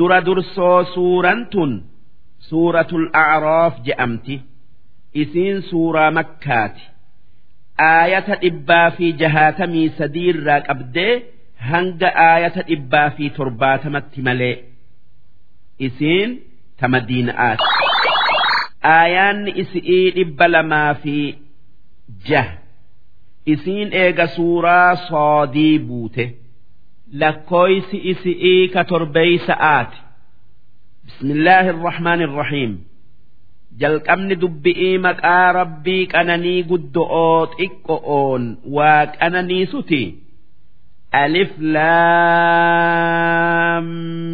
dura dursoo suuraan tun. Suuratul acraaf je'amti. Isiin suuraa makkaati. Aayata dhibbaa fi jahaatamii sadii irraa qabdee hanga aayata dhibbaa fi torbaatamatti malee. Isiin ta madiina'aati. Aayaanni isi'ii dhibba lamaa fi jaha isiin eega suuraa soodii buute lakkooysi isi'ii ka torbeeysa'aati bismillaahi irrahmaani irrahiim jalqabni dubbi'ii maqaa rabbii qananii guddo'oo xiqqo'oon waa qananiisuti alif laam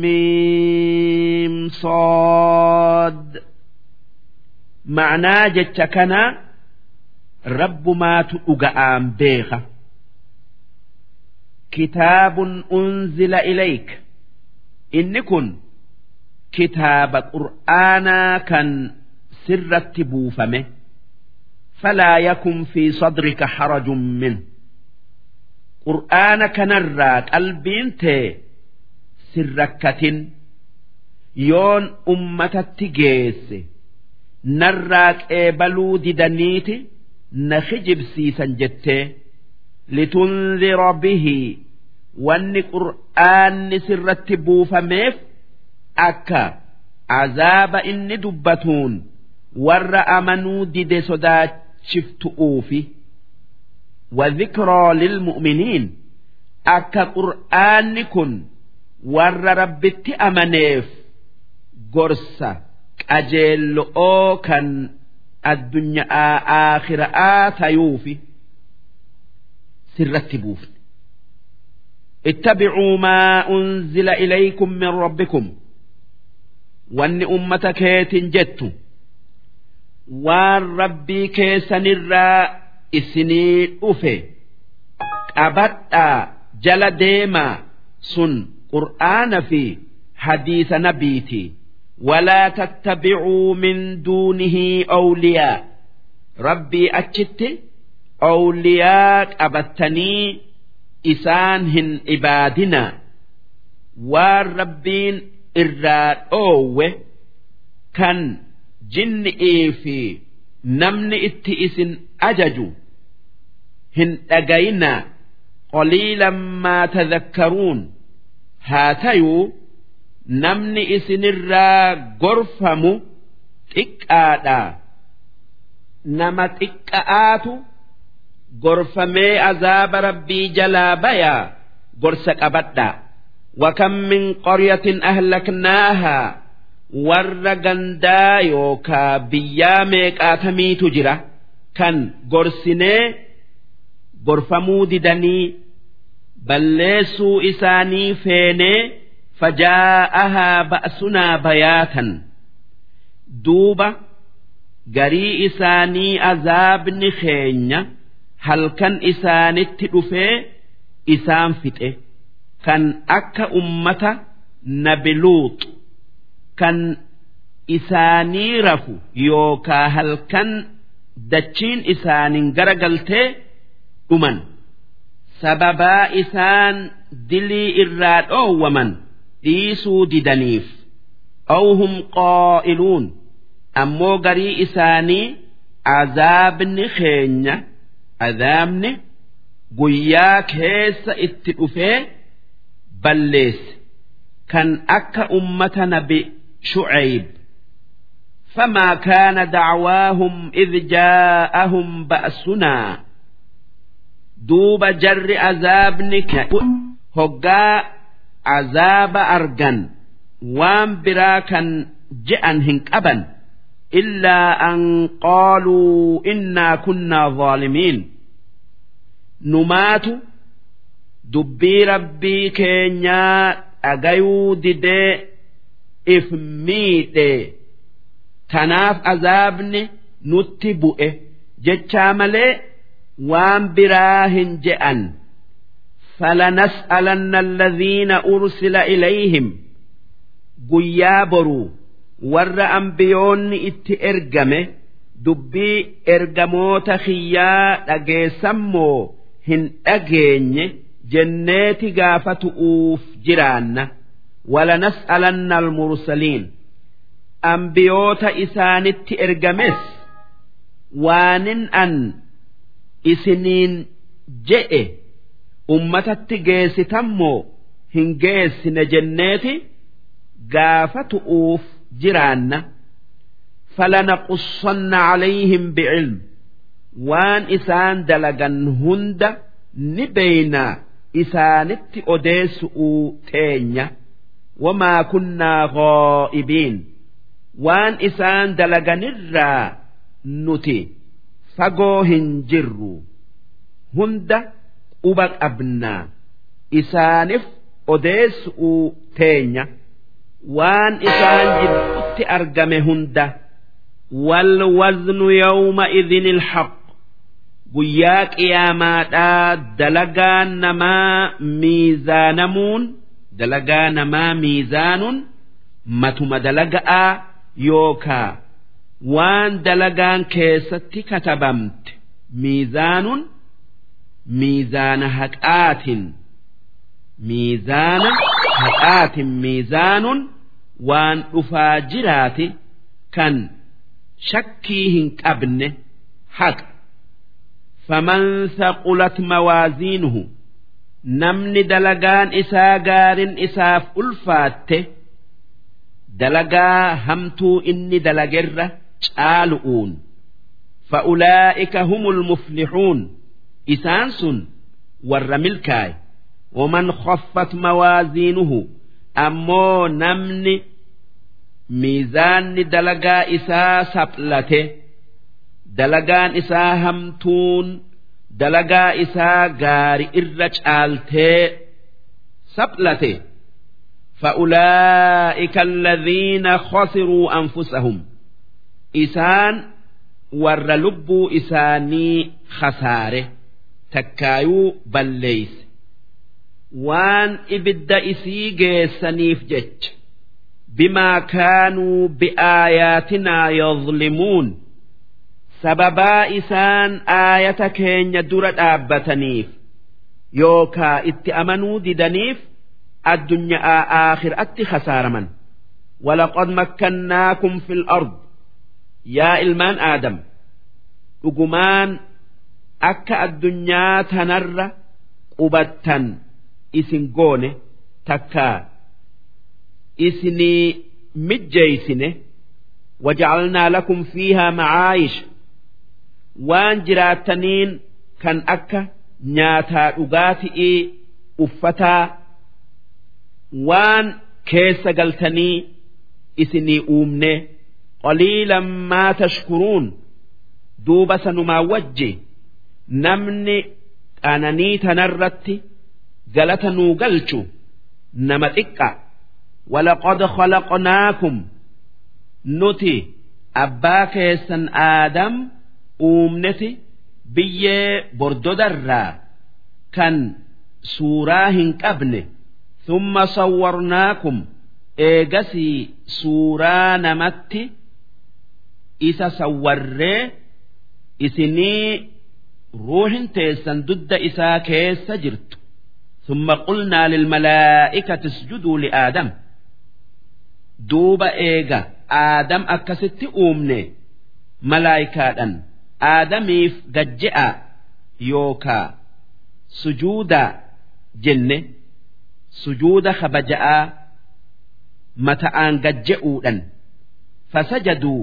miim sood. Ma'naa jecha kana rabbumaatu dhuga'aan beeka kitaabun unzila ilayk. Inni kun kitaaba qur'aanaa kan sirratti buufame. Falaa yakun fi sadrika harajun min. Qur'aana kanarraa qalbiin tee sirrakkatin yoon ummatatti geesse narraa qeebaluu didaniiti na kijibsiisan jettee litunzira bihi wanni qur'aanni sirratti buufameef akka azaaba inni dubbatuun warra amanuu dide sodaachiftu'uufi wadhikroo lilmu'miniin akka qur'aanni kun warra rabbitti amaneef gorsa qajeello'oo kan addunyaa aakhiraa tayuufi. sirratti buufne اتبعوا ما أنزل إليكم من ربكم وأن أمة كيت جت وان ربي كيسن الراء إسني أفي أبدا جل ديما سن قرآن في حديث نبيتي ولا تتبعوا من دونه awliyaa qabattanii isaan hin ibaadina waan rabbiin irraa dhoowwe kan jinni'ii fi namni itti isin ajaju hin dhagayina qoliilan maa tadhakkaruun haa tayuu namni isinirraa gorfamu xiqqaadha nama xiqqa'aatu gorfamee azaaba rabbii jalaa bayaa gorsa qabadha. Wakam min qoryatin ahlaknaahaa warra gandaa yookaa biyyaa meeqaatamiitu jira? Kan gorsinee gorfamuu didanii balleessuu isaanii feenee fajaa'ahaa ba'sunaa bayaatan. Duuba garii isaanii azaabni keenya halkan isaanitti dhufee isaan fixe. Kan akka ummata nabiluut kan isaanii rafu yookaa halkan dachiin isaanin garagaltee dhuman. Sababaa isaan dilii irraa dhoowwaman dhiisuu didaniif. Awhum qaa'iluun ammoo garii isaanii azaabni keenya azaabni guyyaa keessa itti dhufee balleesse kan akka ummata nabi shu'ayb فما كان دعواهم إذ جاءهم بأسنا دوب جر عذابنك هقا عذاب أرجن وان براكا جأن هنك أبا إلا أن قالوا إنا كنا ظالمين numaatu dubbii rabbii keenyaa dhagayuu didee if miidhe tanaaf azaabni nutti bu'e jechaa malee waan biraa hin je'an. Falanas'alanna alladhiina ursila ilayhim guyyaa boruu warra ambiyoonni itti ergame dubbii ergamoota kiyyaa dhageessan moo hin dhageenye jenneeti gaafatu'uuf jiraanna ولنسألن المرسلين أنبيوت إسانت إرجمس وانن أن إسنين جئ أمتت جيس تمو هنجيس نجنيتي قافت أوف جيراننا فلنقصن عليهم بعلم وان إسان دلقا هند نبينا إسانت أديس تينيا وما كنا غائبين وان إسان دلقا نرى نتي فقوهن جروا هند أبق أبنا إسانف أديس تينيا وان إسان جدت أرقم هنده والوزن يومئذ الحق guyyaa qiyaamaadhaa dalagaan namaa miizaanamuun dalagaa namaa miizaanuun matuma dalaga'aa yookaa waan dalagaan keessatti katabamte miizaanuun miizaana haqaatin miizaana haqaatin miizaanuun waan dhufaa jiraate kan shakkii hin qabne haqa faman saqulat mawaaziinuhu namni dalagaan isaa gaarin isaaf ulfaatte dalagaa hamtuu inni dalagerra caalu'uun fa'ulaa'ika humul muflixuun isaan sun warra milkaa'e waman khaffat mawaaziinuhu ammoo namni miizaanni dalagaa isaa saphate dalagaan isaa hamtuun dalagaa isaa gaari irra caaltee saphate فأولئك الذين خسروا أنفسهم إسان ور لبوا إساني خساره تكايو بليس وان إبد إسي جيسنيف جتش بما كانوا بآياتنا sababaa isaan aayata keenya dura dhaabbataniif yookaa itti amanuu didaniif addunyaa aakhiraatti khasaaraman. Walaqad makkannaakum fil ard. Yaa ilmaan aadam dhugumaan akka addunyaa tanarra qubattan isin goone takkaa isinii mijjeeysine wajacalnaa lakum fiihaa macaayish وان جراتنين كان أكا نياتا أغاتئي أفتا waan keessa galtanii isinii uumne qaliilan maa tashkuruun duuba sanumaa wajji namni qananii tanarratti galata nuu galchu nama xiqqa walaqad khalaqnaakum nuti abbaa keessan aadam uumneti biyyee bordodarraa kan suuraa hin qabne ثم صورناكم إيجسي سورة نمت إسا صوري إسني روح تيسن ضد إسا كيس جرت ثم قلنا للملائكة اسجدوا لآدم دوب إيجا آدم أكست أومني ملائكة aadamiif gajje'a yookaa sujuudaa jenne sujuuda kabaja'aa mata'aan gajje'uudhan fasajaduu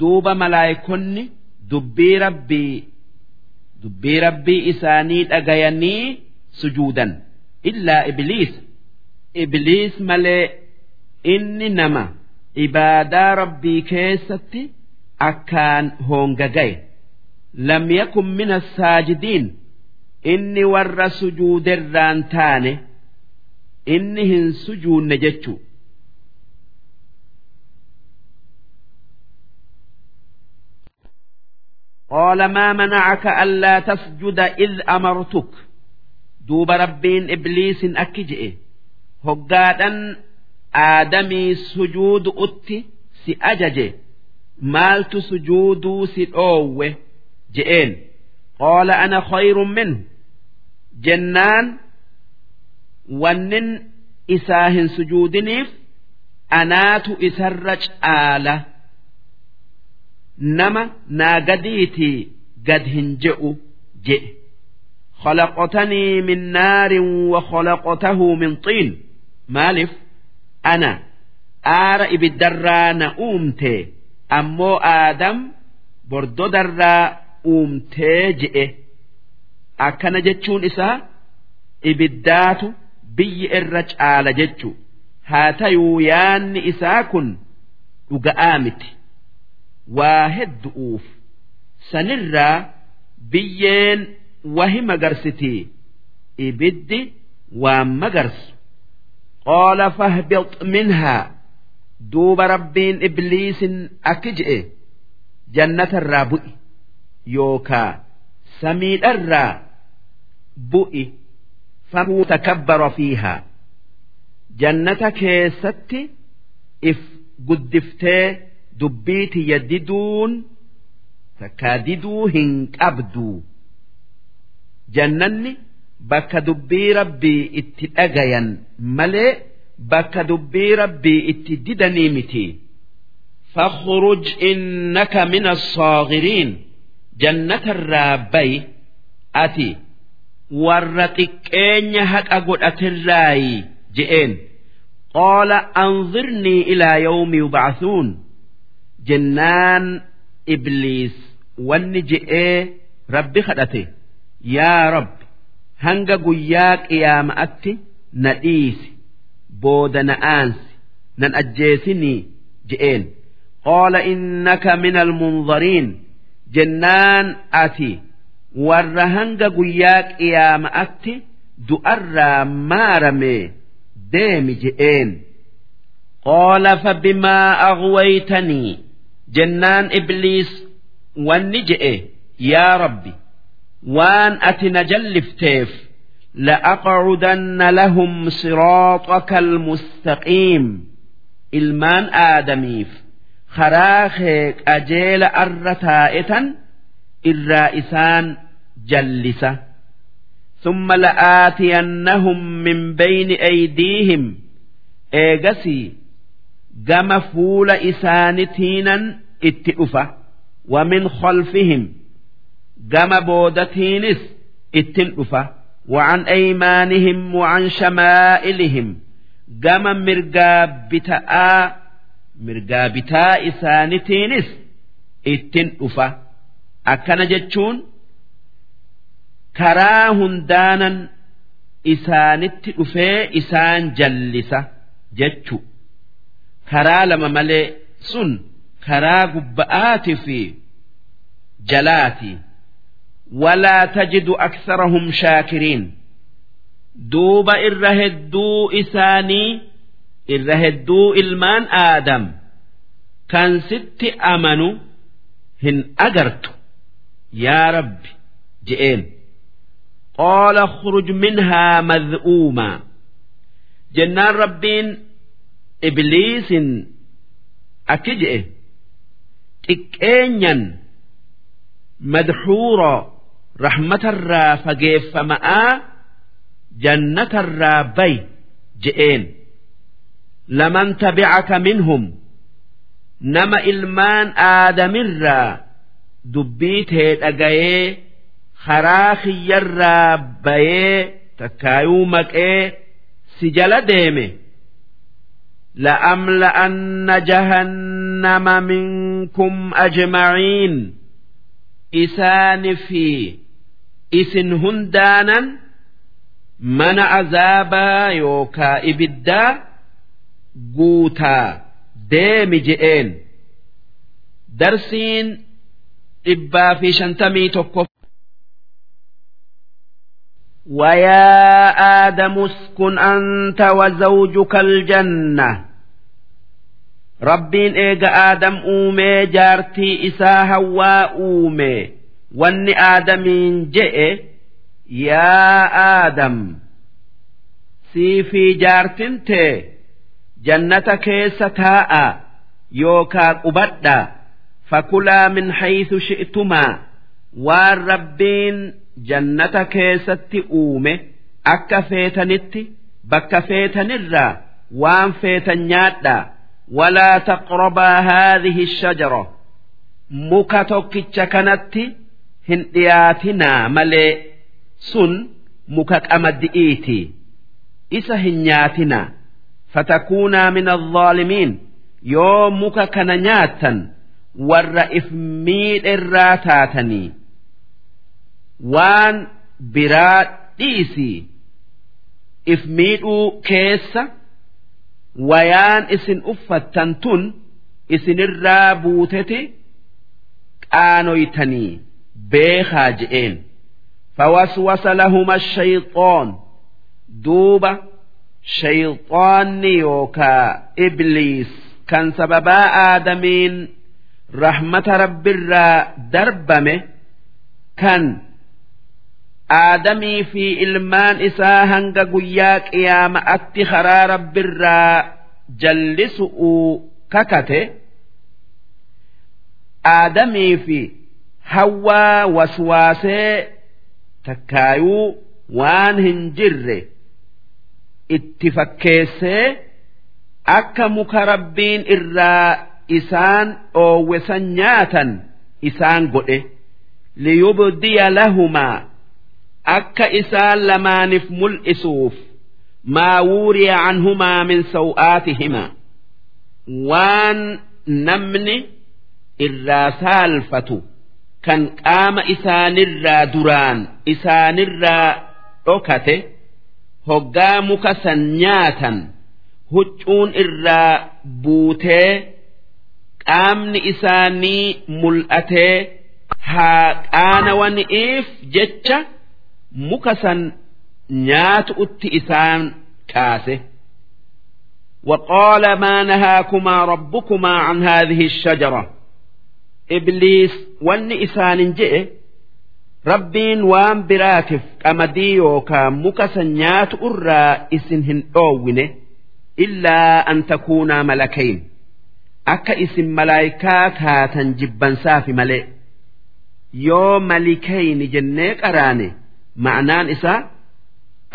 duuba malaayikonni dubbii rabbii dubbii rabbii isaanii dhagayanii sujuudan illaa ibliis ibliis malee inni nama ibaadaa rabbii keessatti. akkaan hoongagaye lam yakun min assaajidiin inni warra sujuuderraan taane inni hin sujuunne jechuu قال ما منعك ألا تسجد إذ أمرتك دوب ربين إبليس أكجئ هقادا آدمي سجود أتي سأجج مالت سجود سأوه جئين قال أنا خير منه جنان wannin isaa hin sujuudiniif anaatu isarra caala nama naa gadiitii gad hin je'u je'e خلقتني من نار وخلقته من طين مالف أنا aara ibiddarraa na uumte ammoo aadam bordodarraa uumtee je'e. Akkana jechuun isaa ibiddaatu biyyi irra caala jechu haa tayuu yaanni isaa kun dhuga'aa miti. Waa heddu'uuf sanirraa biyyeen wahi magarsitii. Ibiddi waan magarsu. Qaala fahbit minhaa duuba rabbiin ibliisin akki je'e jannatarraa bu'i yookaa samiidharraa bu'i famuu takabbara fiihaa. Jannata keessatti if guddiftee dubbii tiyya diduun takkaa diduu hin qabduu jannanni bakka dubbii rabbii itti dhagayan malee bakka dubbii rabbii itti didanii miti. Fakhruj innaka min assaagiriin jannatarraa bayi ati warra xiqqeenya haqa godhatirraayi je'een. Qaala anzirnii ilaa yawmi yubcathuun jennaan ibliis wanni je'ee rabbi kadhate. Yaa rabbi hanga guyyaa qiyaama'atti na dhiisi. Booda na aansi nan ajjeesinii je'een. Qaala innaka min almunzariin jennaan ati warra hanga guyyaa qiyaama'atti du'arraa maarame deemi je'een. Qaala fabimaa aghwaytanii jennaan ibliis wanni je'e yaa rabbi waan ati na jallifteef لأقعدن لهم صراطك المستقيم ilmaan aadamiif karaa kee qajeela arra taa'etan irraa isaan jallisa ثم لآتينهم من بين أيديهم إيجسي جم فول إسانتينا اتئفة ومن خلفهم جم بودتينس اتنئفة وعن أيمانهم وعن شمائلهم جم مرقابتاء مرقابتاء إسانتينس اتنئفة أكن جتشون karaa hundaanan isaanitti dhufee isaan jallisa jechu karaa lama malee sun karaa gubba'aati fi jalaati walaa tajidu aksarahum shaakiriin duuba irra hedduu isaanii irra hedduu ilmaan aadam kan sitti amanu hin agartu yaa rabbi je'een قال اخرج منها مذءوما جنان ربين إبليس أكجئ تكينيا مدحورا رحمة الرا فقيف ماء جنة الرا بي جئين لمن تبعك منهم نما إلمان آدم الرا دبيت هيت أجايه karaa kiyyarraa bayee takkaayuu maqee si jala deeme لأملأن جهنم منكم أجمعين إسان في إسن هندانا من عذابا يوكا إبدا قوتا ديم جئين درسين إبا في شنتمي تكف ويا آدم اسكن أنت وزوجك الجنة ربين إيجا آدم أومي جارتي إسا هوا أومي wanni aadamiin je'e yaa aadam sii fi jaartin tee jannata keessa taa'a yookaa qubadha fakulaa min haythu shi'tumaa waan rabbiin jannata keessatti uume akka feetanitti bakka feetanirraa waan feetan nyaadha. Walaa taqrabaa haadhihi shajara. Muka tokkicha kanatti hin dhiyaatinaa malee sun muka qamaddi'iiti isa hin nyaatinaa fatakuunaa min alzaalimiin yoo muka kana nyaattan warra if miidherraa taatanii waan biraa dhiisii if miidhuu keessa wayaan isin uffattan tun isinirraa buuteti qaanoytanii beekaa je'een fawaswasa lahuma shayxoon duuba shayxoonni yookaa ibliis kan sababaa aadamiin rahmata rabbirraa darbame kan aadamii fi ilmaan isaa hanga guyyaa qiyaama'atti karaa rabbirraa jallisu'uu kakate aadamii fi hawwaa waswaasee takkaayuu waan hin jirre itti fakkeessee akka muka rabbiin irraa isaan dhoowwesan nyaatan isaan godhe. Liyubdiya lahumaa akka isaan lamaaniif mul'isuuf maa wuuriya canhumaa min saw'aatihimaa waan namni irraa saalfatu kan qaama isaanirraa duraan isaanirraa dhokate hoggaa muka san nyaatan huccuun irraa buutee qaamni isaanii mul'atee haa qaanawaniif jecha muka san nyaatu'utti isaan kaase وقال ما نهاكما ربكما عن هذه الشجرة ibliis wanni isaanin jedhe rabbiin waan biraatiif qamadii yookaan muka san nyaatu irraa isin hin dhoowwine illaa an takuunaa malakayn. Akka isin malaayikaa taatan jibbansaafi malee. Yoo malikayni jennee qaraane ma'anaan isaa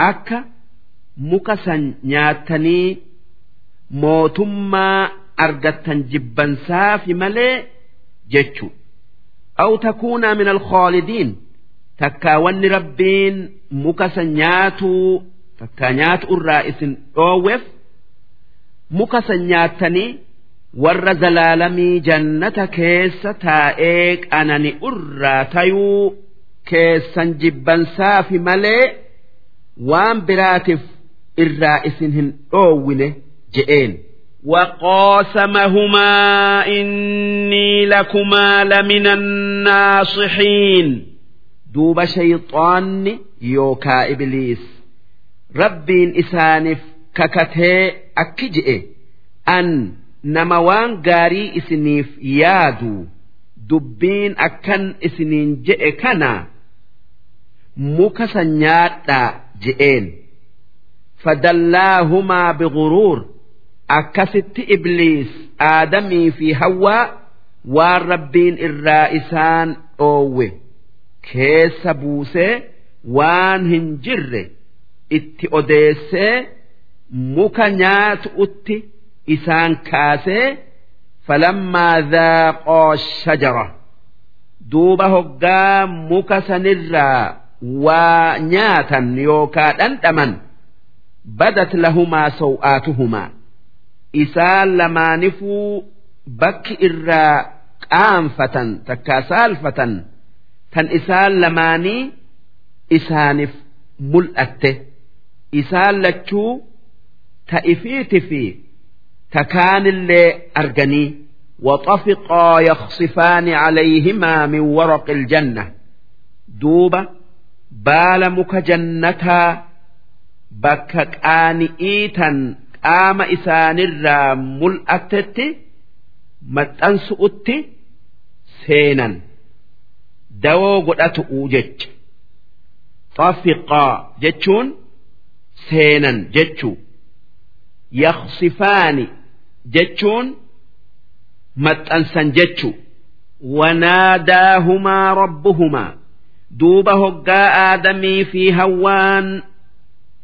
akka muka san nyaattanii mootummaa argattan jibbansaafi malee jechu aw takuunaa min alkhaalidiin takkaa wanni rabbiin muka san nyaatuu takkaa nyaatu irraa isin dhoowweef muka san nyaatanii warra zalaalamii jannata keessa taa'ee qanani irraa tayuu keessan jibbansaafi malee waan biraatiif irraa isin hin dhoowwine je'een. وقاسمهما إني لكما لمن الناصحين duuba shayxaanni yookaa ibliis rabbiin isaaniif kakatee akki je'e an nama waan gaarii isiniif yaadu dubbiin akkan isiniin je'e kana muka san nyaadhaa je'een fadallaahumaa biguruur akkasitti ibliis aadamii fi hawwaa waan rabbiin irraa isaan dhoowwe keessa buusee waan hin jirre itti odeessee muka nyaatu'utti isaan kaasee falammaa dhaaqoo shajara duuba hoggaa muka sanirraa waa nyaatan yookaa dhandhaman badat lahumaa saw'aatuhumaa isaan lamaanifuu bakki irraa qaanfatan takkaa saalfatan tan isaan lamaanii isaaniif mul'atte isaan lachuu ta'ifiiti fi takaanillee arganii وطفقا يخصفان عليهما من ورق الجنة دوبة بال مك جنتا بكك آنئيتا qaama isaanirraa mul'attetti maxxansu'utti seenan. Dawoo godhatu jech xafiqaa jechuun seenan jechu yaqsifaani jechuun maxxansan jechu wanaadaahumaa rabbuhumaa duuba hoggaa aadamii fi hawwaan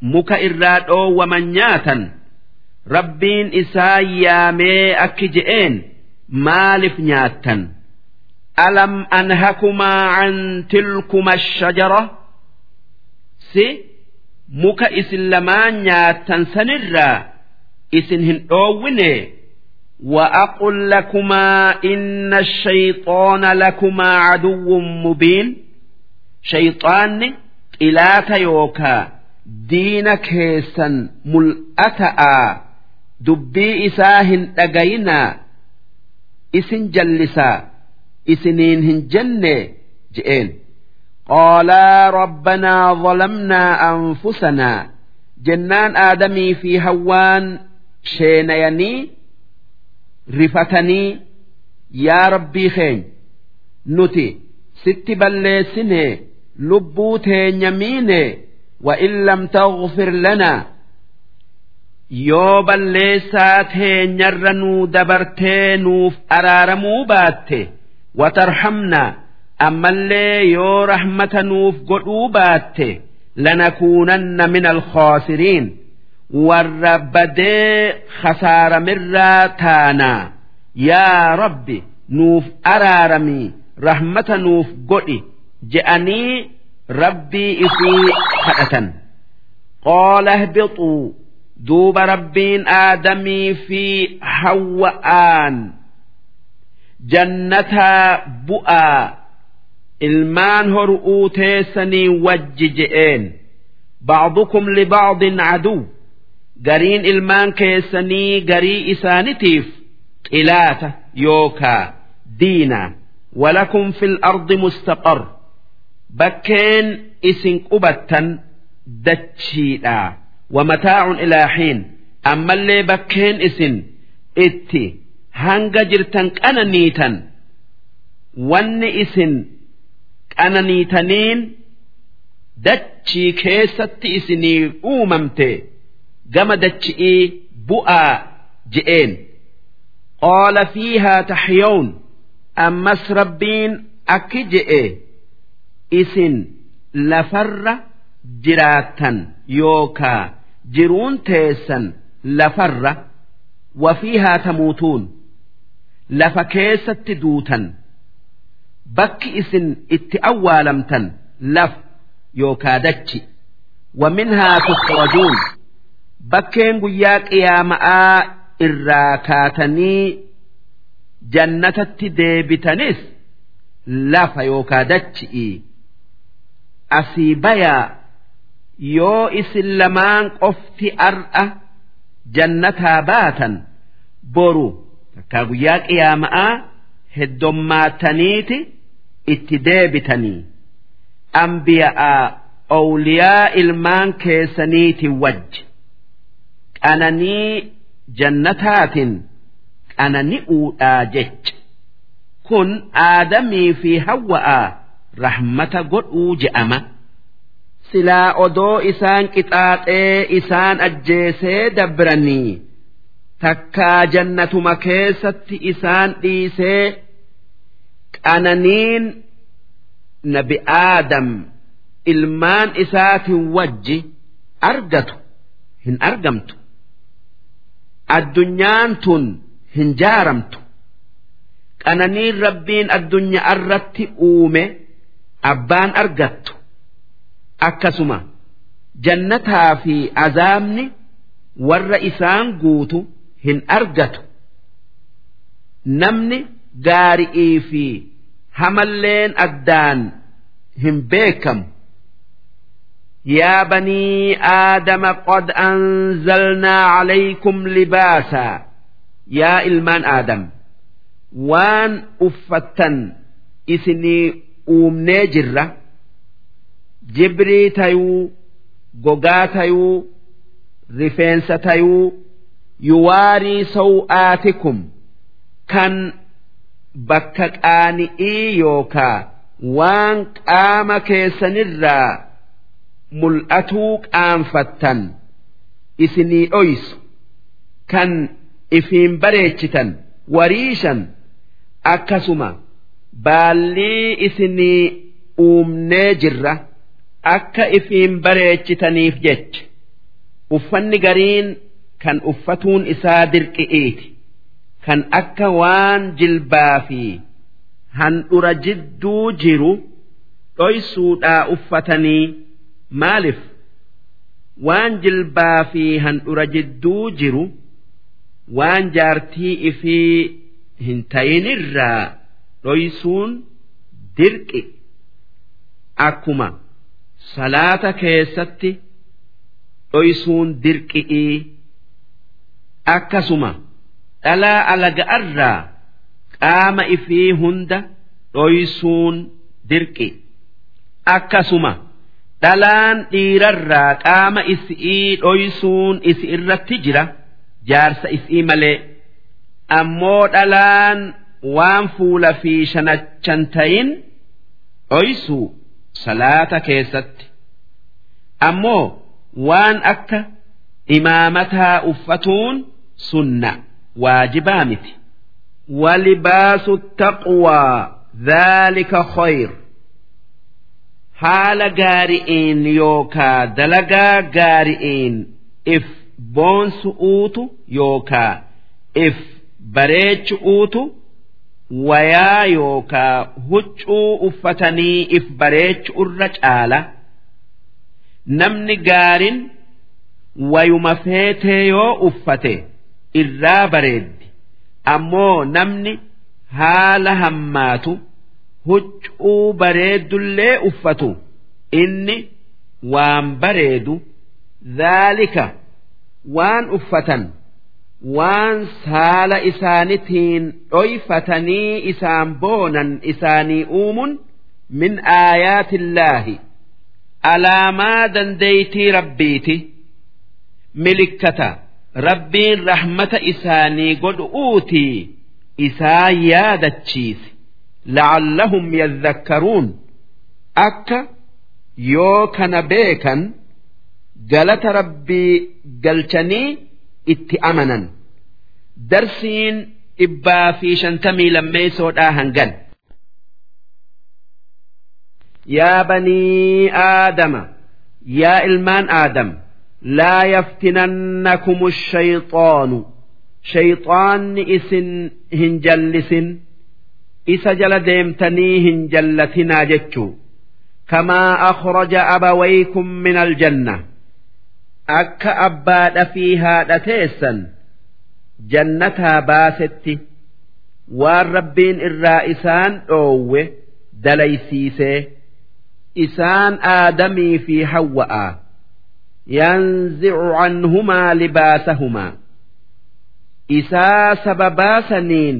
muka irraa dhoowwaman nyaatan. rabbiin isaa yaamee akki je'een maaliif nyaattan ألم أنهكما عن تلكما الشجرة si muka isin lamaan nyaattan sanirraa isin hin dhoowwine وأقل لكما إن الشيطان لكما عدو مبين shayxaanni xilaata yookaa diina keessan mul'ata'a dubbii isaa hin dhagayinaa isin jallisaa isiniin hin jenne je'een قالا ربنا ظلمنا أنفسنا jennaan aadamii fi hawwaan sheenayanii rifatanii yaa rabbii keenya nuti sitti balleessine lubbuu teenya miine wa in lam taghfir lanaa yoo balleessaa teenyarra nuu dabartee nuuf araaramuu baatte watarhamnaa ammallee yoo rahmata nuuf godhuu baatte lanakuunanna min alkhaasiriin warra badee khasaaramirraa taanaa yaa rabbi nuuf araaramii rahmata nuuf godhi je'anii rabbii isii kadhatan. Qaala ihbixuu duuba rabbiin aadamii fi hawwa'aan jannataa bu'aa ilmaan hor'uu teessanii wajji je'een ba'dukum liba'din aduu gariin ilmaan keessanii garii isaanitiif xilaata yookaa diina walakum fil ardi mustaqar bakkeen isin qubattan dachiidhaa ومتاع إلى حين ammallee bakkeen isin itti hanga jirtan qananiitan wanni isin qananiitaniin dachii keessatti isinii uumamte gama dachi'ii bu'aa je'een qaala fiihaa taxyawun ammas rabbiin akki je'e isin lafarra jiraattan yookaa jiruun teessan lafarra wafii haa tamuutuun lafa keessatti duutan bakki isin itti awwaalamtan laf yookaa dachi. Wa minhaa tukhrajuun bakkeen guyyaa qiyaama'aa irraa kaatanii jannatatti deebitanis lafa yookaa dachi'i asii bayaa yoo isin lamaan qofti ar'a jannataa baatan boru takkaa guyyaa qiyaama'aa heddommaataniiti itti deebitanii. Ambiya'aa owliyaa ilmaan keessaniiti wajji qananii jannataatiin qanani'uudhaa jecha kun aadamii fi hawwa'aa rahmata godhuu je'ama. Silaa odoo isaan qixaaxee isaan ajjeesee dabranii takkaa jannatuma keessatti isaan dhiisee qananiin nabi aadam ilmaan isaatiin wajji argatu hin argamtu. Addunyaan tun hin jaaramtu. Qananiin rabbiin addunyaa irratti uume abbaan argattu akkasuma jannataa fi azaabni warra isaan guutu hin argatu namni gaari'ii fi hamalleen addaan hin beekamu يا بني آدم قد أنزلنا عليكم لباسا yaa ilmaan aadam waan uffattan isinii uumnee jirra jibrii tayuu gogaa tayuu rifeensa tayuu yuwaarii saw'aatikum kan bakka qaani'ii yookaa waan qaama keessanirraa mul'atuu qaanfattan isinii dhoysu kan ifiin bareechitan wariishan akkasuma baallii isinii uumnee jirra akka ifiin bareechitaniif jecha uffanni gariin kan uffatuun isaa dirqi'iiti kan akka waan jilbaa fi handhura jidduu jiru dhoysuudhaa uffatanii maaliif waan jilbaa fi handhura jidduu jiru waan jaartii ifii hin tayinirraa dhoysuun dirqi akkuma salaata keessatti dhoysuun dirqi'ii akkasuma dhalaa alaga'arraa qaama ifii hunda dhoysuun dirqi. Akkasuma dhalaan dhiirarraa qaama isii dhoysuun isi irratti jira jaarsa isii malee. Ammoo dhalaan waan fuula fi shanachan tayin dhoysuu salaata keessatti. Ammoo waan akka imaamataa uffatuun sunna waajibaa miti. Walibaasu taqwaa dhaalika khayr. Haala gaari'iin yookaa dalagaa gaari'iin if boonsu'uutu yookaa if bareechu'uutu wayaa yookaa huccuu uffatanii if bareechu irra caala namni gaarin wayuma feetee yoo uffate irraa bareeddi ammoo namni haala hammaatu huccuu bareeddullee uffatu inni waan bareedu dhaalika waan uffatan waan saala isaanitiin dhoyfatanii isaan boonan isaanii uumun min aayaatillaahi alaamaa dandeeytii rabbiiti. Milikkata rabbiin rahmata isaanii godhu'uutii isaa yaadachiise la'allahum yadhakkaruun. Akka yoo kana beekan galata rabbii galchanii itti amanan. Darsiin dhibbaa fi shantamii lammeeysoodhaa hangan. Yaa banii aadama yaa ilmaan aadam laa yaftinannakum shayxaanu shayxaanni isin hin jallisin isa jala deemtanii hin jallatinaa jechuu. Kamaa akhraja abawaykum min aljanna akka abbaadha fi haadha teessan jannataa baasetti waan rabbiin irraa isaan dhoowwe dalaysiisee isaan aadamii fi hawwa'a yanzicu canhumaa libaasahumaa isaa sababaasaniin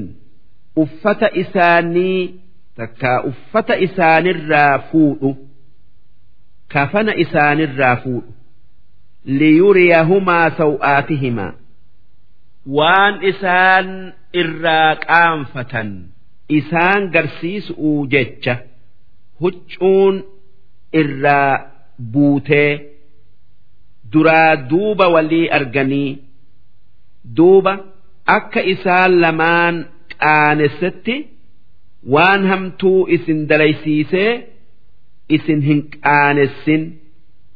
uffata isaanii takkaa uffata isaanirraa fuudhu kafana isaanirraa fuudhu liyuriyahumaa saw'aatihimaa waan isaan irraa qaanfatan. isaan garsiisuu jecha huccuun irraa buutee duraa duuba walii arganii duuba akka isaan lamaan qaanessetti waan hamtuu isin dalaysiisee isin hin qaanessin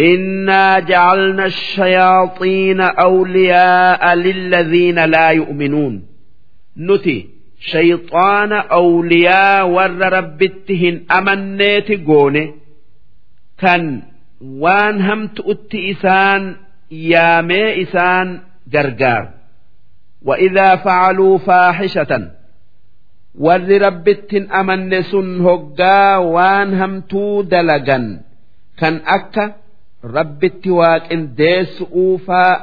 إنا جعلنا الشياطين أولياء للذين لا يؤمنون نتي شيطان أولياء ور ربتهن أمنيت قوني كان وان همت أتي إسان يامي إسان قرقار وإذا فعلوا فاحشة ور ربتهن أمن سن هقا وان همتو دلقا كان أكا rabbitti waaqindeessu'uufaa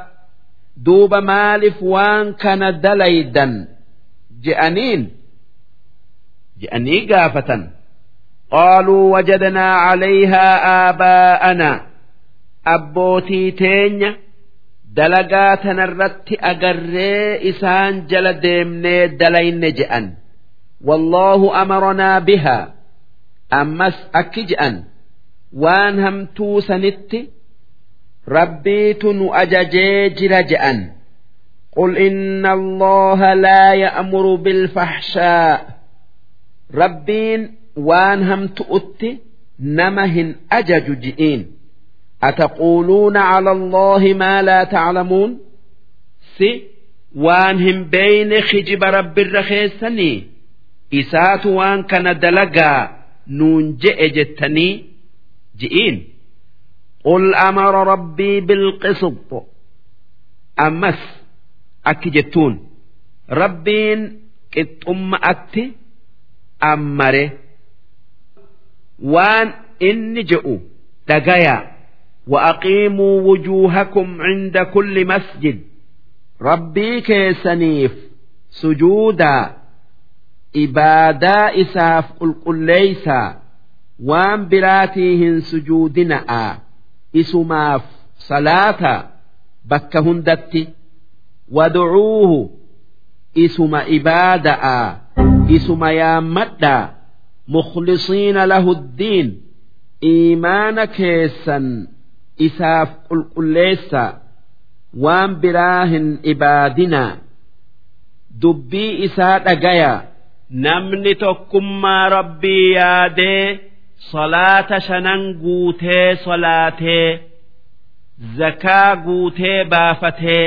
duuba maaliif waan kana dalaydan je'aniin? Je'anii gaafatan. Qaaluu wajadnaa calayhaa aabaa'anaa abbootii teenya dalagaa tanarratti agarree isaan jala deemnee dalayne je'an. Wallaahu amaranaa bihaa. Ammas akki je'an waan hamtuu sanitti rabbiitu nu ajajee jira je'an قل إن الله لا يأمر بالفحشاء ربين وان هم تؤتي نمهن أجج جئين أتقولون على الله ما لا تعلمون سي وان هم بين خجب رب الرخيسني إسات وان كان دلقا نون جئ جتني جئين قل أمر ربي بالقسط أمس akki jettuun rabbiin qixxumma'atti ammare waan inni je'u dhagayaa وأقيموا وجوهكم عند كل مسجد ربي كيسنيف سجودا إبادا إساف قل waan biraatii hin sujuudina'a isumaaf salaata bakka hundatti waducuuhu isuma ibaada'a isuma yaammadhaa mukhlisiina lahu ddiin iimaana keessan isaaf qulqulleessa waan biraa hin ibaadinaa. Dubbii isaa dhagaya namni tokkummaa rabbii yaadee salaata shanan guutee solaatee zakaa guutee baafatee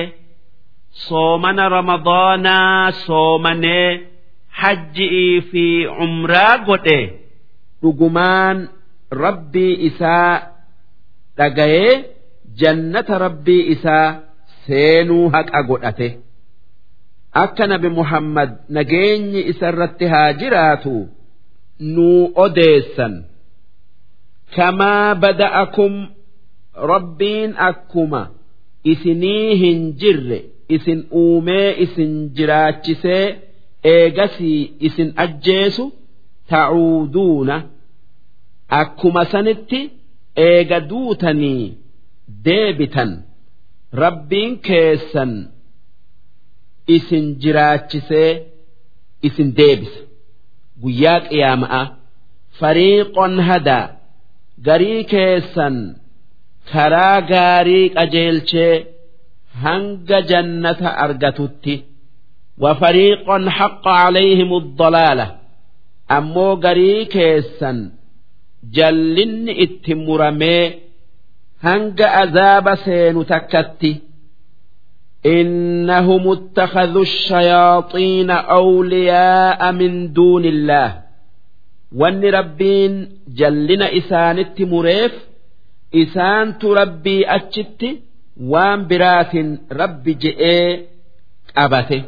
soomana ramadaanaa soomanee hajji'ii fi umraa godhe dhugumaan rabbii isaa dhagayee jannata rabbii isaa seenuu haqa godhate. Akka nabi muhammad nageenyi isa irratti haa jiraatu nuu odeessan kamaa bada'akum rabbiin akkuma isinii hin jirre isin uumee isin jiraachisee eegasii isin ajjeesu ta'uuduuna akkuma sanitti eega duutanii deebitan rabbiin keessan isin jiraachisee isin deebisa guyyaa qiyaama'a fariiqon hadaa garii keessan karaa gaarii qajeelchee hanga jannata argatutti wafariiqon haqqa calayhim الضلالة ammoo garii keessan jallinni itti muramee hanga azaaba seenu takkatti إنهم اتخذوا الشياطين أولياء من دون الله وان ربين جلنا إسانت مريف إسانت ربي أتشت وان برات ربي جئ أبته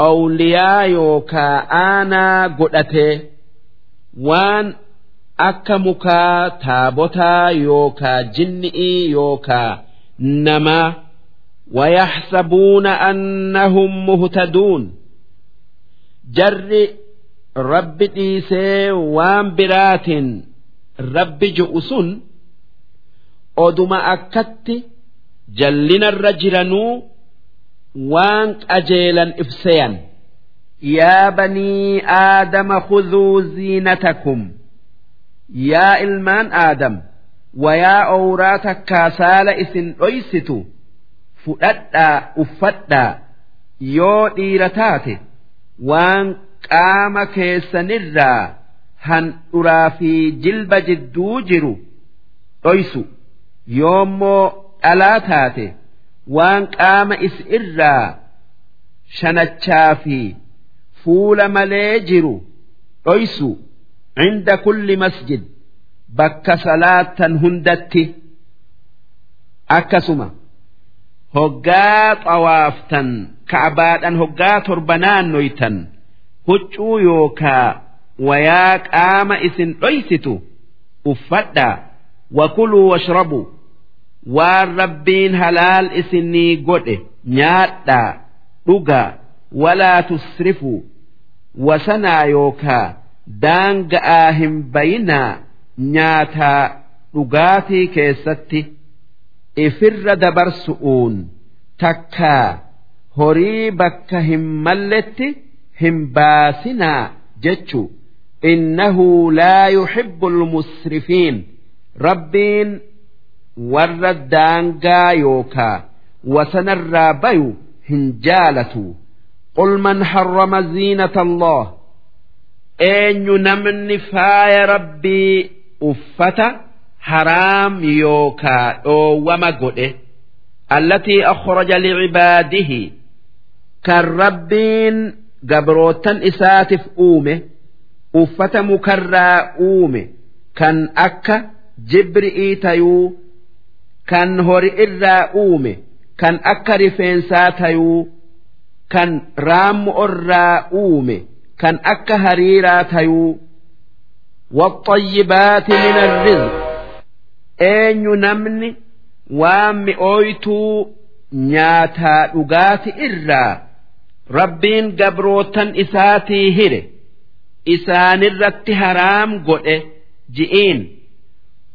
أولياء يوكا أنا قدته وان akka mukaa taabotaa yookaa jinni'ii yookaa namaa ويحسبون أنهم مهتدون جر rabbi dhiisee waan biraatiin rabbi ju'u sun oduma akkatti jallinarra jiranuu waan qajeelan ibseyan. Yaa banii aadama khuduu ziinatakum. Yaa ilmaan aadam wayaa owraa takkaa saala isin dhoysitu fudhadhaa uffadhaa yoo dhiira taate waan qaama keessanirraa handhuraa fi jilba jidduu jiru dhoysu yoommoo dhalaa taate waan qaama is irraa shanachaa fi fuula malee jiru dhoysu cinda kulli masjid bakka salaattan hundatti akkasuma. hoggaa xawaaftan ka'abaadhaan hoggaa torba naannoytan huccuu yookaa wayaa qaama isin dhoysitu uffadhaa wakuluu washrabuu waan rabbiin halaal isinii godhe nyaadhaa dhugaa walaa tusrifuu wasanaa yookaa daanga'aa hin bayinaa nyaataa dhugaatii keessatti. Ifirra dabarsu'uun takkaa horii bakka hin malletti hin baasinaa jechuu innahu laa yuhibbu almusrifiin rabbiin warra daangaa yookaa wasanarraa bayu hin jaalatu. Qul man harrama ziinata allah eenyu namni faaya rabbii uffata haraam yookaa dhoowwama godhe allatii akhraja licibaadihi kan rabbiin gabrootan isaatiif uume uffata mukarraa uume kan akka jibri'ii tayuu kan hori irraa uume kan akka rifeensaa tayuu kan raammu irraa uume kan akka hariiraa tayuu والطيبات من الرزق eenyu namni waan mi'ooytuu nyaataa dhugaati irraa rabbiin gabrootan isaatii hire isaanirratti haraam godhe ji'iin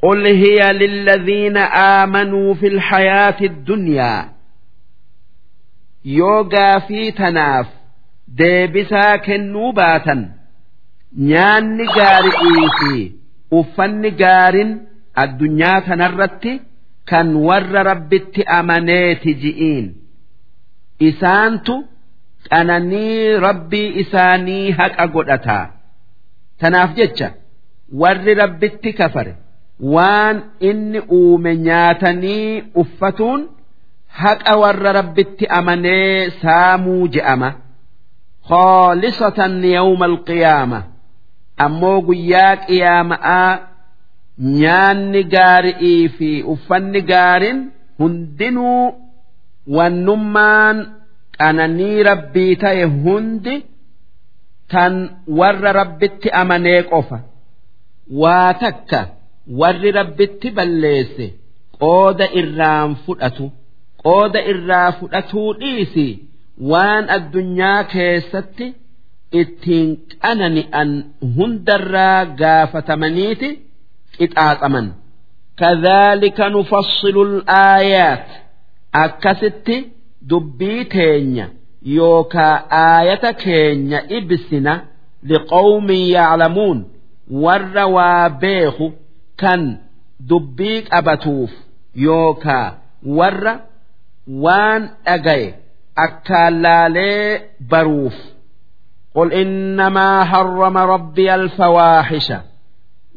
قل هي للذين آمنوا في الحياة الدنيا يوغا في تناف ديبسا كنو باتا nyaanni gaari'ii fi uffanni gaarin addunyaa kanarratti kan warra rabbitti amaneeti ji'iin isaantu qananii rabbii isaanii haqa godhataa tanaaf jecha warri rabbitti kafare waan inni uume nyaatanii uffatuun haqa warra rabbitti amanee saamuu je'ama. Khoolisatan yawma alqiyaama ammoo guyyaa qiyaama'aa nyaanni gaari'ii fi uffanni gaariin hundinuu wannummaan qananii rabbii ta'e hundi tan warra rabbitti amanee qofa. Waa takka warri rabbitti balleesse qooda irraan fudhatu qooda irraa fudhatuu dhiisi waan addunyaa keessatti ittiin qanani'an hundarraa gaafatamaniiti qixaaxaman. Kadhaalika nufassilu aayaat akkasitti dubbii teenya yookaa aayata keenya ibsina liqawmin yaclamuun warra waa beeku kan dubbii qabatuuf yookaa warra waan dhagaye akkaan laalee baruuf قل إنما حرم ربي الفواحش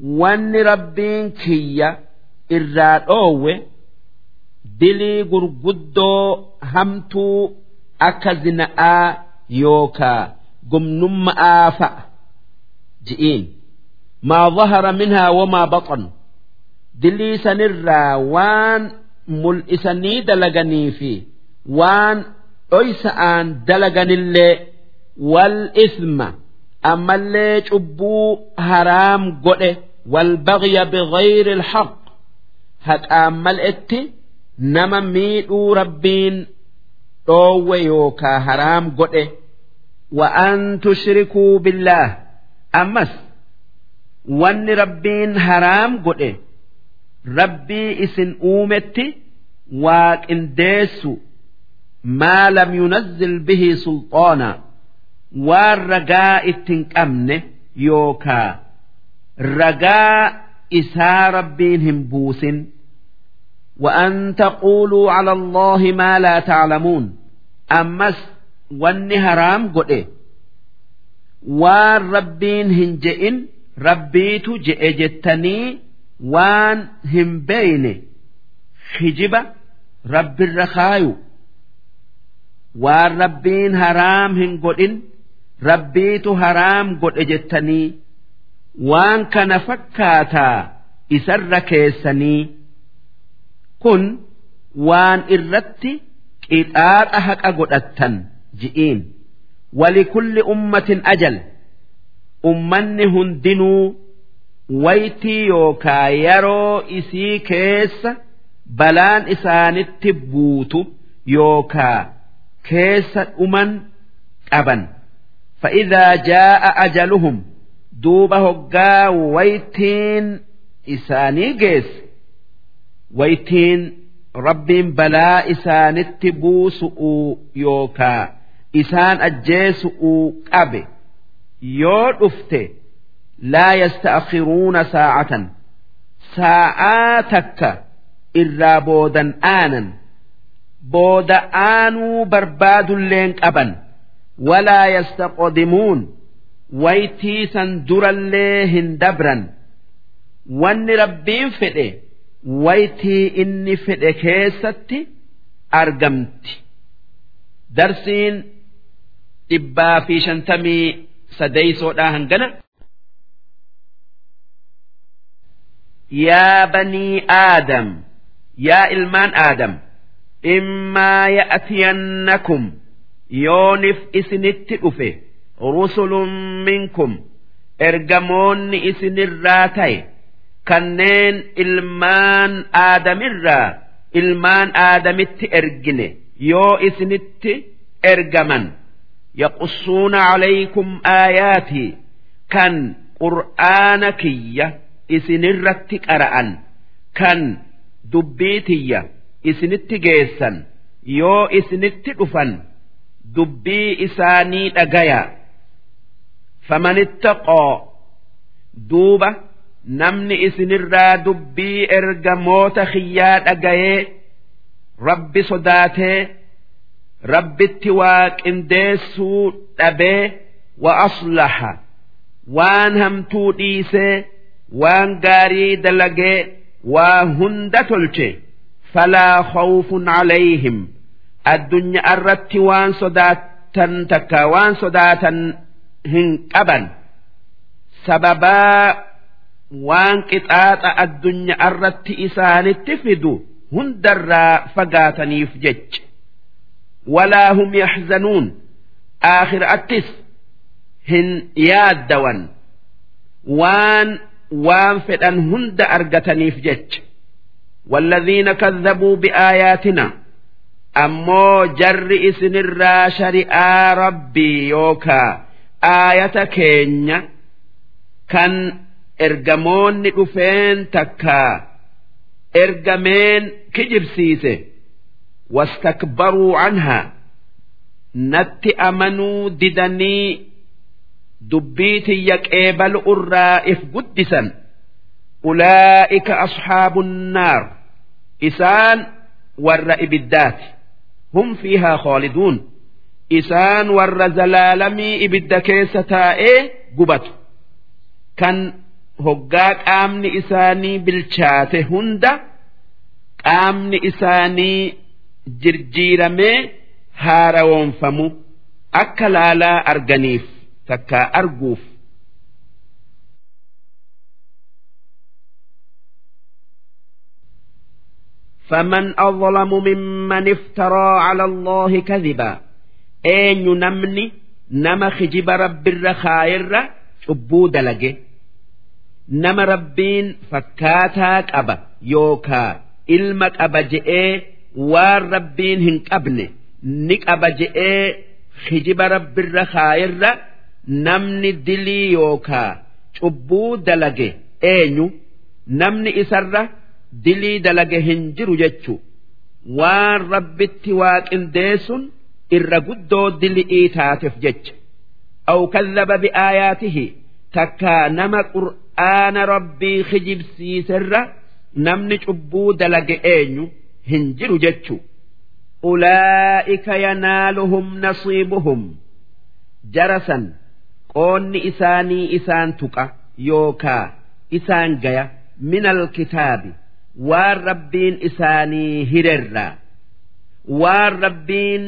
وان ربين كيا إراد أوه dilii gurguddoo hamtuu akka zina'aa yookaa gumnumma'aa fa'a ji'iin maa dhahara minhaa wamaa baxan dilii sanirraa waan mul'isanii dalaganii fi waan dhoysa'aan dalaganillee wal isma. Ammallee cubbuu haraam godhe wal bagya bighayri alhaq haqaan mal'etti nama miidhuu rabbiin dhoowwe yookaa haraam godhe wa'an tushrikuu billaah. Ammas wanni rabbiin haraam godhe rabbii isin uumetti waaqindeessu maa lam yunazzil bihi sulxaana waan ragaa ittin qabne yookaa ragaa isaa rabbiin hin buusin. وأن تقولوا على الله ما لا تعلمون أمس واني هرام قد وان ربين هنجئن ربيت جئ جتني وان هم بين خجبة رب الرخايو وان ربين هرام هنقدن rabbiitu haraam godhe jettanii waan kana fakkaataa isarra keessanii kun waan irratti qixaaxa haqa godhattan ji'iin. Wali kulli ummatin ajal. Ummanni hundinuu waytii yookaa yeroo isii keessa balaan isaanitti buutu yookaa keessa dhuman qaban. Fa'idaa jaa'a ajaluhum duuba hoggaa waytiin isaanii geesse. waytiin rabbiin balaa isaanitti buusu'uu yookaa isaan ajjeesu'uu qabe yoo dhufte laa yasta'khiruuna saacatan saa'aa takka irraa boodan aanan booda aanuu barbaadulleen qaban walaa yastaqodimuun waytii san durallee hin dabran wanni rabbiin fedhe waytii inni fedhe keessatti argamti. Darsiin dhibbaa fi shantamii sadeeysoodhaa hangana. Yaa banii aadam yaa ilmaan aadam immaa ya'tiyannakum yoonif isinitti dhufe rusulun minkum ergamoonni isinirraa ta'e kanneen ilmaan aadamirraa ilmaan aadamitti ergine yoo isinitti ergaman yaqussuuna calaykum aayaatii kan qur'aana kiyya isinirratti qara'an kan dubbii tiyya isinitti geessan yoo isinitti dhufan dubbii isaanii dhagaya. Faman ittaqoo duuba namni isinirraa dubbii ergamoota kiyyaa dhagayee rabbi sodaatee rabbitti waa qindeessuu dhabee wa aslaha waan hamtuu dhiisee waan gaarii dalagee waa hunda tolche falaa khawfun calayhim addunyaa irratti waan sodaatan takka waan sodaatan hin qaban. Sababaa waan qixaaxa addunyaa irratti isaanitti fidu hundarraa fagaataniif jecha walaa hum yaxzanuun aakhiraattis hin yaaddawan waan waan fedhan hunda argataniif jecha والذين كذبوا بآياتنا أمو جر إسنرا شريعة ربي يوكا آية كينيا كان ergamoonni dhufeen takka ergameen kijibsiise wastakbaruu canhaa natti amanuu didanii dubbii tiyya qeebalu irraa if guddisan ulaa'ika asxaabu nnaar isaan warra ibiddaati hum fiihaa khooliduun isaan warra zalaalamii ibidda keessa taa'ee gubatu. Kan hoggaa qaamni isaanii bilchaate hunda qaamni isaanii jirjiiramee haarawoonfamu akka laalaa arganiif takkaa arguuf. فمن أظلم ممن افترى على الله كذبا أين نمني نما خجب رب الرخائر شبو دلقه nama rabbiin fakkaataa qaba yookaa ilma qaba je'ee waan rabbiin hin qabne ni qaba je'ee hijiba rabbirra kaayirra namni dilii yookaa cubbuu dalage eenyu namni isarra dilii dalage hin jiru jechu. Waan rabbitti waaqindeessun irra guddoo dili'ii taateef jecha. Aw kallaba bi'aayaatihi takkaa nama qur'aana rabbii kijibsiiserra namni cubbuu dalage eenyu hin jiru jechu. Ulaa'ika yanaaluhum nasiibuhum. Jarasan qoonni isaanii isaan tuqa yookaa isaan gaya min alkitaabi waan rabbiin isaanii hirerraa waan rabbiin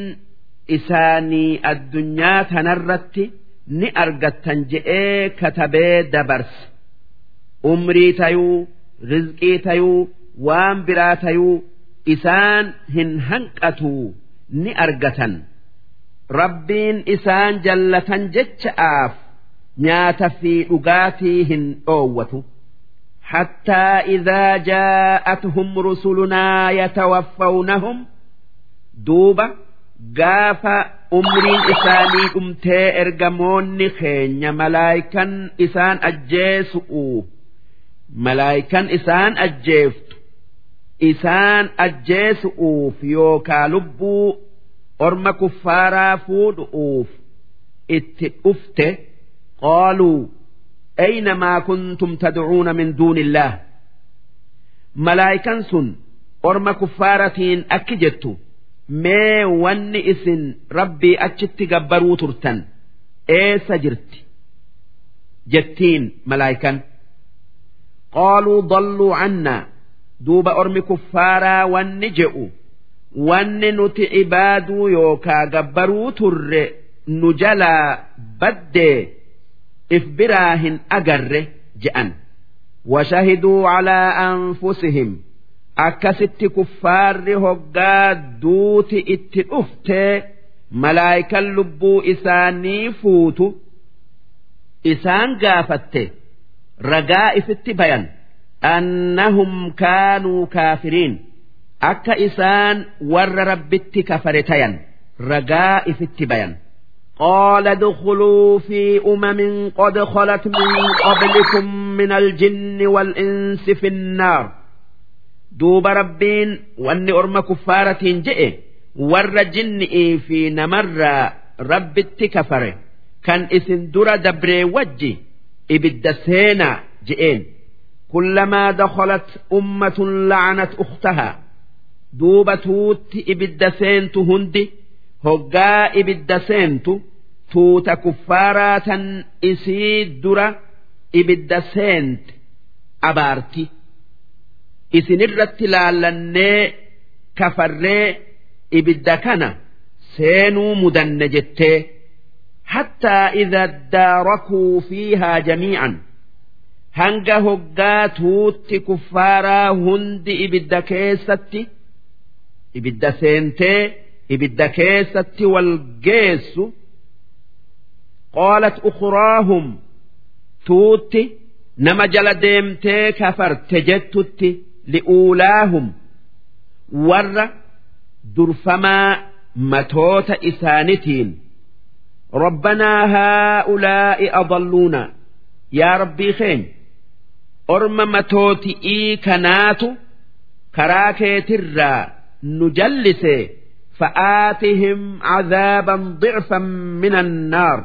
isaanii addunyaa tanarratti ni argattan je'ee katabee dabarse umrii tayuu rizqii tayuu waan biraa tayuu isaan hin hanqatuu ni argatan rabbiin isaan jallatan jecha'aaf nyaata fi dhugaatii hin dhoowwatu حتى إذا جاءتهم رسلنا يتوفونهم دوبة قاف أمرين إساني أمتي إرجمون خين ملايكا إسان أجيسؤوا malaayikan isaan ajjeeftu isaan ajjeesu'uuf yookaa lubbuu orma kuffaaraa fuudhu'uuf itti dhufte qaaluu ayna maa kuntum tadcuuna min duuni illaah malaayikan sun orma kuffaaratiin akki jettu mee wanni isin rabbii achitti gabbaruu turtan eessa jirti? jettiin malaayikan qaaluu dalluu cannaa duuba ormi kuffaaraa wanni je'u wanni nuti ibaaduu yookaa gabbaruu turre nu jalaa baddee if biraa hin agarre je'an washahiduu calaa anfusihim akkasitti kuffaarri hoggaa duuti itti dhuftee malaayikan lubbuu isaanii fuutu isaan gaafatte ragaa ifitti bayan annahum kaanuu kaafiriin akka isaan warra rabbitti kafare tayan ragaa ifitti bayan قال ادخلوا في أمم قد خلت من قبلكم من الجن والإنس في النار دوب ربين واني أرم كفارة جئ ور جنئي في نمر رب التكفر كان إسن در دبر وجي ibidda seenaa je'een. Kullamaa dakhalat ummatun la'anat uktahaa duuba tuutti ibidda seentu hundi hoggaa ibidda seentu tuuta kuffaaraa tan isii dura ibidda seente abaarti. Isinirratti laallannee kafarree ibidda kana seenuu mudanne jettee. Hattaa idha daarakuu fiihaa jamiican hanga hoggaa tuutti kuffaaraa hundi ibidda keessatti ibidda seentee ibidda keessatti wal geessu qaalat ukhraahum tuutti nama jala deemtee kafarte jettutti li'uulaahum warra durfamaa matoota isaanitiin rabbanaa haa'ulaa'i adalluuna yaa rabbii keenya orma matooti'ii kanaatu karaa keetirraa nu jallise fa'aatihim cadaaban dicfan min annaar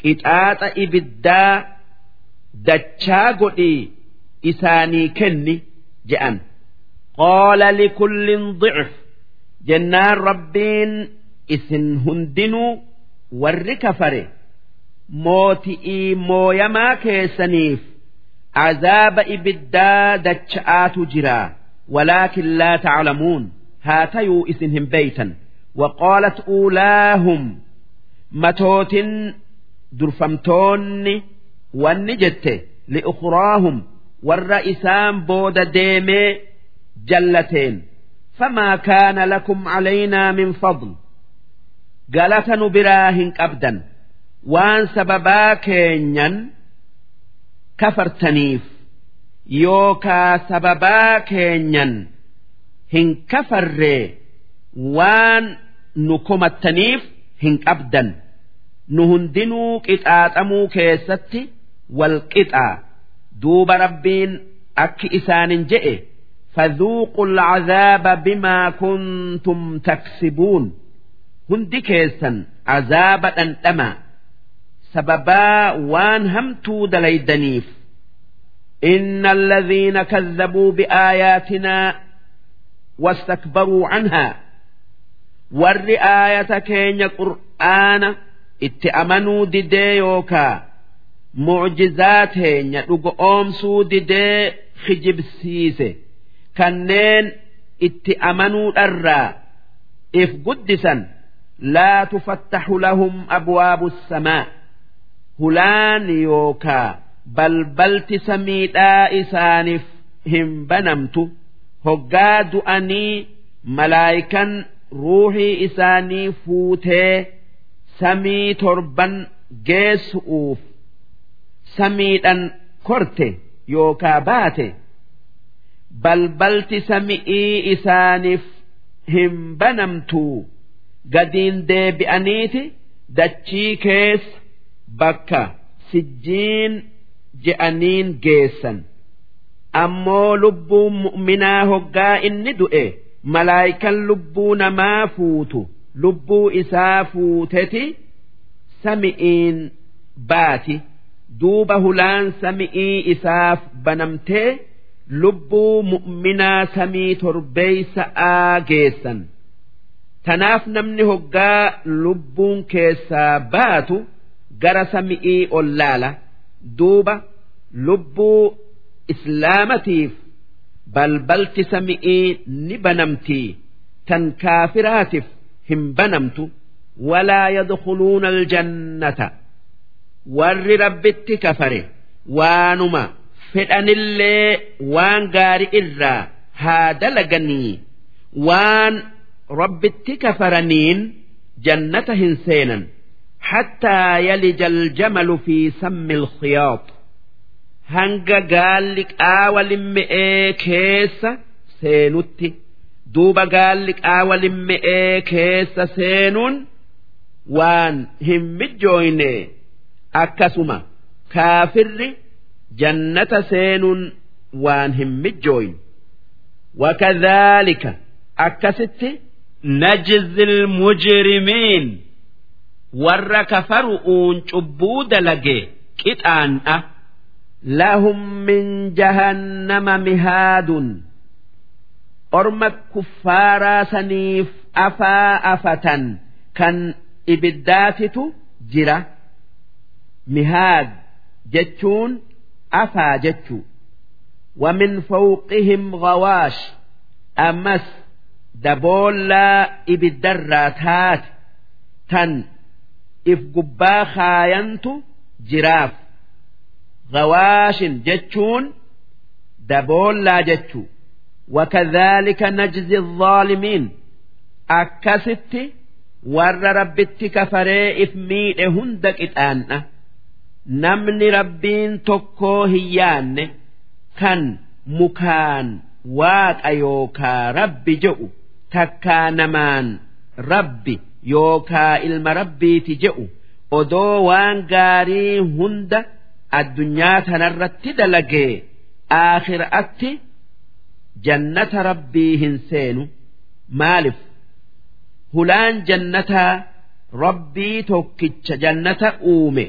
qixaaxa ibiddaa dachaa godhii isaanii kenni je'an qaala likullin dicf jennaan rabbiin isin hundinuu warri kafare mooti'ii mooyamaa keessaniif azaaba ibiddaa dacha'aatu jira. Walaakin laa taclamuun haa tayuu isin hin beeytan. Waqaalat uulaahum matootin durfamtoonni wanni jette li'ukhraahum warra isaan booda deemee jallateen. Famaa kaana lakum calaynaa min fadl. galata nu biraa hin qabdan waan sababaa keenyan kafartaniif yookaa sababaa keenyan hin kafarree waan nu komattaniif hin qabdan nu hundinuu qixaaxamuu keessatti wal qixaa duuba rabbiin akki isaanin je'e فذوقوا العذاب بما كنتم تكسبون هندي كيسا عذاب أنتما سببا وان همتو دليدنيف إن الذين كذبوا بآياتنا واستكبروا عنها ور آية كين قرآن اتأمنوا ددي يوكا معجزات يدوغ أومسو ددي خجب سيسي كنين اتأمنوا الرا إف قدسا لا تفتح لهم أبواب السماء هلان يوكا بل بلت سميدا إسانف هم بنمتو hoggaa du'anii malaayikan ruuxii isaanii fuutee samii torban geessu'uuf samiidhan korte yookaa baate balbalti sami'ii isaaniif hin banamtuu gadiin deebi'aniiti dachii keessa bakka sijjiin je'aniin geessan. Ammoo lubbuun mu'minaa hoggaa inni du'e malaayikan lubbuu namaa fuutu lubbuu isaa fuuteti sami'iin baati. Duuba hulaan sami'ii isaaf banamtee lubbuu mu'minaa samii torbeeysa'aa geessan tanaaf namni hoggaa lubbuun keessaa baatu gara sami'ii ol laala duuba lubbuu islaamatiif balbalti sami'ii ni banamtii tan kaafiraatiif hin banamtu. Walaa yadkhuluuna aljannata. Warri rabbitti kafare waanuma fedhanillee waan gaari irraa haa dalaganii. Waan rabbitti kafaraniin jannata hin seenan hattaa yalija aljamalu fi sammi alkhiyaax hanga gaalli qaawa limme'ee keessa seenutti duuba gaalli qaawa limme'ee keessa seenuun waan hin mijjooyne akkasuma kaafirri jannata seenuun waan hin mijjooyne wakadhaalika akkasitti najzil mujrimiin warra kafaru'uun cubbuu dalage qixaan'a. lahum min jahannama mihaadun. Orma kuffaaraa saniif afaa afatan kan ibiddaatitu jira. Mihaad jechuun afaa jechuu. Wa min fawqihim gawaash. Ammas daboollaa ibiddarraa taate tan if gubbaa kaayantu jiraaf gawaashin jechuun daboollaa jechuu wakadhaalika najzi الظaalimiin akkasitti warra rabbitti kafaree if miidhe hunda qixaan'a namni rabbiin tokkoo hin yaanne kan mukaan waaqa yookaa rabbi jedhu takkaa namaan. Rabbi yookaa ilma rabbiiti jedhu odoo waan gaarii hunda addunyaa tanarratti dalagee aakhiraatti jannata rabbii hin seenu. Maalif hulaan jannataa rabbii tokkicha jannata uume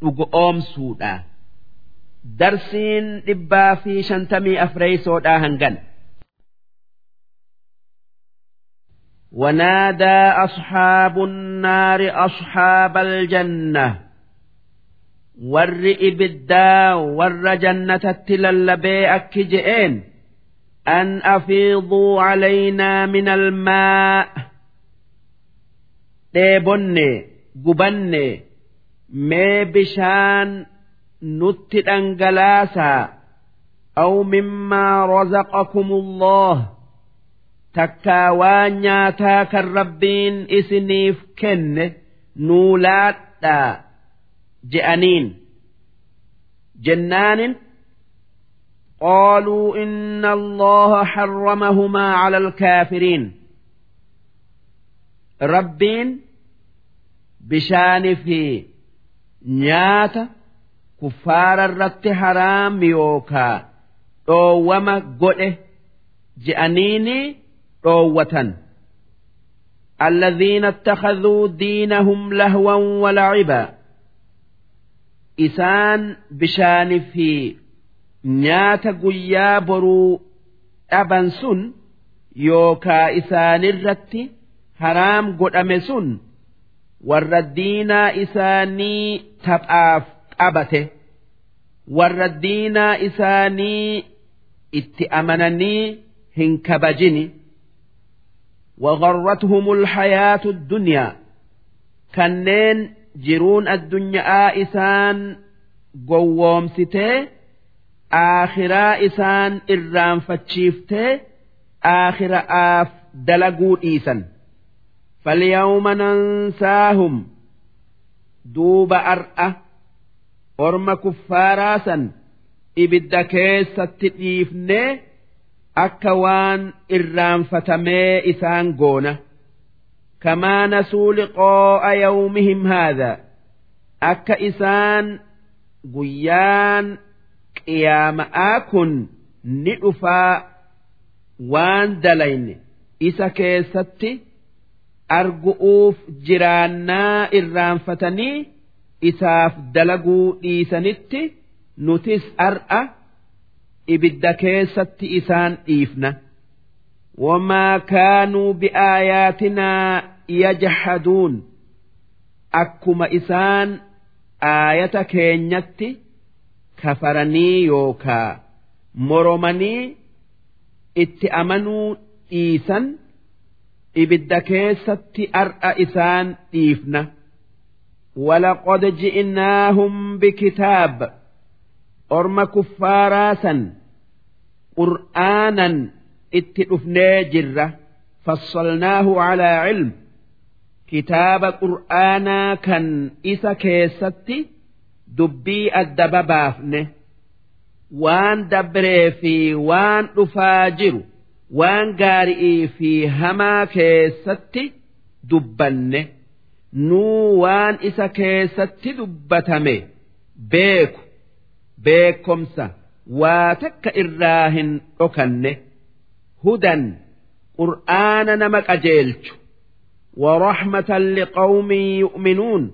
dhugo oomsuudha. Darsiin dhibbaa fi shantamii afreeysoodhaa hangan ونادى أصحاب النار أصحاب الجنة. والرئ بالداء ور جنة التلال جئين. أن أفيضوا علينا من الماء. تيبني قبني مي بشان نتت أو مما رزقكم الله. takkaa waan nyaataa kan rabbiin isiniif kenne nuulaadhaa je'aniin jennaanin قالوا إن الله حرمهما على الكافرين ربين بشان في نيات كفار الرت حرام يوكا دوما قده جأنيني dhoowwatan الذين اتخذوا دينهم لهوا ولعبا. إسان بشان في نيات قيا برو أبن سن يوكا إسان الرت حرام قد أمسن. والردين إساني تبعاف أبته والردين إساني اتأمنني هنكبجني. وغرتهم الحياة الدنيا. كنين جرون الدنيا إسان قووم ستي آخرا إسان إرام فتشيفتي آخر آف دلقوا إيسا فاليوم ننساهم. دوب أرأة أرم كفاراسا إبدا كيسة تئيفني akka waan irraanfatamee isaan goona. Kamaa nasuu liqoo'a yawmihim haadha. Akka isaan guyyaan qiyaama'aa kun ni dhufaa waan dalayne. Isa keessatti argu'uuf jiraannaa irraanfatanii isaaf dalaguu dhiisanitti nutis ar'a ibidda keessatti isaan dhiifna. وما كانوا بآياتنا يجحدون أكما إسان آية كينيت كفرني يوكا مرمني اتأمنوا إيسا ibidda keessatti ar'a isaan dhiifna ولقد جئناهم بكتاب orma kuffaaraa san qur'aanan itti dhufnee jirra. Fassalnaahu calaa cilm kitaaba qur'aanaa kan isa keessatti dubbii addaba baafne. Waan dabree fi waan dhufaa jiru waan gaari'ii fi hamaa keessatti dubbanne. Nuu waan isa keessatti dubbatame beeku. beekomsa waa takka irraa hin dhokanne hudan qur'aana nama qajeelchu ورحمة لقوم يؤمنون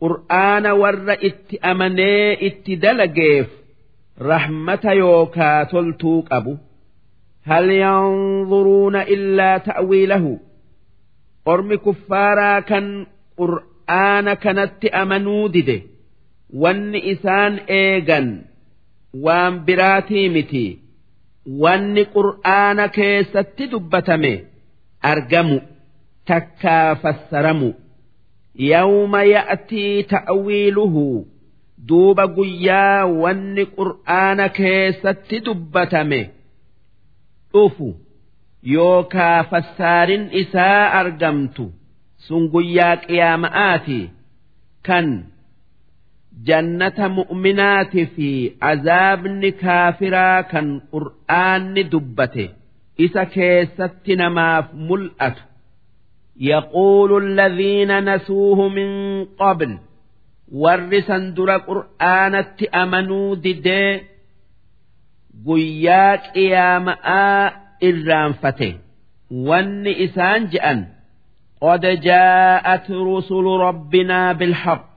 قرآن ور ات أمني ات دلقيف رحمة يوكا تلتوك أبو هل ينظرون إلا تأويله أرم كفارا كان قرآن كانت أمنوا wanni isaan eegan waan biraatii miti. Wanni qur'aana keessatti dubbatame argamu takkaa fassaramu yawma ya'tii ta'wiiluhu. Duuba guyyaa wanni qur'aana keessatti dubbatame dhufu. Yookaa fassaarin isaa argamtu sun guyyaa qiyaama'aati. Kan. جنة مؤمنات في عذاب كافرا كان قرآن دبته إسا كيستنا ما ملأت. يقول الذين نسوه من قبل. ورسا در قرآن أمنوا دد قياك يا ماء الرانفته وان إسان جأن. قد جاءت رسل ربنا بالحق.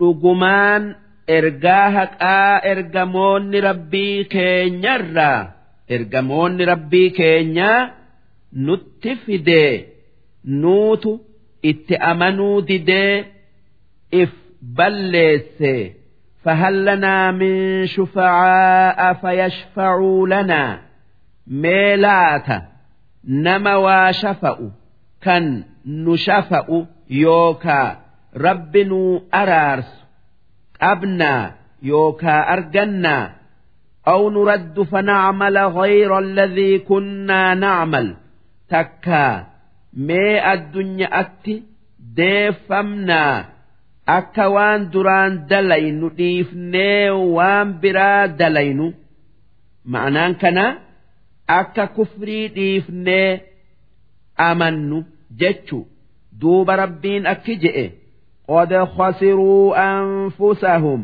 dhugumaan ergaa haqaa ergamoonni rabbii keenyarraa ergamoonni rabbii keenyaa nutti fidee nuutu itti amanuu didee if balleessee فهل لنا من شفعاء فيشفعوا لنا ميلات نما وشفأ كان نشفأ يوكا رب نو أرارس أبنا يوكا أرجنا أو نرد فنعمل غير الذي كنا نعمل تكا مي الدنيا أتي ديفمنا akka waan duraan dalaynu dhiifnee waan biraa dalaynu ma'anaan kana akka kufrii dhiifnee amannu jechu duuba rabbiin akki je'e قد خسروا أنفسهم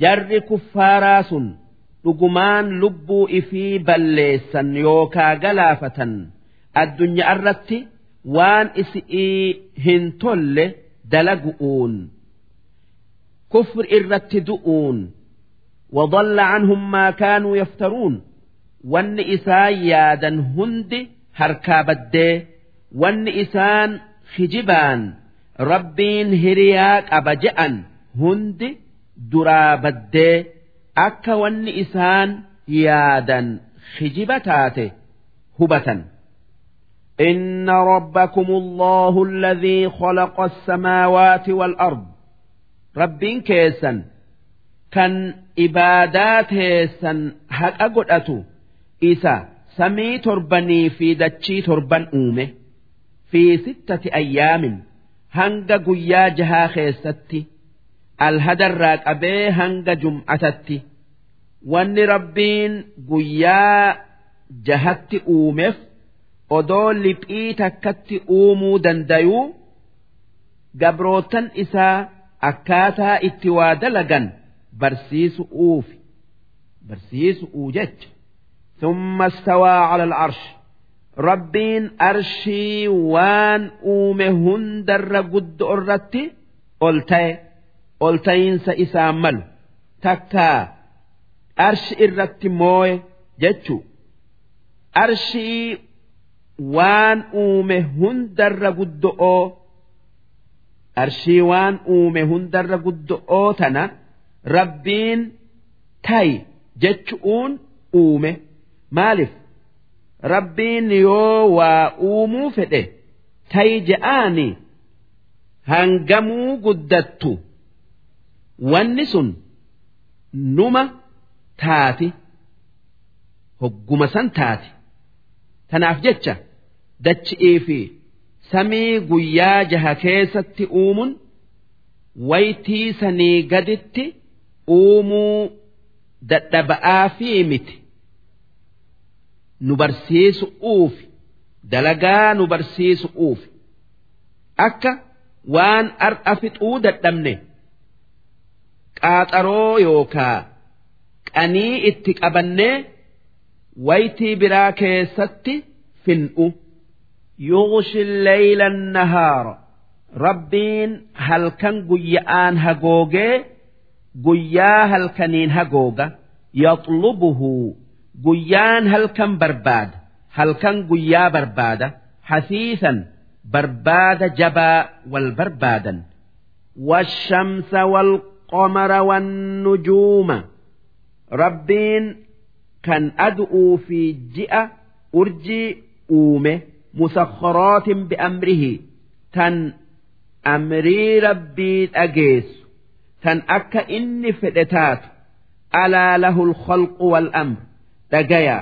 جر كفارا سن dhugumaan lubbuu ifii balleessan yookaa galaafatan addunyaa irratti waan isii hin tolle dalagu'uun kufr irratti du'uun wadalla canhum maa kaanuu yaftaruun wanni isaan yaadan hundi harkaa baddee wanni isaan hijibaan إسان خجبان ربين هرياك أبجأن هند درا بدي أكا وان إسان يادا خجبتاته هبة إن ربكم الله الذي خلق السماوات والأرض ربين كيسا كان إباداتيسا هك أقدأتو إسا سمي تربني في دتشي تربن أومه في ستة أيام هنga guyyaa jahaa keessatti alhadarraa qabee hanga jum'atatti wanni rabbiin guyyaa jahatti uumeef odoo liphii takkatti uumuu dandayuu gabrootan isaa akkaataa itti waa dalagan barsiisu uufi barsiisuu jecha ثم استوى على العرش rabbiin arshii waan uume hundarra guddo irratti ol ta'e ol ta'iinsa isaa malu. Takkaa arshi irratti mooye jechu arshii waan uume hundarra guddo'oo arshii waan uume hundarra guddo'oo tana rabbiin tayi jechuun uume. Maaliif? Rabbiin yoo waa uumuu fedhe tayi je'aani hangamuu guddattu wanni sun numa taati hogguma san taati tanaaf jecha dachi'ii fi samii guyyaa jaha keessatti uumuun waytii sanii gaditti uumuu dadhaba'aa fi miti. Nu barsiisu uufi dalagaa nu barsiisu uufi. Akka waan ar'a fixuu dadhabne qaaxaroo yookaa qanii itti qabannee waytii biraa keessatti fin'u. Yughshi leyla nahaara rabbiin halkan guyya'aan hagoogee guyyaa halkaniin hagooga yaxlubuhu guyyaan halkan barbaada halkan guyyaa barbaada hasiisan barbaada jabaa wal barbaadan. والشمس والقمر والنجوم ربين كان أدعو في جئة أرجي أومه مسخرات بأمره تن أمري ربي أجيس تن أكا إني فدتات ألا له الخلق والأمر dhagaya.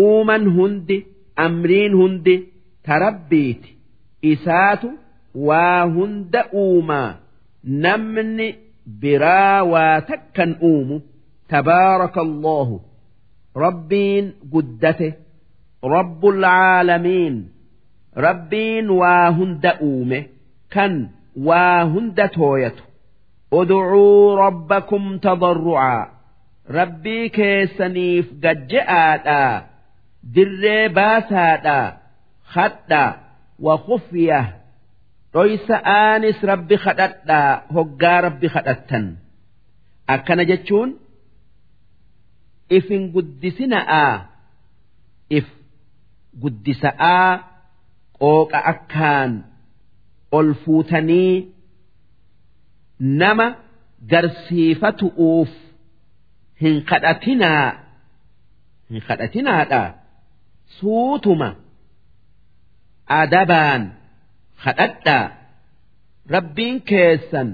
Uuman hundi amriin hundi tarabbiiti. Isaatu waa hunda uumaa namni biraa waa takkan uumu. Tabaaraka allahu rabbiin guddate. Rabbul caalamiin rabbiin waa hunda uume. Kan waa hunda tooyatu. Udcuu rabbakum tadarrucaa rabbii keessaniif gajja'aadhaa dirree baasaadhaa hadhaa dhoysa aanis rabbi kadhadhaa hoggaa rabbi kadhattan akkana jechuun ifin guddisina'aa if guddisa'aa qooqa akkaan ol fuutanii nama garsiifatu'uuf hin kadhatinaa hin kadhatinaadha suutuma adabaan kadhadhaa rabbiin keessan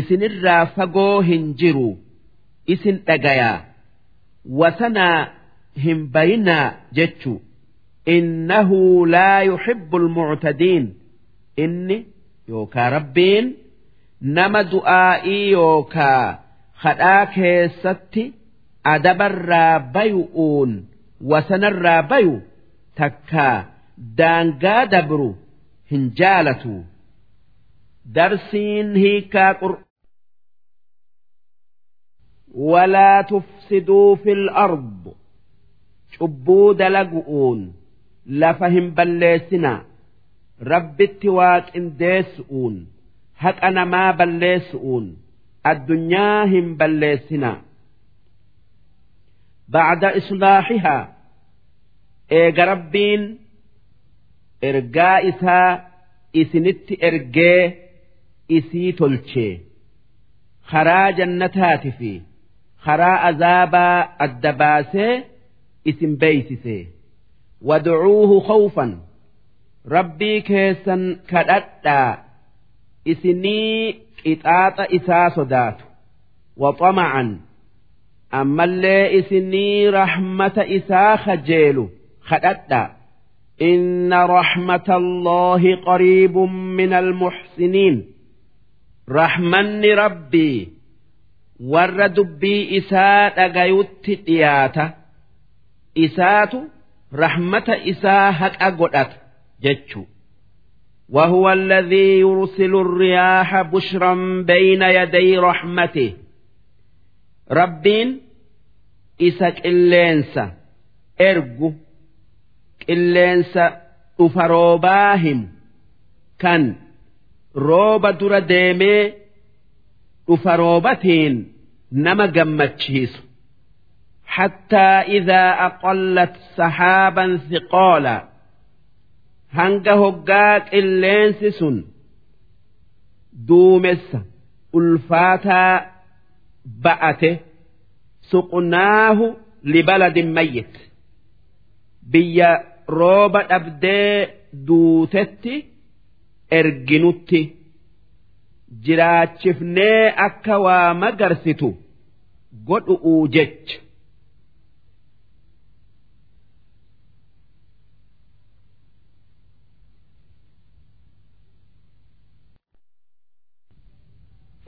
isinirraa fagoo hin jiru isin dhagayaa wasanaa hin bayinaa jechu innahu laa yuhibbu almuctadiin inni yookaa rabbiin nama du'aa'ii yookaa kadhaa keessatti adabarraa bayu'uun wasanarraa bayu takkaa daangaa dabru hin jaalatu darsiin hiikaa qur ولا تفسدوا في الأرض cubbuu dalagu'uun lafa hin balleessinaa rabbitti waaqindeessu'uun haqa namaa balleessu'uun Addunyaa hin balleessinaa bacda islaaxihaa eega rabbiin ergaa isaa isinitti ergee isii tolchee. Karaa jannataati fi karaa azaabaa adda baasee isin beeysise wadcuuhu khawfan rabbii keessan kadhadhaa. Isinii qixaaxa isaa sodaatu waxamacan ammallee isinii rahmata isaa kajeelu kadhadhaa إن رحمة الله قريب من المحسنين رحمن ربي ور دبي إساء أغيوت إياتا إساءة رحمة إساء هك أقودت جتشو وهو الذي يرسل الرياح بشرا بين يدي رحمته. ربين إسك إلينسا إرجو إلينسا أفروباهم. كان روبة درا ديمي أفروبتين نما جمتشيس حتى إذا أقلت سحابا ثقالا hanga hoggaa qilleensi sun duumessa ulfaataa ba'ate suqnaahu libaladin mayyit biyya rooba dhabdee duutetti erginutti jiraachifnee akka waa magarsitu godhu'uu jecha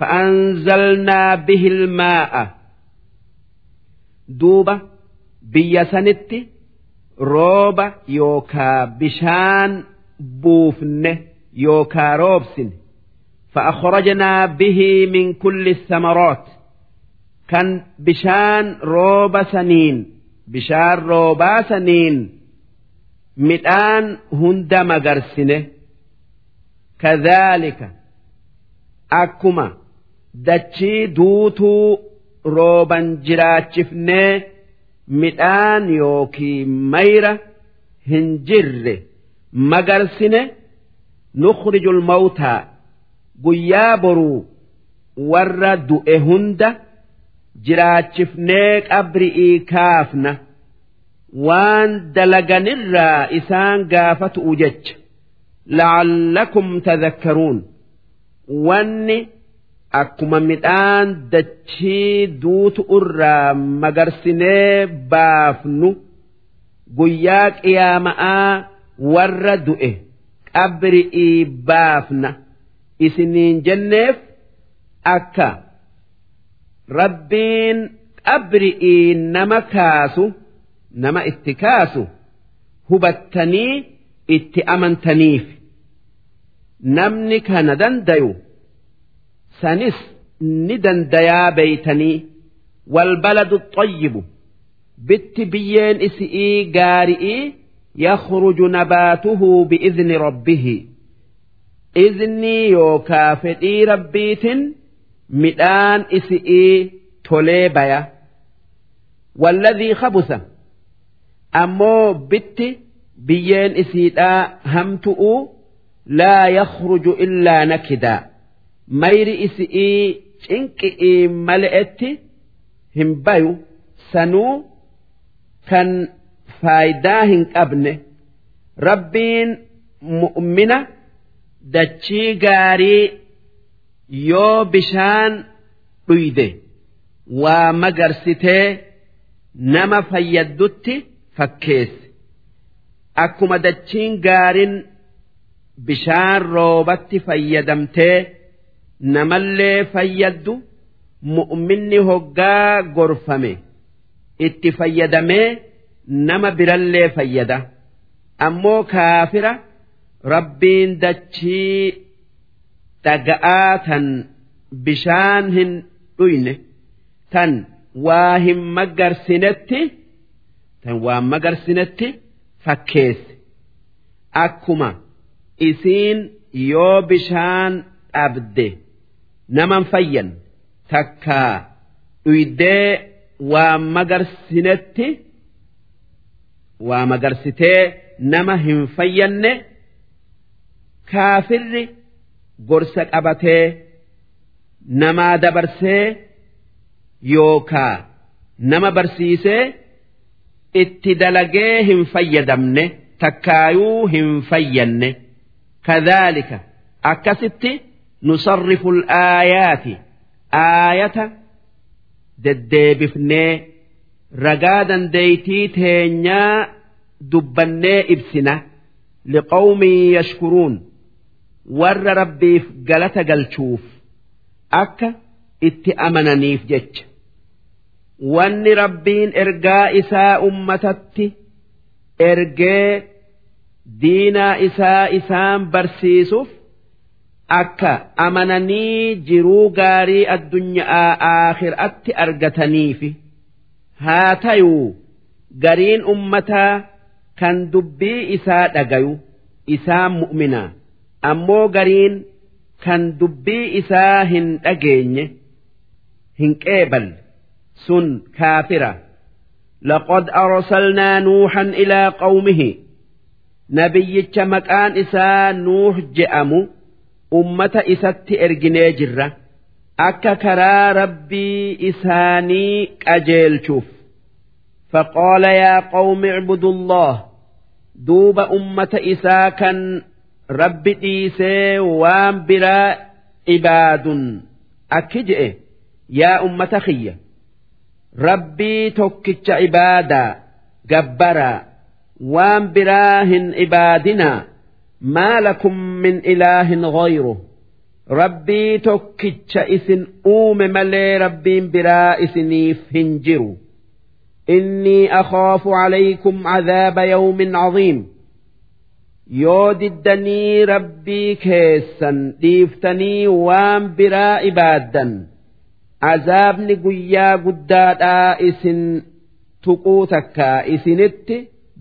فأنزلنا به الماء. دوبة بيسنت روبة يوكا بشان بوفن يوكا روبسن. فأخرجنا به من كل الثمرات. كان بشان روبة سنين. بشان روبا سنين. مئان هند مغرسنه كذلك أكما dachii duutuu rooban jiraachifnee midhaan yookii mayra hin jirre. Magarsine nukhrijul mawtaa guyyaa boruu warra du'e hunda jiraachifnee qabri'ii kaafna. Waan dalaganirraa isaan gaafatu'u jecha la'allakum tadhakkaruun. Wanni akkuma midhaan dachii duutu irraa magarsinee baafnu guyyaa qiyaama'aa warra du'e qabri'ii baafna isiniin jenneef akka rabbiin qabri'ii nama kaasu nama itti kaasu hubattanii itti amantaniif namni kana dandayu. Sanis ni dandayaa beeytanii walbaladu xayyibu bitti biyyeen isi'ii gaari'ii yakhruju nabaatuhu bi'izni rabbihi iznii yookaa fedhii rabbiitin midhaan isi'ii tolee baya walladhii khabusa ammoo bitti biyyeen isiidhaa hamtu'u laa yakhruju illaa nakidaa mayri isi'ii cinqi'ii male'etti hin bayu sanuu kan faayidaa hin qabne rabbiin mu'mina dachii gaarii yoo bishaan dhuyde waa magarsitee nama fayyaddutti fakkeesse akkuma dachiin gaariin bishaan roobatti fayyadamtee. Namallee fayyaddu mu'minni hoggaa gorfame itti fayyadamee nama birallee fayyada. Ammoo kaafira rabbiin dachii dhaga'aa tan bishaan hin dhuyne tan waa hin magarsinetti tan waa magarsinetti fakkeesse. Akkuma isiin yoo bishaan dhabde naman fayyan. Takkaa dhuydee waa magarsinetti waa magarsitee nama hin fayyanne kaafirri gorsa qabatee namaa dabarsee yookaa nama barsiisee itti dalagee hin fayyadamne takkaayuu hin fayyanne kadhaalika akkasitti nusarrifu alaayaati aayata deddeebifnee ragaa dandeeytii teenyaa dubbannee ibsina liqawmin yashkuruun. Warra rabbiif galata galchuuf akka itti amananiif jecha. Wanni rabbiin ergaa isaa ummatatti ergee diinaa isaa isaan barsiisuuf akka amananii jiruu gaarii addunyaa aakhiraatti argataniifi haa tayuu gariin ummataa kan dubbii isaa dhagayu isaan mu'mina ammoo gariin kan dubbii isaa hin dhageenye hin qeeballe sun kaafira لقد أرسلنا نوحا إلى قومه nabiyyicha maqaan isaa nuuh je'amu ummata isatti erginee jirra akka karaa rabbii isaanii qajeelchuuf فقال يا قوم اعبدوا الله دوب أمة إسا كان رب إيسي وام برا عباد أكجئ يا أمة خيّة ربي توكتش عبادا جبرا waan biraa hin ibaadinaa maa lakum min ilaahin ghayru rabbii tokkicha isin uume malee rabbiin biraa isiniif hin jiru innii akhaafu calaykum cadaaba yawmin caziim yoo diddanii rabbii keessan dhiiftanii waan biraa ibaaddan azaabni guyyaa guddaadhaa isin tuquu takkaa isinitti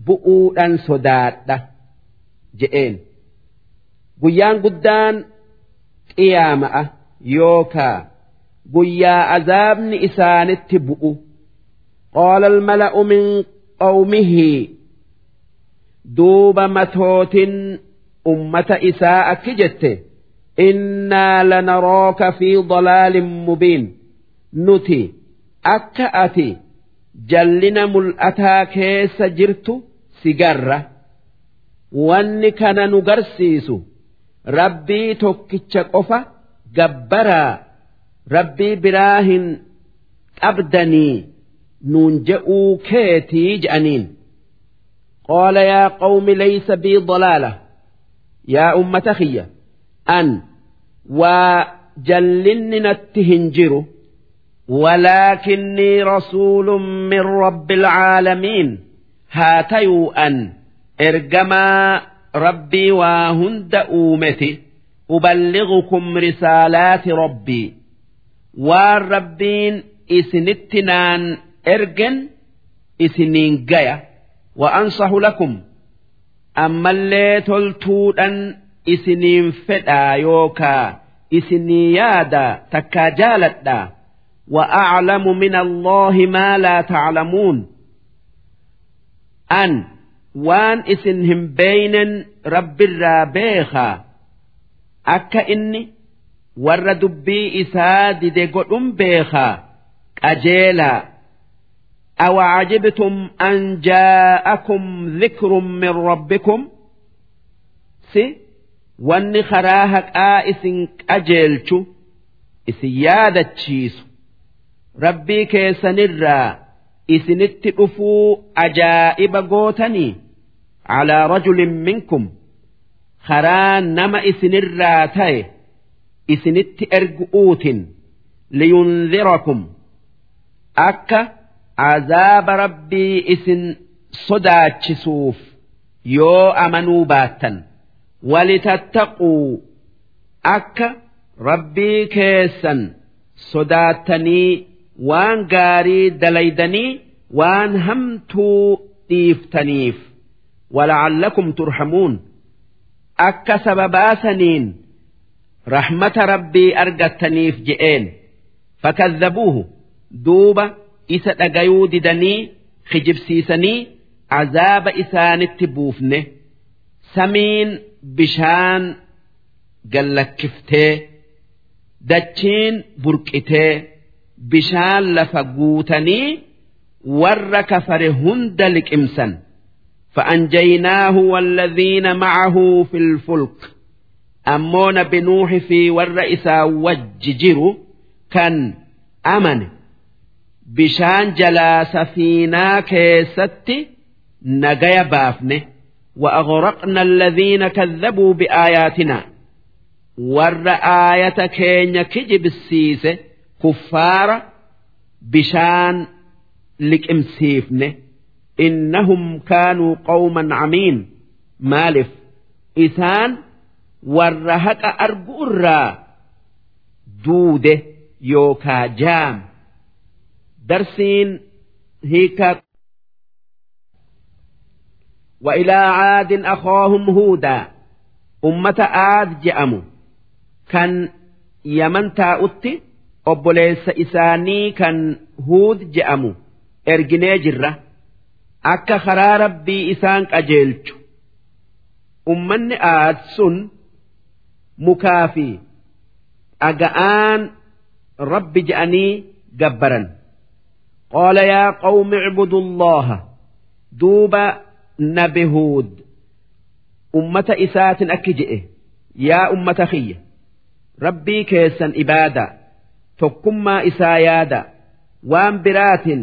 bu'uudhaan sodaadha je'een guyyaan guddaan qiyaama'a yookaa guyyaa azaabni isaanitti bu'u. Qaala almala'u min qawmihi duuba matootin ummata isaa akki jette innaa lanarooka fi dalaalin mubiin. Nuti akka ati jallina mul'ataa keessa jirtu si garra. Wanni kana nu garsiisu rabbii tokkicha qofa gabbaraa rabbii biraa hin qabdanii nuun je'uu keetii je'aniin قال يا قوم ليس بي ضلالة يا أمة خية أن وجلن نتهنجر ولكني رسول من رب العالمين هاتيوا أن إرجما ربي وهند أومتي أبلغكم رسالات ربي. والربين إسنتنان إرجن إسنين جاية. وأنصح لكم أما اللي تلتودا إسنين فدا يوكا إسني يادا تكاجالتا وأعلم من الله ما لا تعلمون. أن وان إسنهم بين رب الرابيخا أكا إني ور دبي إساد دقل بيخا أجيلا أو عجبتم أن جاءكم ذكر من ربكم سي وان خراهك آئس أجيلشو إسيادة تشيسو rabbii keessanirraa isinitti dhufuu ajaa'iba gootanii calaa rajulin minkum karaa nama isinirraa ta'e isinitti ergu'uutin liyunzirakum akka azaaba rabbii isin sodaachisuuf yoo amanuu baattan. Walitattaquu akka rabbii keessan sodaattanii waan gaarii dalaydanii waan hamtuu dhiiftaniif wala'allakum turhamuun akka sababaasaniin rahmata rabbii argattaniif je'een fakadhabuuhu duuba isa dhagayuu didanii kijibsiisanii azaaba isaanitti buufne samiin bishaan gallakkiftee dachiin burqitee bishaan لفقوتني guutanii warra kafare إمسا فأنجيناهُ والذين معه في الفلك أمون بنوح في والرئيس وججر كان أمن بشان جلا سفينة كيستي نجايا بافنه وأغرقنا الذين كذبوا بآياتنا ور آية كينيا كجب السيسه كفار بشان لك امسيفنه إنهم كانوا قوما عمين مالف إسان ورهك أرجورا دودة يوكا جام درسين هيك وإلى عاد أخاهم هودا أمة عاد جأموا كان يمن تاؤتي obboleessa isaanii kan huud je'amu erginee jirra akka karaa rabbii isaan qajeelchu ummanni aad sun mukaa fi dhaga'aan rabbi je'anii gabbaran qaala yaa qawmi icbudu allaha duuba nabi huud ummata isaatin akki je'e yaa ummata kiyya rabbii keessan ibaadaa tokkummaa isaa yaada waan biraatin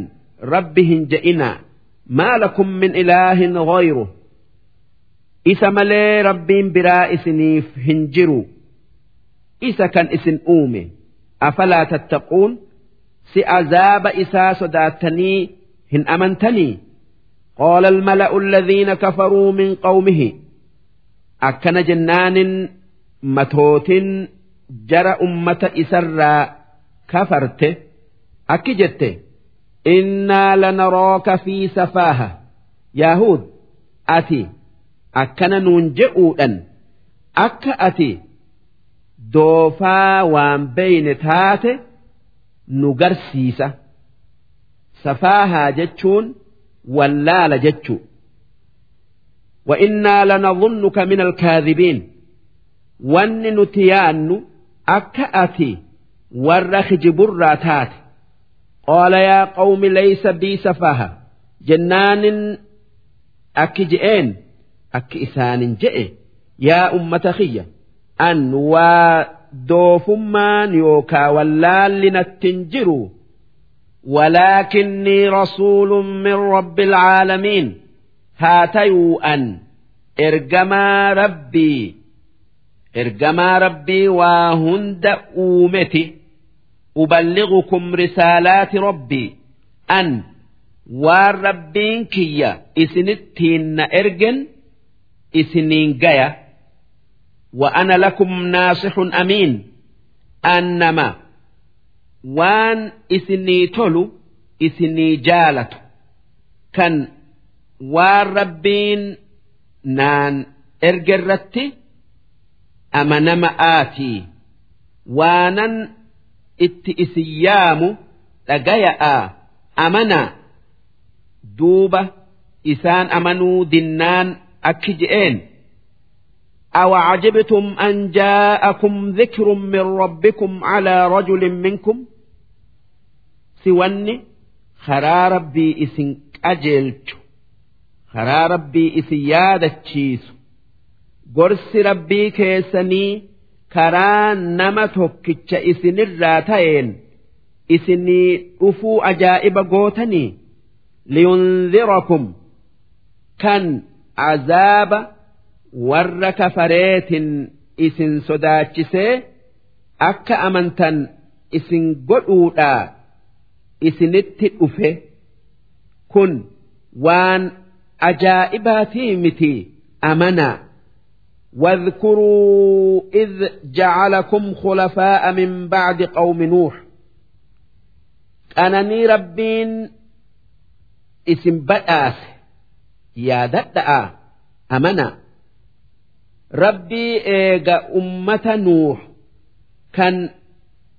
rabbi hin je'inaa maa min ilaahin ghayru isa malee rabbiin biraa isiniif hin jiru isa kan isin uume afalaa tattaquun si azaaba isaa sodaattanii hin amantanii قال الملأ الذين كفروا من قومه أكن جنان متوت جرى أمة إسرّا kafarte akki jette innaa lanaraaka fi safaaha yaahud ati akkana nuun je'uudhan akka ati doofaa waan beeyne taate nu garsiisa safaahaa jechuun wallaala jechuu وإنا لنظنك من الكاذبين وأن نتيان أكأتي warra kijiburraa taate qaala yaa qawmi laysa bii safaha jennaanin akki je'een akki isaanin je'e yaa ummata kiyya an waa doofummaan yookaa wallaalli nattin jiru ولكني رسول من رب العالمين هاتيوا أن إرجما ربي إرجما ربي وهند أومتي أبلغكم رسالات ربي أن والربين كيا إسنتين إرجن إسنين جايا. وأنا لكم ناصح أمين. أنما وان إسني تولو إسني جالت كان والربين نان إرجرتي أمنما آتي. waanan itti isin yaamu dhagaya'a amana duuba isaan amanuu dinnaan akki je'een أوعجبتم أن جاءكم ذكر من ربكم على رجل منكم سواني خرا ربي إسن أجلت خرا ربي إسن يادة تشيس قرس ربي كيسني karaa nama tokkicha isinirraa ta'een isinii dhufuu ajaa'iba gootanii? Liyunzirakum kan azaaba warra kafareetin isin sodaachisee akka amantan isin godhuudhaa isinitti dhufe? Kun waan ajaa'ibaatii miti amanaa واذكروا إذ جعلكم خلفاء من بعد قوم نوح. أنني ربين اسم بدأس يا ددأ. أمنا. ربي إيغا أمة نوح. كان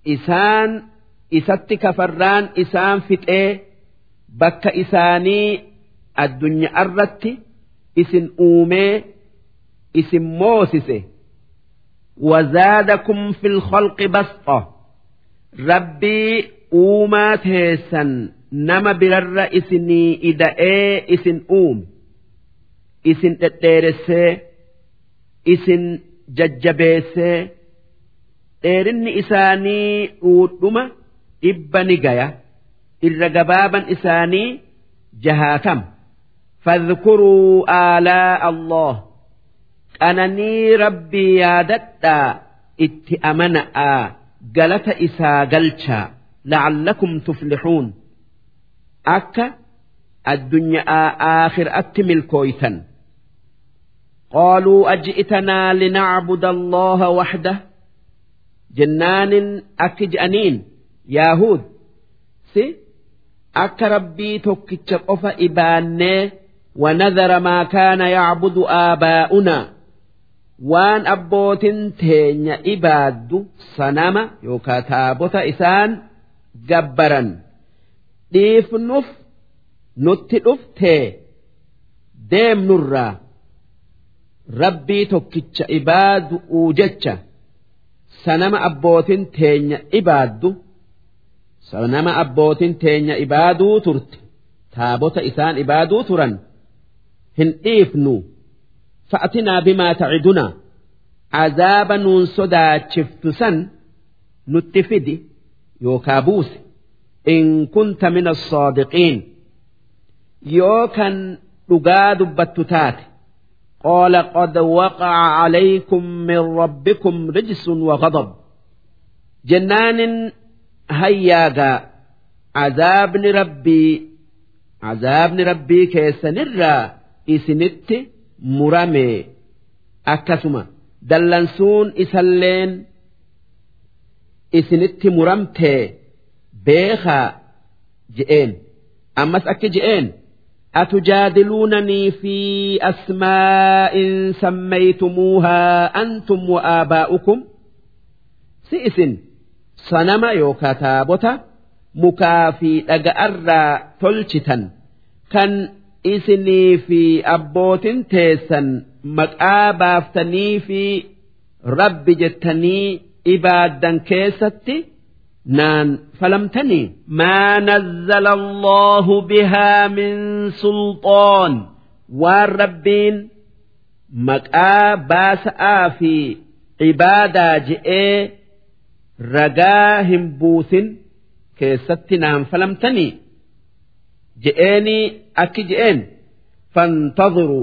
إسان إسات كفران إسان فتئ. بك إساني الدنيا أردت إسن أومي. Isin moosise wazaadakum fil khalqi basxa rabbii uumaa teessan nama birarra isinii ida'ee isin uume isin dhedheeressee isin jajjabeessee dheerinni isaanii dhuudhuma dhibba ni gaya irra gabaaban isaanii jahaatam fadhkuruu aalaa allah qananii rabbii yaadadhaa itti amana'aa galata isaa galchaa la'allakum tuflixuun akka addunyaa aakhiraatti milkooytan. Qaaluu aj'itanaa linacbuda allaha waxda jennaanin akki je'aniin yaahuud si akka rabbii tokkicha qofa ibaannee wanadara maa kaana yacbudu aabaa'unaa waan abbootin teenya ibaaddu sanama yookaa taabota isaan gabbaran. Dhiifnuuf nutti dhuftee deemnurraa. Rabbii tokkicha ibaadu jecha sanama abbootin teenya ibaaddu sanama abbootin teenya ibaaduu turte. Taabota isaan ibaaduu turan hin dhiifnu فأتنا بما تعدنا. عذابا نونسودا شفتسا نتفدي. يوكابوس إن كنت من الصادقين. يوكن لقاد بتتات. قال قد وقع عليكم من ربكم رجس وغضب. جنان هياغا. عذاب ربي. عذاب ربي كيسنر إسنت. مرمي أكسما دلنسون إسلين إسنت مرمتي بيخا جئين أمس أك جئين أتجادلونني في أسماء سميتموها أنتم وآباؤكم سئس صنم يوكا تابوتا مكافي أجأر تلشتا كان isinii fi abbootin teessan maqaa baaftanii fi rabbi jettanii ibaaddan keessatti naan falamtanii. Maa nazzala allahu bihaa min sulxaan waan rabbiin maqaa baasa'aa fi ibaadaa je'ee ragaa hin buusin keessatti naan falamtanii. je'eenii akki je'een fantaduru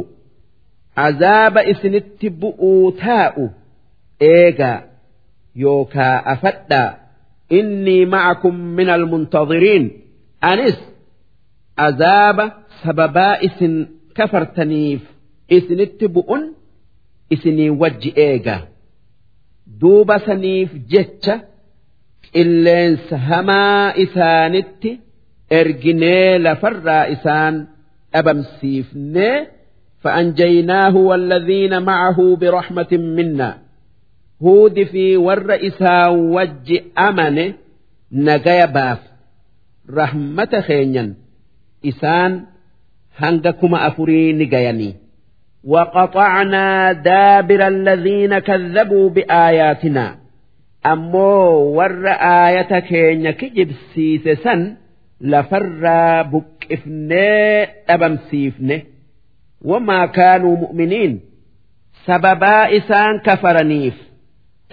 azaaba isinitti bu'uu taa'u eegaa yookaa afadhaa innii ma'akum min almuntadiriin anis azaaba sababaa isin kafartaniif isinitti bu'un isinii wajji eegaa duuba saniif jecha qilleensa hamaa isaanitti. لفر إسان أبم سيفني فأنجيناه والذين معه برحمة منا huudi fi warra isaa wajji amane nagaya baaf rahmata keenyan isaan hanga kuma afurii ni gayanii وقطعنا دابر الذين كذبوا بآياتنا أمو ور آية كين كجب سيسسن lafarraa buqqifnee dhabamsiifne. Wamaa kaanuu mu'miniin? Sababaa isaan kafaraniif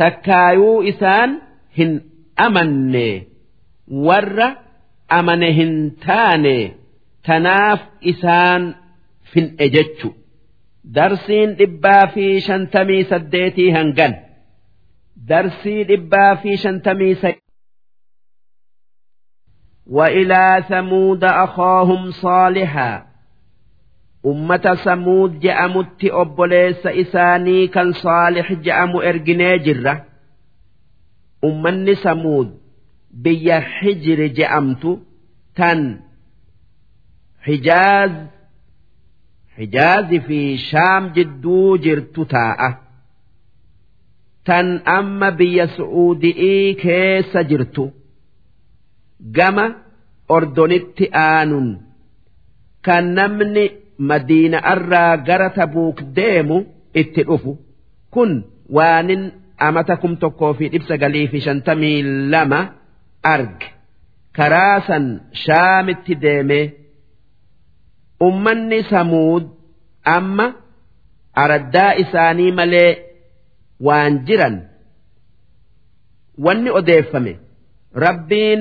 takkaayuu isaan hin amanne. Warra amane hin taane tanaaf isaan fin'e jechu. Darsiin dhibbaa fi shantamii saddeetii hangan. Darsii dhibbaa fi shantamii saddeetii. وإلى ثمود أخاهم صالحا. أمة ثمود جأمت أبوليس إساني كان صالح جأم إرجني جرة. أمني ثمود بيا حجر جأمت تن حجاز حجاز في شام جدو جرت تاء. تن أما بيا سعودئي كيس جرتو. Gama ordonitti aanun. Kan namni madiina irraa gara tabuuk deemu itti dhufu kun waanin amata kum tokkoo fi dhibba sagalii fi shantamii lama arge. Karaa san shaamitti deeme ummanni samuud amma araddaa isaanii malee waan jiran wanni odeeffame rabbiin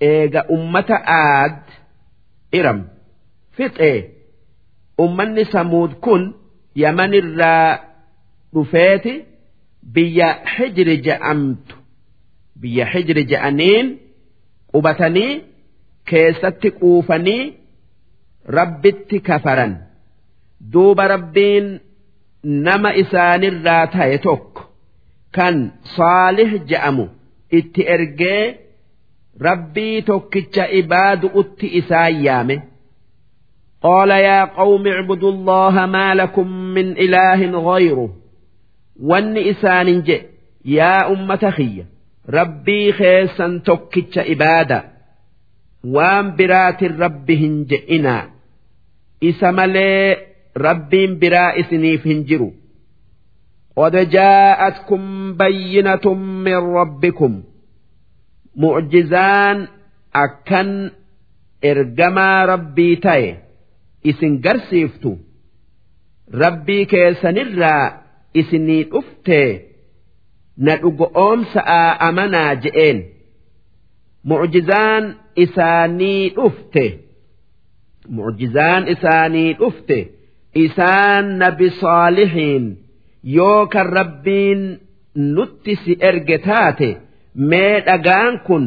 eega ummata aad iram. Fixee ummanni samuud kun yamanirraa dhufeeti. Biyya hijri je'amtu biyya hijri je'aniin qubatanii keessatti quufanii rabbitti kafaran. Duuba rabbiin nama isaanirraa ta'e tokko kan saalih je'amu itti ergee rabbii tokkicha ibaadu'utti isaan yaame. قال يا قوم اعبدوا الله ما لكم من إله غيره وان إسان جئ يا أمة خي ربي خيسا تكتش إبادة وان برات ربهن جئنا إسمالي ربي برا إسنيف هنجروا قد جاءتكم بينة من ربكم mu'jizaan akkan ergamaa rabbii ta'e isin garsiiftu rabbii keessanirraa isinii dhuftee na dhugoomsa'aa amanaa je'een. Mu'jizaan isaanii dhufte mu'jizaan isaanii dhufte isaan nabi saalihiin yoo kan rabbiin nutti si erge taate mee dhagaan kun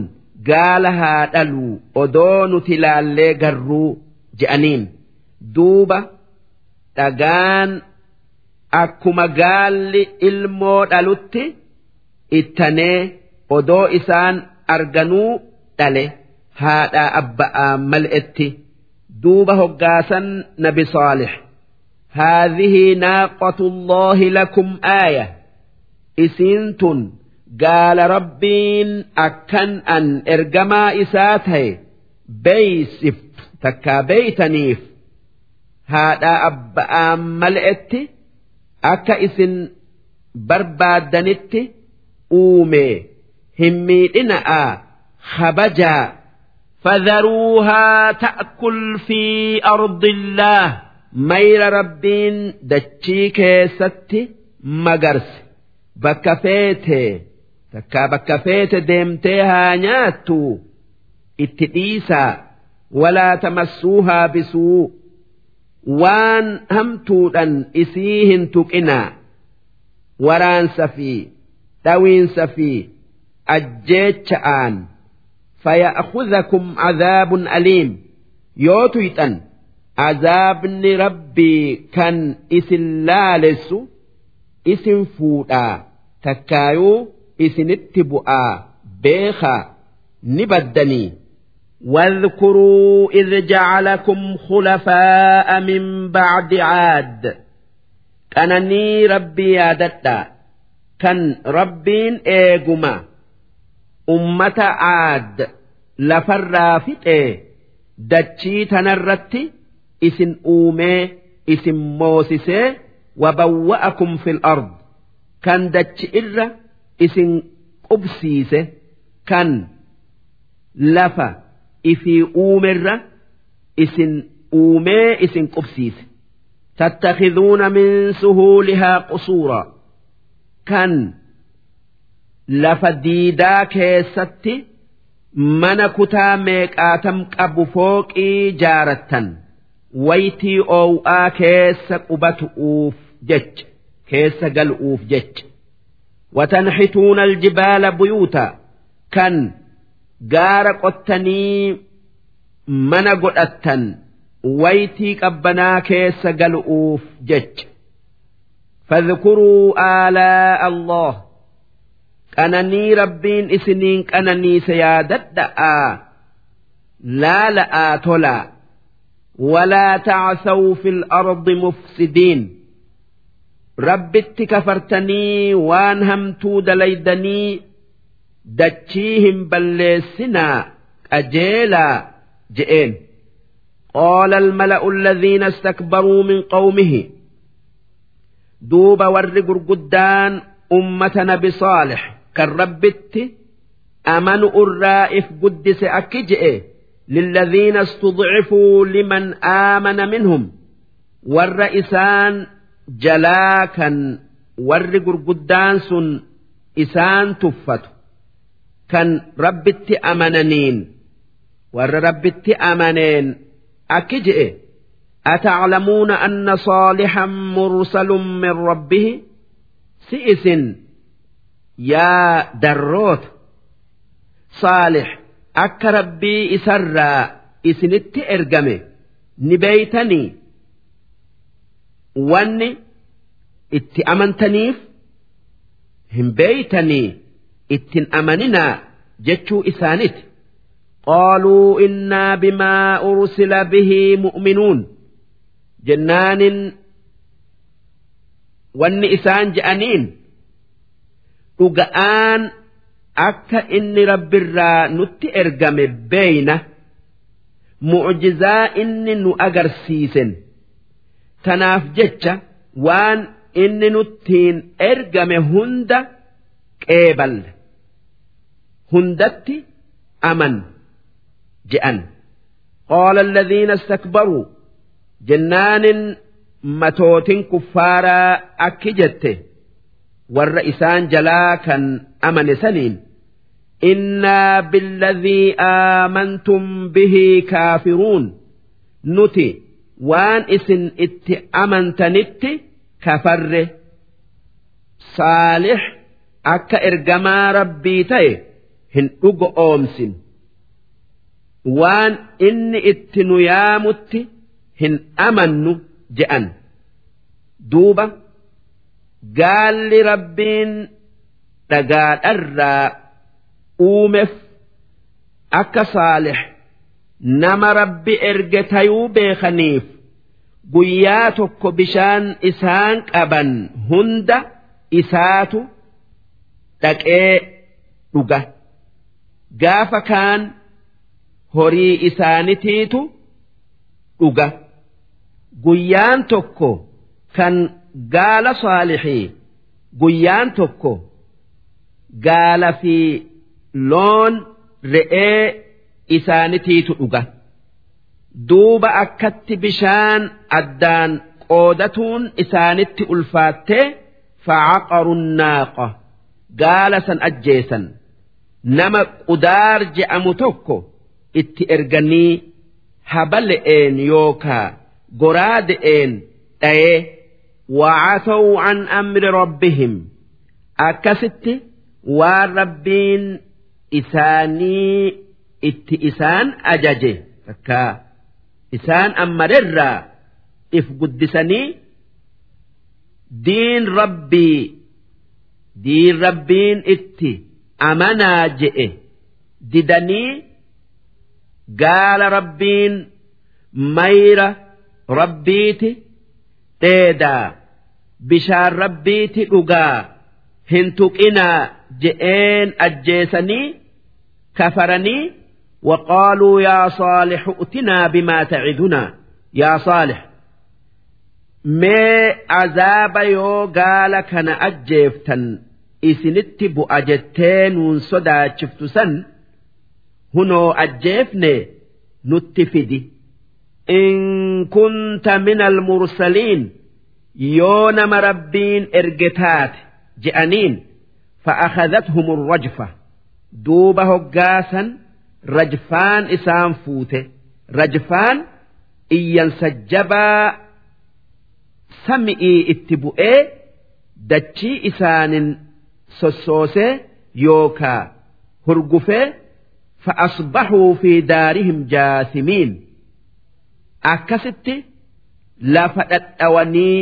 gaala haa dhaluu odoo nuti laallee garruu je'aniin duuba dhagaan akkuma gaalli ilmoo dhalutti ittanee odoo isaan arganuu dhale haadhaa abba'aa mal'etti duuba hoggaasan nabi saalix هذه ناقة الله لكم آية إسنتن قال ربين أكن أن إرجما إساته بيسف تكا بيتنيف هذا أب ملئت أكا إسن بربادنت أومي هميدنا خبجا فذروها تأكل في أرض الله mayra rabbiin dachii keessatti magarse bakka feete takkaa bakka feete deemtee haa nyaattu itti dhiisaa walaa tamassuuhaa bisuu. Waan hamtuudhan isii hin tuqinaa. Waraansa fi dhawiinsa fi ajjeecha'aan faya'khudhakum cadaabun aliim. Yoo tuyxan azaabni rabbii kan isin laalessu isin fuudhaa. Takkaayuu isinitti bu'aa بيخا نبدني baddanii. واذكروا إذ جعلكم خلفاء من بعد عاد. كانني ربي يا دتا. كان ربين إيجما أمة عاد. لفرافت فتئ دتشي تنرتي. إسن أومي. إسن موسسي. وبوأكم في الأرض. كان دتشي إره isin qubsiise kan lafa ifii uumerra isin uumee isin qubsiise. Tattakiduuna min suhuulihaa qusuura. Kan lafa diidaa keessatti mana kutaa meeqaatam qabu fooqii jaarattan. Waytii oow'aa keessa qubatu'uuf jecha keessa gal'uuf jecha. وتنحتون الجبال بيوتا. كان gaara qottanii من godhattan ويتي qabbanaa keessa اوف جج. فاذكروا آلاء الله. أنني ربين إسنين أنني سيادة دعا. لا لآ تلا ولا تعثوا في الأرض مفسدين. Rabbitti kafartanii waan hamtuu dalaydanii dachii hin balleessinaa qajeelaa je'een قال الملأ الذين استكبروا من قومه دوب ور قدان أمة نبي صالح كالربت أمن الرائف قدس أكجئ للذين استضعفوا لمن آمن منهم والرئسان jalaa kan warri gurguddaan sun isaan tuffatu kan rabbitti amananiin warra rabbitti amaneen akki je'e ataclamuuna anna saalihan mursalun min rabbihi? Si isin yaa darroota saalix akka rabbii isarraa isinitti ergame ni beeytanii? Wanni itti amantaniif hin beeytanii ittin amaninaa jechuu isaaniti qaaluu innaa bimaa ursila bihi mu'minuun jennaanin wanni isaan je'aniin dhuga'aan akka inni rabbirraa nutti ergame beeyna mu'jizaa inni nu agarsiisen tanaaf jecha waan inni nuttiin ergame hunda qeeballe hundatti aman je'an jennaanin matootin kuffaaraa akki jette warra isaan jalaa kan amane saniin innaa billadhii aamantum bihii kaafiruun nuti waan isin itti amantanitti kafarre saalix akka ergamaa rabbii ta'e hin dhugo oomsin waan inni itti nu yaamutti hin amannu je'an duuba gaalli rabbiin dhagaadharraa uumeef akka saalix nama rabbi erge tayuu beekaniif guyyaa tokko bishaan isaan qaban hunda isaatu dhaqee dhuga. Gaafa kaan horii isaanitiitu dhuga. Guyyaan tokko kan gaala saalixii guyyaan tokko gaala fi loon re'ee isaanitiitu dhuga duuba akkatti bishaan addaan qoodatuun isaanitti ulfaatte facaqaru naaqa gaala san ajjeesan nama qudaar je'amu tokko itti erganii habale'een yookaa goraade'een dhayee wacasaw an amri rabbihim akkasitti waan rabbiin isaanii itti isaan ajaje takkaa. isaan ammarerraa if guddisanii diin rabbii diin rabbiin itti amanaa je'e didanii gaala rabbiin mayra rabbiiti dheedaa bishaan rabbiiti dhugaa hin tuqinaa je'een ajjeesanii kafaranii. وقالوا يا صالح ائتنا بما تعدنا. يا صالح ما عذاب يو قال كان اجيفتن إسنت اجتين صدا شفتسا هنو أجيفني نتفدي إن كنت من المرسلين يون مربين ارقتات جأنين فأخذتهم الرجفة دوبه قاسا rajfaan isaan fuute rajfaan iyyansa jabaa sami'ii itti bu'ee dachii isaanin sossoosee yookaa hurgufee fa'asbaxuu fi daarihim jaasimiin akkasitti lafa dhadhawanii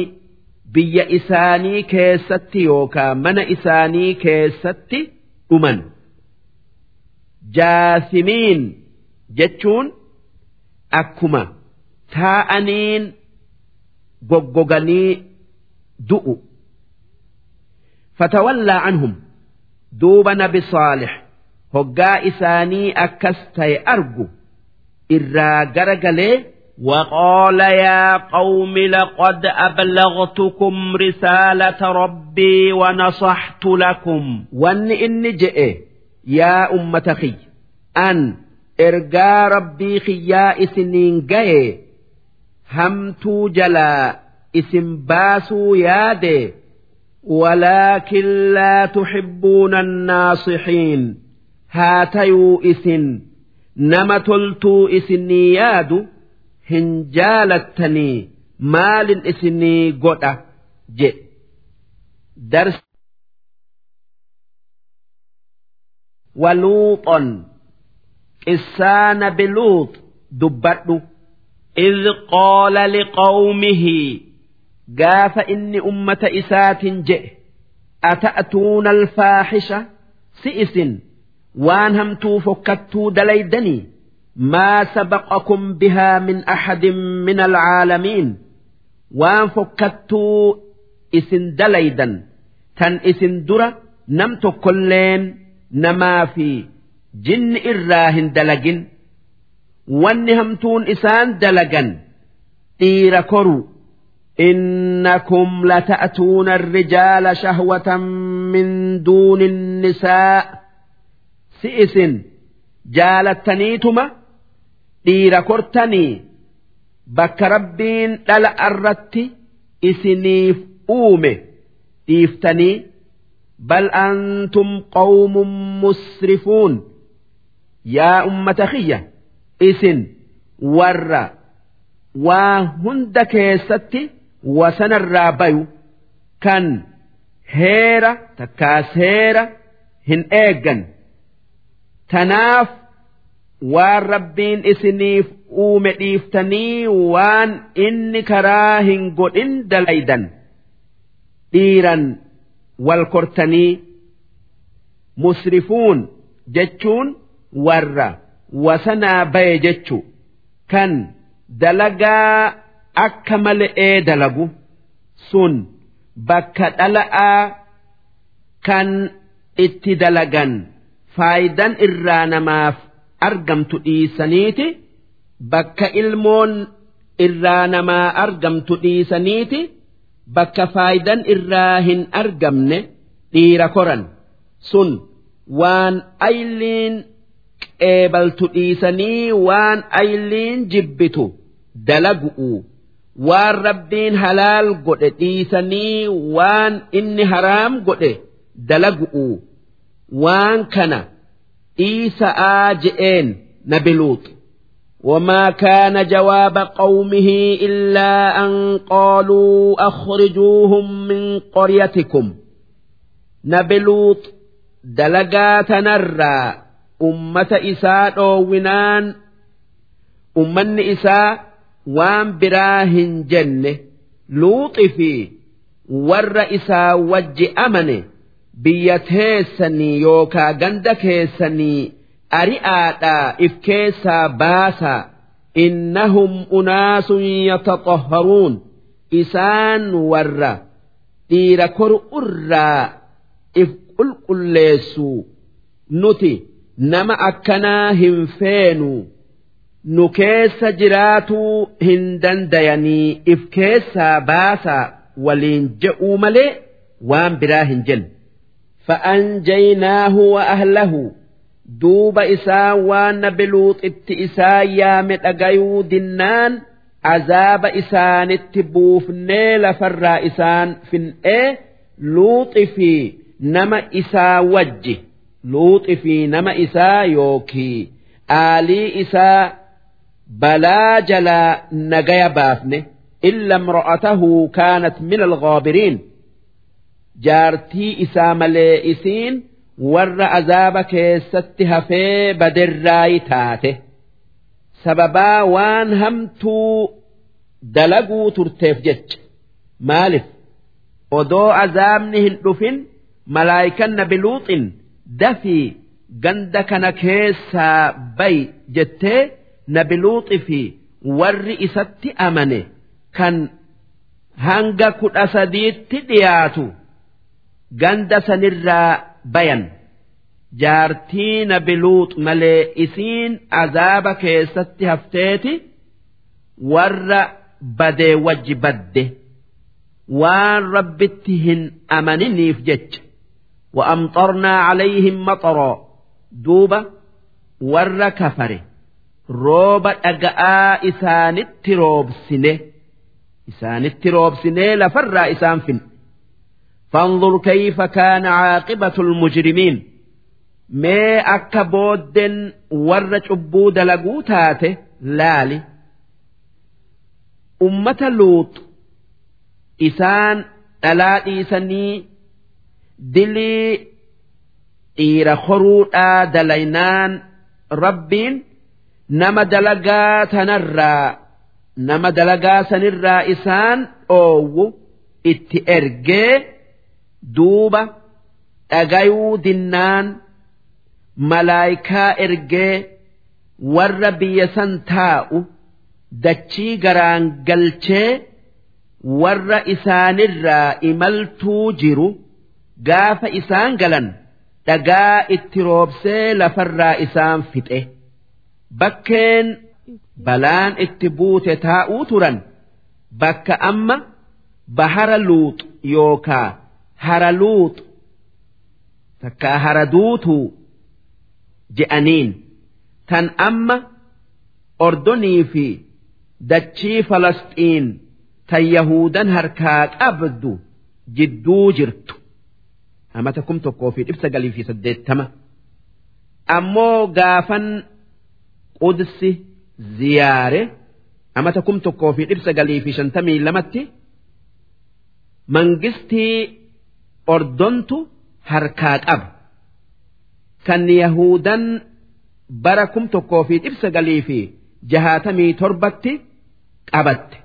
biyya isaanii keessatti yookaa mana isaanii keessatti dhuman. Jaasimiin jechuun akkuma taa'aniin goggoganii du'u. Fatawallaa anhum duuba nabi Saalix hoggaa isaanii akkas ta'e argu irraa garagalee. وقال يا قوم لقد أبلغتكم رسالة ربي ونصحت لكم وان إني جئ yaa ummata kiy an ergaa rabbii kiyyaa isiniin gaye hamtuu jalaa isin baasuu yaade walaakin laa tuxibbuuna annaasixiin haa tayuu isin nama toltuu isinii yaadu hin jaalattanii maalin isinii godha jedhe. ولوطا. إسان بلوط دبت إذ قال لقومه قاف إني أمة إسات جئ أتأتون الفاحشة سئس وانهم همتو فكتو دليدني. ما سبقكم بها من أحد من العالمين. وان فكتوا إسن دليدا تن إسن درة نمت كلين namaa fi jinni irraa hin dalagin wanni hamtuun isaan dalagan dhiira koruu إنكم لتأتون الرجال شهوة من دون النساء سئس جالتنيتما دير كرتني بك ربين للا أردت إسنيف أومه إفتني بل أنتم قوم مسرفون يا أمة خية إسن ور وهند كيستي wasanarraa bayu kan heera takkaas heera hin eeggan tanaaf waan rabbiin isiniif uume dhiiftanii waan inni karaa hin godhin dalaydan wal kortanii musrifuun jechuun warra wasanaa baye jechu kan dalagaa akka mala'ee dalagu sun bakka dhala'aa kan itti dalagan faayidan irraa namaaf argamtu dhiisaniiti. Bakka ilmoon irraa namaa argamtu dhiisaniiti bakka faayidan irraa hin argamne dhiira koran. Sun waan ayliin qeebaltu dhiisanii waan ayliin jibbitu dalagu'u. waan rabbiin halaal godhe dhiisanii waan inni haraam godhe dalagu'u. Waan kana dhiisa'aa je'een nabi luut وما كان جواب قومه إلا أن قالوا أخرجوهم من قريتكم. نبلوط دلقا تنرى أمة إساء ونان أمن إساء وان براهن جنة. لوط في ور إساء وج أمنه. بيت هيسني يوكا غندك هيسني ari'aadhaa if keessaa baasaa innahum unaasun yataxahharuun isaan warra dhiira koru irraa if qulqulleessu nuti nama akkanaa hin feenu. nu keessa jiraatuu hin dandayanii if keessaa baasaa waliin je'uu malee waan biraa hin jenne. فأنجيناه وأهله duuba isaa waan nabi isaa yaame dhagayuu dinnaan azaaba isaanitti buufnee lafarraa isaan fin'ee luuxi fi nama isaa wajji luuxi fi nama isaa yookii aalii isaa balaa jalaa nagaya baafne illa imra'atahu kaanat min alghaabiriin jaartii isaa malee isiin warra azaaba keessatti hafee baderraayi taate. Sababaa waan hamtuu dalaguu turteef jecha. Maalif odoo azaabni hin dhufin malaayikan nabi luuxin dafii ganda kana keessaa bay jettee nabi luuxi fi warri isatti amane kan hanga kudha sadiitti dhiyaatu ganda sanirraa bayan jaartii nabi luux malee isiin azaaba keessatti hafteeti warra badee wajji badde waan rabbitti hin amaniniif jecha وأمطرنا عليهم مطرا دوبا ور كفره rooba dhaga'aa isaanitti roobsine isaanitti roobsinee lafarraa isaan finne فانظر كيف كان عاقبة المجرمين ما أكا بودن ور عبو دلقو تاته لالي أمة لوط إسان ألا إيساني دلي إير خروطا دلينان ربين nama dalagaa tanarraa nama dalagaa sanirraa isaan dhoowwu itti ergee Duuba dhagayuu dinnaan malaayikaa ergee warra biyya san taa'u dachii garaan galchee warra isaanirraa imaltuu jiru gaafa isaan galan dhagaa itti roobsee lafarraa isaan fixe. Bakkeen balaan itti buute taa'uu turan bakka amma bahara luux yookaa hara luux takkaa hara duutuu je'aniin tan amma ordonii fi dachii falasxiin tan yahudan harkaa qabdu jidduu jirtu. Amata kum tokkoo fi dhibsa galii fi saddeettama ammoo gaafan qudsi ziyaare. Amata kum tokkoo fi dhibsa mangistii ordontu harkaa qaba kan yahudan bara kum tokkoo fi dhibsa galii fi jahaatamii torbatti qabatte.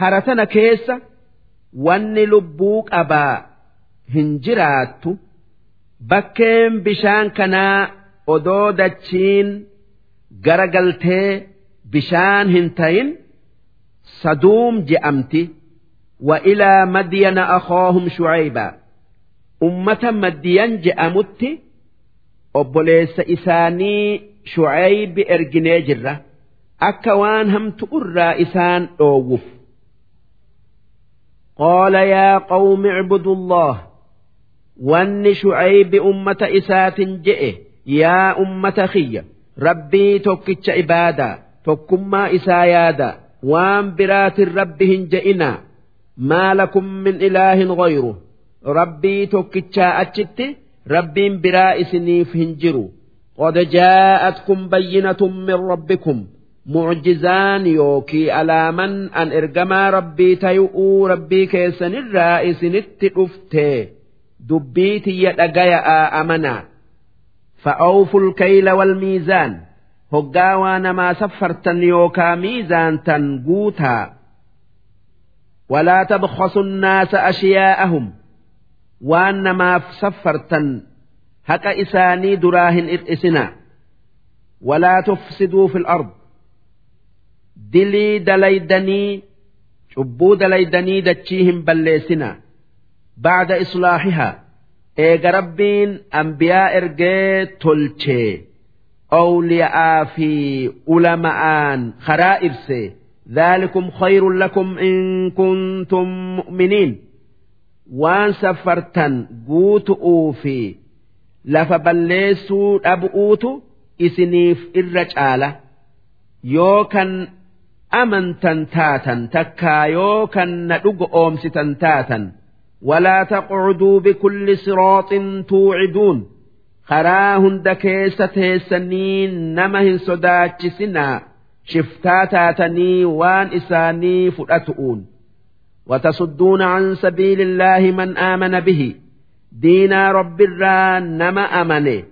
haratana keessa wanni lubbuu qabaa hin jiraattu bakkeen bishaan kanaa odoo dachiin gara galtee bishaan hin tayin saduum je'amti wa ilaa madyana akhaahum shucayba ummata maddiyan je'amutti obboleessa isaanii shucaybi erginee jirra akka waan hamtu irraa isaan dhoowwuuf قال يا قوم اعبدوا الله wanni shucaybi ummata isaatin je'e yaa ummata kiyya rabbii tokkicha ibaadaa tokkummaa isaa yaada waan biraatin rabbi hin je'inaa maa lakum min ilaahin ghayru rabbii tokkichaa achitti rabbiin biraa isiniif hin jiru قد جاءتكم بينة من ربكم معجزان يوكي على من أن إرجما ربي تيؤو ربي كيسن الرائس نتئفته دبيتي يدقيا أمنا فأوفوا الكيل والميزان هقاوا نما سفرتا يوكا ميزان تنقوتا ولا تبخسوا الناس أشياءهم وأنما سفرتا هكا إساني دراهن إرئسنا ولا تفسدوا في الأرض dilii dalaydanii cubbuu dalaydanii dachiihin balleessina islaaxihaa eega rabbiin ambiyaa ergee tolchee awliya'aa fi ulama'aan karaa ibse ذلكم خير لكم إن كنتم مؤمنين وان سفرتن قوتؤوا في لفبلسوا أبؤوت إسنيف الرجالة يوكن taatan takkaa yoo kan na dhugo oomsitan taatan ولا تقعدوا بكل صراط توعدون. خراهن دكيسة سنين نمه سداتش سنا شفتاتاتني وان إساني فرأتؤون وتصدون عن سبيل الله من آمن به. دينا رب الران نما أمني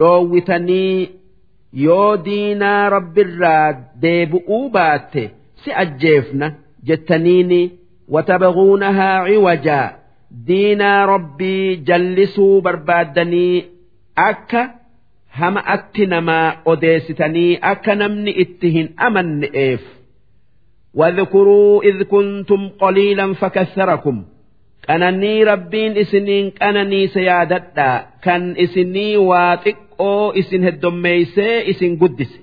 روتني يو دينا رب الراد ديب أوباتي سأجيفنا. جتنيني وتبغونها عوجا دينا ربي جلسوا بربادني أكا هم أتنما أديستني أكا نمني اتهن أمن إيف واذكروا إذ كنتم قليلا فكثركم qananii rabbiin isiniin qananii siyaadadha kan isinii waa xiqqoo isin heddommeeysee isin guddise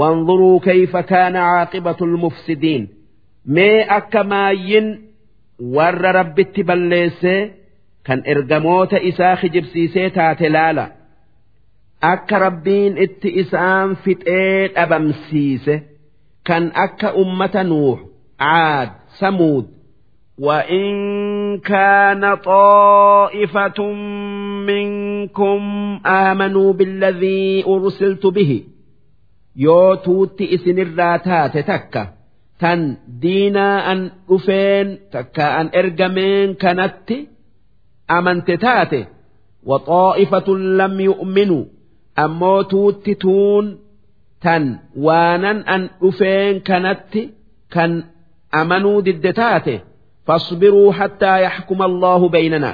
wanzuruu kayfa kaana caaqibatu lmufsidiin mee akka maayyin warra rabbitti balleessee kan ergamoota isaa kijibsiisee taate laala akka rabbiin itti isaan fixee dhabamsiise kan akka ummata nuux caad samuud وإن كان طائفة منكم آمنوا بالذي أرسلت به يوتوت إسن الراتات تكا أن أفين تكا أن إرجمين كانت أمنت تاتي وطائفة لم يؤمنوا أمو توت تون tan waanan an dhufeen kanatti kan amanuu didde taate fasbiruu hattaa yaxkuma Allahu baynana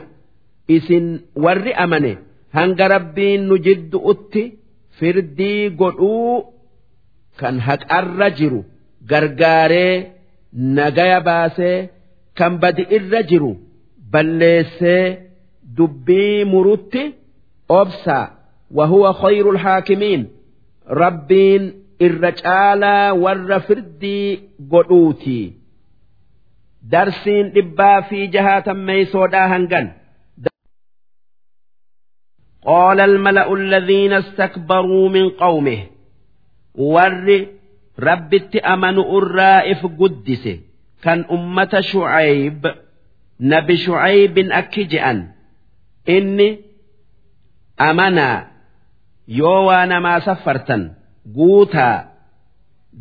isin warri amane hanga rabbiin nu jiddu'utti firdii godhuu kan haqarra jiru gargaaree nagaya baasee kan badi irra jiru balleessee dubbii murutti obsaa wahuwa khayrul haakimiin rabbiin irra caalaa warra firdii godhuuti darsiin dhibbaa fi jahaatammeysoodhaa hangan قال الملأ الذين استكبروا من قومه ور رب أمنوا الرائف قدس كان أمة شعيب نبي شعيب أكجأن إني أمنا waa namaa saffartan guutaa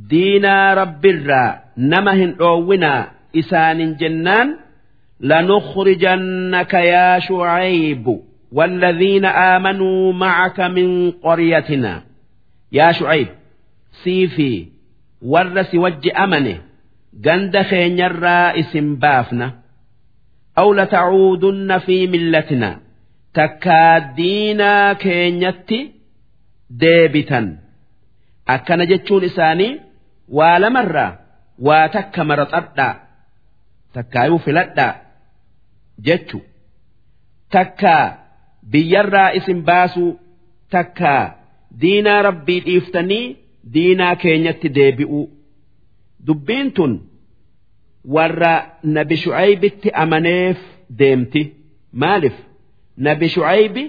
diinaa rabbirraa nama hin dhoowwinaa isaanin jennaan لنخرجنك يا شعيب والذين آمنوا معك من قريتنا يا شعيب سيفي warra si wajji amane ganda keenyarraa isin baafna. Aw lata'uudunna fi millatina takkaa diinaa keenyatti deebitan. Akkana jechuun isaanii waa lamarraa waa takka maraxadhaa takkaayuu filadhaa jechu takkaa biyyarraa isin baasuu takkaa diinaa rabbii dhiiftanii diinaa keenyatti deebi'uu dubbiin tun warra nabi shu'aybitti amaneef deemti. Maaliif? Nabi shu'aybi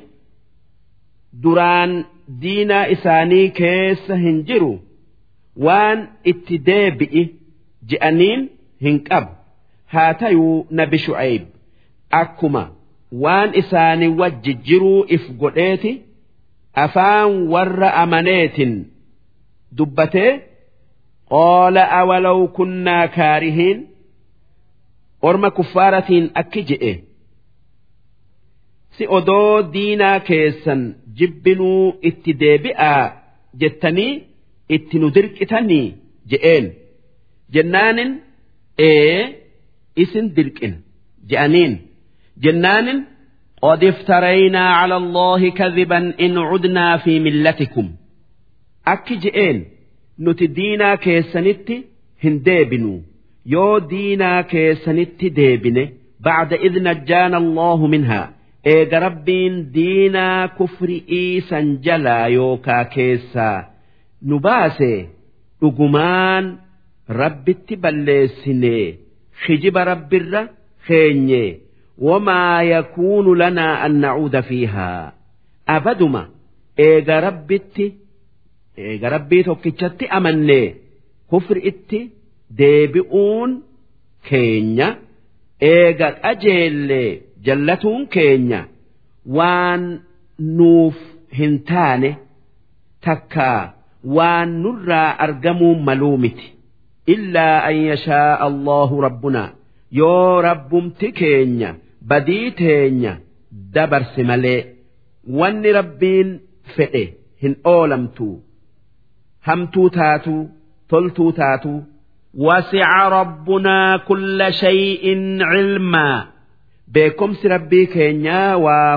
duraan diinaa isaanii keessa hin jiru. Waan itti deebi'i je'aniin hin qabu. Haa tayuu nabi shu'ayb akkuma waan isaanii wajji jiruu if godheeti afaan warra amaneetin dubbatee qaala awalaw kunnaa kaarihiin orma kuffaaratiin akki je'e. Si odoo diinaa keessan jibbinuu itti deebi'aa jettanii itti nu dirqitanii? je'een. Jennaanin ee isin dirqina je'aniin. Jennaanin qad iftaraynaa cala allaahi kadiban in cudnaa fi millatikum. akki je'een nuti diinaa keessanitti hin deebinu. Yoo diinaa keessanitti deebine ba'ada idh najjaana allahu minhaa. Eega rabbiin diinaa kufri'ii san jalaa yookaa keessaa. Nu baase dhugumaan rabbitti balleessinee hijiba rabbirra keenye wamaa yakuunu lanaa an nacuuda fiihaa. Abaduma eega rabbitti eega rabbii tokkichatti amanne kufri'itti deebi'uun keenya eega qajeellee jallatuun keenya waan nuuf hin taane takkaa waan nurraa argamuun maluu miti. Illaa an yashaa allahu rabbunaa yoo rabbumti keenya badii teenya dabarse malee wanni rabbiin fedhe hin oolamtuu hamtuu taatuu toltuu taatuu وسع ربنا كل شيء علما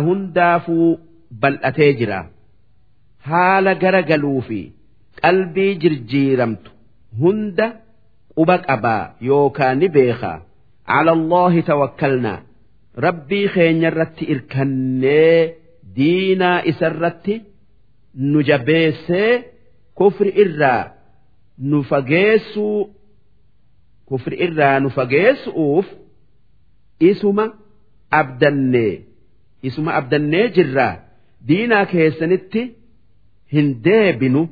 hundaafuu bal'atee jira haala gara galuu fi qalbii jirjiiramtu hunda quba qabaa yookaan ni beekaa على الله توكلنا ربي خين الرت إركني دينا إسرت kufri irraa nu fageessuu kufri irraa nu fageessuuf isuma abdannee isuma abdannee jirraa diinaa keessanitti hin deebinu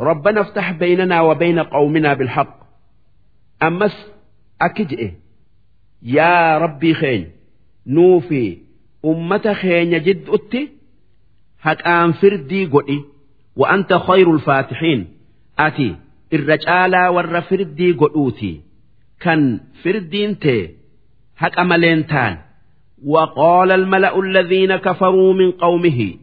ربنا افتح بيننا وبين قومنا بالحق أمس أكجئ yaa rabbii keenya nuufi ummata keenya jidduutti haqaan firdii godhi وأنت خير الفاتحين. أتي الرجالة والرفردي قئوتي كان فردين تي حق ملينتان وقال الملأ الذين كفروا من قومه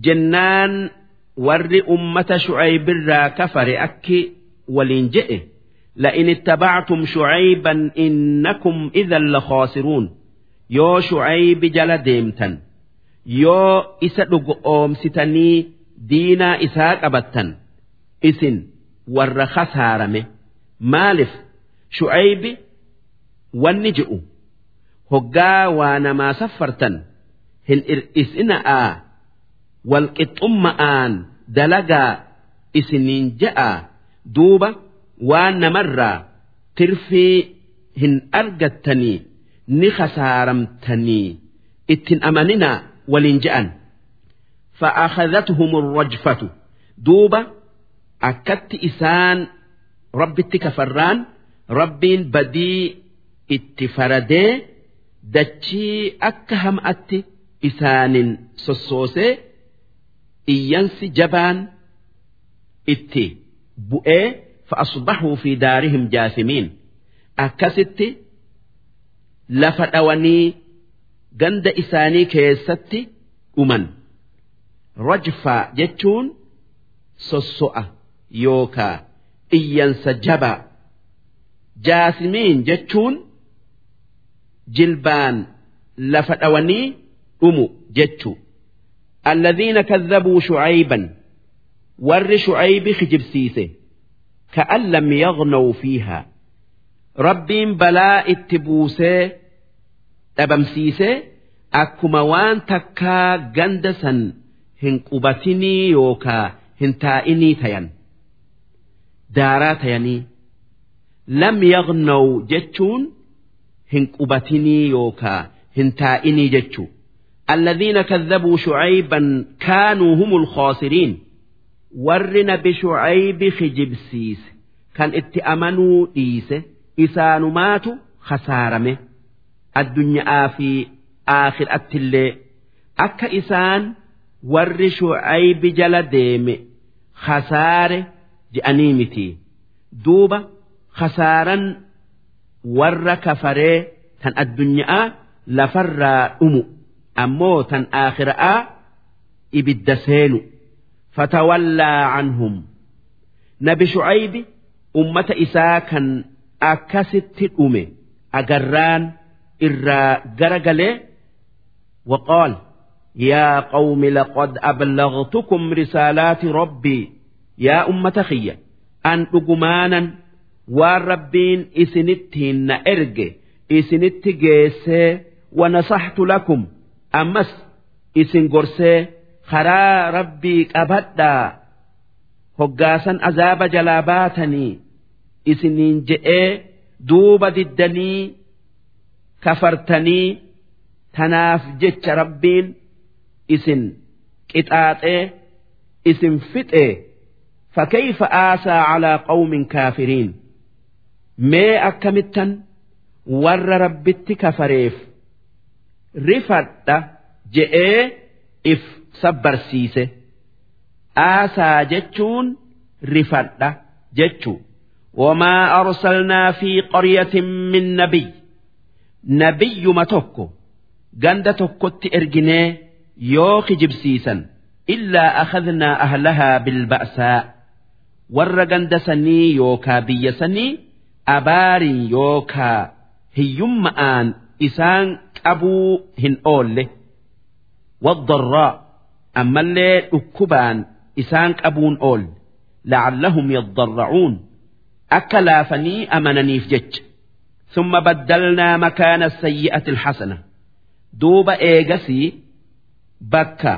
جنان warri ummata shu'aybirraa kafare akki waliin je'e لئن اتبعتم شعيبا إنكم إذا لخاسرون. يو شعيب جل ديمتن. يو إسا diinaa isaa qabattan. Isin warra khasaarame. Maalif? Shu'aybi wanni ji'u. Hoggaa waa namaa saffartan. Hin ir'isina'aa walqixxumma'aan dalagaa. Isiniin ja'aa duuba waan namarraa. Tirfii hin argattanii ni khasaaramtanii. Ittin amaninaa waliin ja'an. فأخذتهم الرجفة دوبة أكت إسان رب كفران ربين بدي اتفردي دتشي أكهم أتي إسان سسوسي iyyansi jabaan itti bu'ee fa'asbaxuu fi daarihim jaasimiin akkasitti lafa dhawanii ganda isaanii keessatti dhuman rajfaa jechuun sosso'a yookaa iyyansa jabaa jaasimiin jechuun jilbaan lafa dhawanii dhumu jechuu الذين كذبوا شعيبا ور شعيب خجب سيسه كأن لم يغنوا فيها ربين بلاء التبوسه تبمسيسه أكما وان تكا جندسا هن قبتني يوكا هن تائني تين دارا تيني لم يغنوا جتشون هن قبتني يوكا هن تائني جتشون الذين كذبوا شعيبا كانوا هم الخاسرين ورنا بشعيب خجبسيس كان اتأمنوا ديسه إسان ماتوا خسارمه الدنيا في آخر التلي أكا إسان warri shucaybi jala deeme khasaare je'anii miti duuba khasaaran warra kafaree tan addunyaa lafarraa dhumu ammoo tan aakhiraa ibidda seenu fatawallaa canhum nabi shucaybi ummata isaa kan akkasitti dhume agarraan irraa garagalee waqool. يا قوم لقد أبلغتكم رسالات ربي يا أمة خية أن أجمانا والربين إسنتهن إرجي إسنت جيسي ونصحت لكم ammas isin gorsee karaa rabbii qabadhaa hoggaasan azaaba jalaa baatanii isiniin je'ee duuba diddanii kafartanii tanaaf jecha rabbiin isin qixaaxee isin fixee fakkeeyfa aasaa calaa qawmin kaafiriin? Mee akkamittan warra rabbitti kafareef rifadha je'ee if sabbarsiise aasaa jechuun rifadha jechu wamaa arsalnaa fi qoryatin min nabiy nabiyyuma tokko ganda tokkotti erginee إرجني يوخ جبسيسا إلا أخذنا أهلها بالبأساء ور جند سني يوكا بي سني أباري يوكا هيم آن إسان qabuu hin oolle والضراء أما اللي أكبان إسان قبون أول لعلهم يضرعون أكلافني أمنني في جج ثم بدلنا مكان السيئة الحسنة دوب إيجسي bakka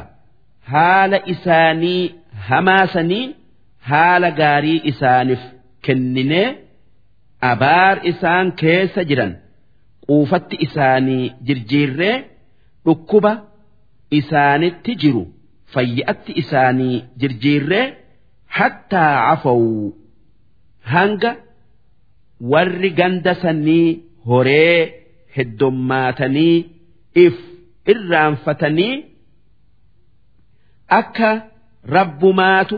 haala isaanii hamaasanii haala gaarii isaaniif kenninee abaar isaan keessa jiran quufatti isaanii jirjiirree dhukkuba isaanitti jiru fayyi'atti isaanii jirjiirree hattaa cafawu hanga warri ganda sanii horee heddummaatanii if irraanfatanii. akka rabbumaatu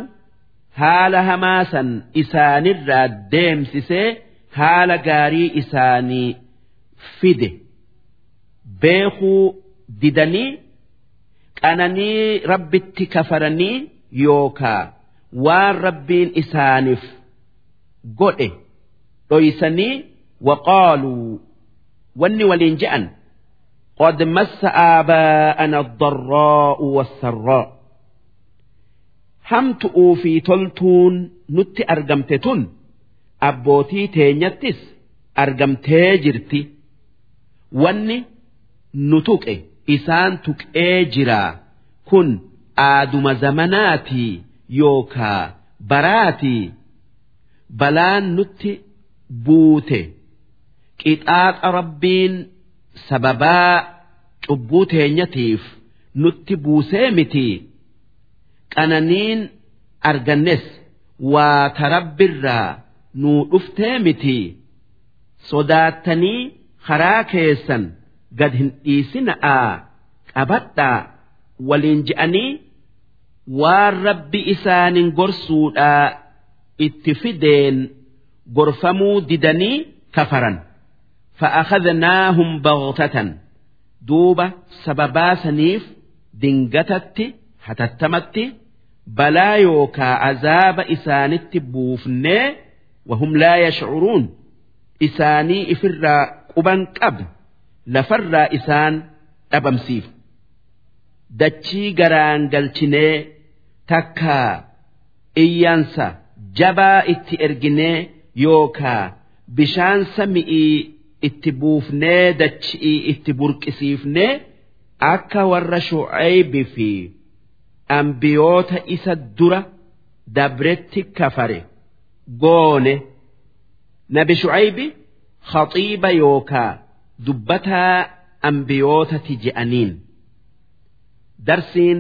haala hamaasan isaanirraa deemsisee haala gaarii isaanii fide beekuu didanii qananii rabbitti kafaranii yookaa waan rabbiin isaaniif godhe dhoysanii waqaaluu wanni waliin je'an قد مس آباءنا الضراء والسراء hamtu'uu fi toltuun nutti argamte tun abbootii teenyattis argamtee jirti. Wanni nu tuqe isaan tuqee jiraa kun aaduma zamanaatii yookaa baraatii? Balaan nutti buute. Qixaaxa rabbiin sababaa cubbuu teenyatiif nutti buusee mitii qananiin argannes waa tarabbirraa nuu dhuftee mitii sodaattanii karaa keessan gad hin dhiisina'aa. Qabadhaa. Waliin je'anii waan rabbi isaanin gorsuudhaa itti fideen gorfamuu didanii kafaran. Fa'akhadnaahum baghtatan. Duuba sababaa saniif dingatatti hatattamatti balaa yookaa azaaba isaanitti buufnee wahum laa yashcuruun isaanii ifirraa quban qab lafarraa isaan dhabamsiif dachii garaan galchinee takkaa iyyansa jabaa itti erginee yookaa bishaan sami'ii itti buufnee dachii itti burqisiifnee akka warra shu'aybi fi ambiyoota isa dura dabretti kafare goone nabi shu'aybi khaxiiba yookaa dubbataa ambiyootati je'aniin darsiin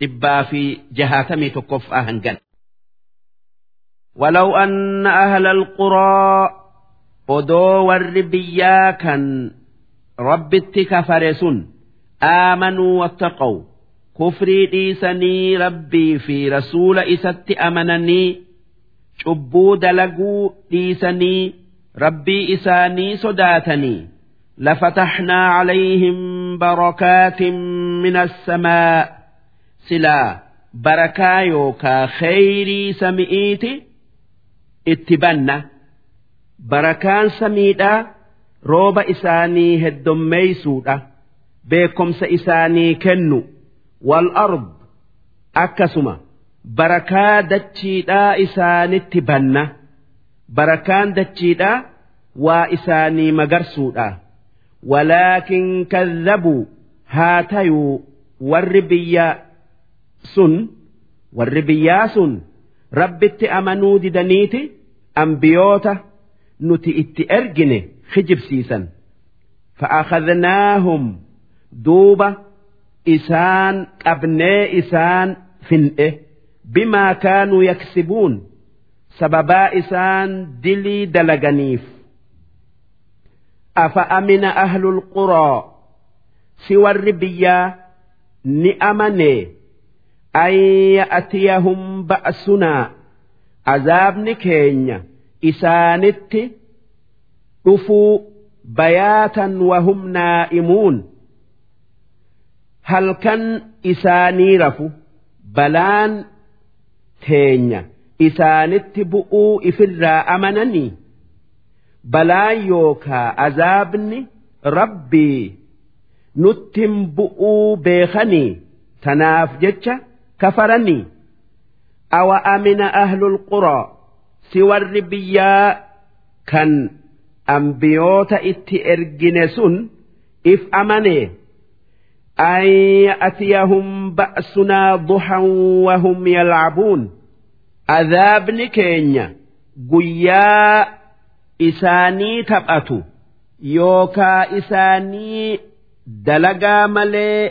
dhibbaa fi jahaatamii tokkoffaa hangan. ولو أن أهل القرى odoo warri biyyaa kan rabbitti kafare sun aamanuu wattaqaw Kufrii dhiisanii rabbii fi rasuula isatti amananii cubbuu dalaguu dhiisanii rabbii isaanii sodaatanii لفتحنا عليهم بركات من السماء سلا بركا يوكا خيري سمئيتي اتبنى barakaan samiidhaa rooba isaanii heddummeeysuudha beekomsa isaanii kennu wal ard akkasuma barakaa dachiidhaa isaanitti banna. Barakaan dachiidhaa waa isaanii magarsuudha. Walaakin kadhabuu haa tayuu warri biyyaa sun rabbitti amanuu didaniiti ambiyoota nuti isaan qabnee isaan fin'e. Bimaa kaanuu yaksibuun sababaa isaan dilii dalaganiif. Afa amina ahlul quraa si warri biyyaa ni amane an ya'tiyahum ba'sunaa azaabni keenya isaanitti dhufuu bayaatan wahum naa'imuun halkan isaanii rafu balaan teenya. Isaanitti bu'uu ifirraa amananii balaan yookaa azaabni rabbii nuttin bu'uu beekanii tanaaf jecha kafaranii. Awa amina ahlul quraa si warri biyyaa kan ambiyoota itti ergine sun if amanee an ya'tiyahum ba'sunaa duhan wahum yal'abuun azaabni keenya guyyaa isaanii taphatu yookaa isaanii dalagaa malee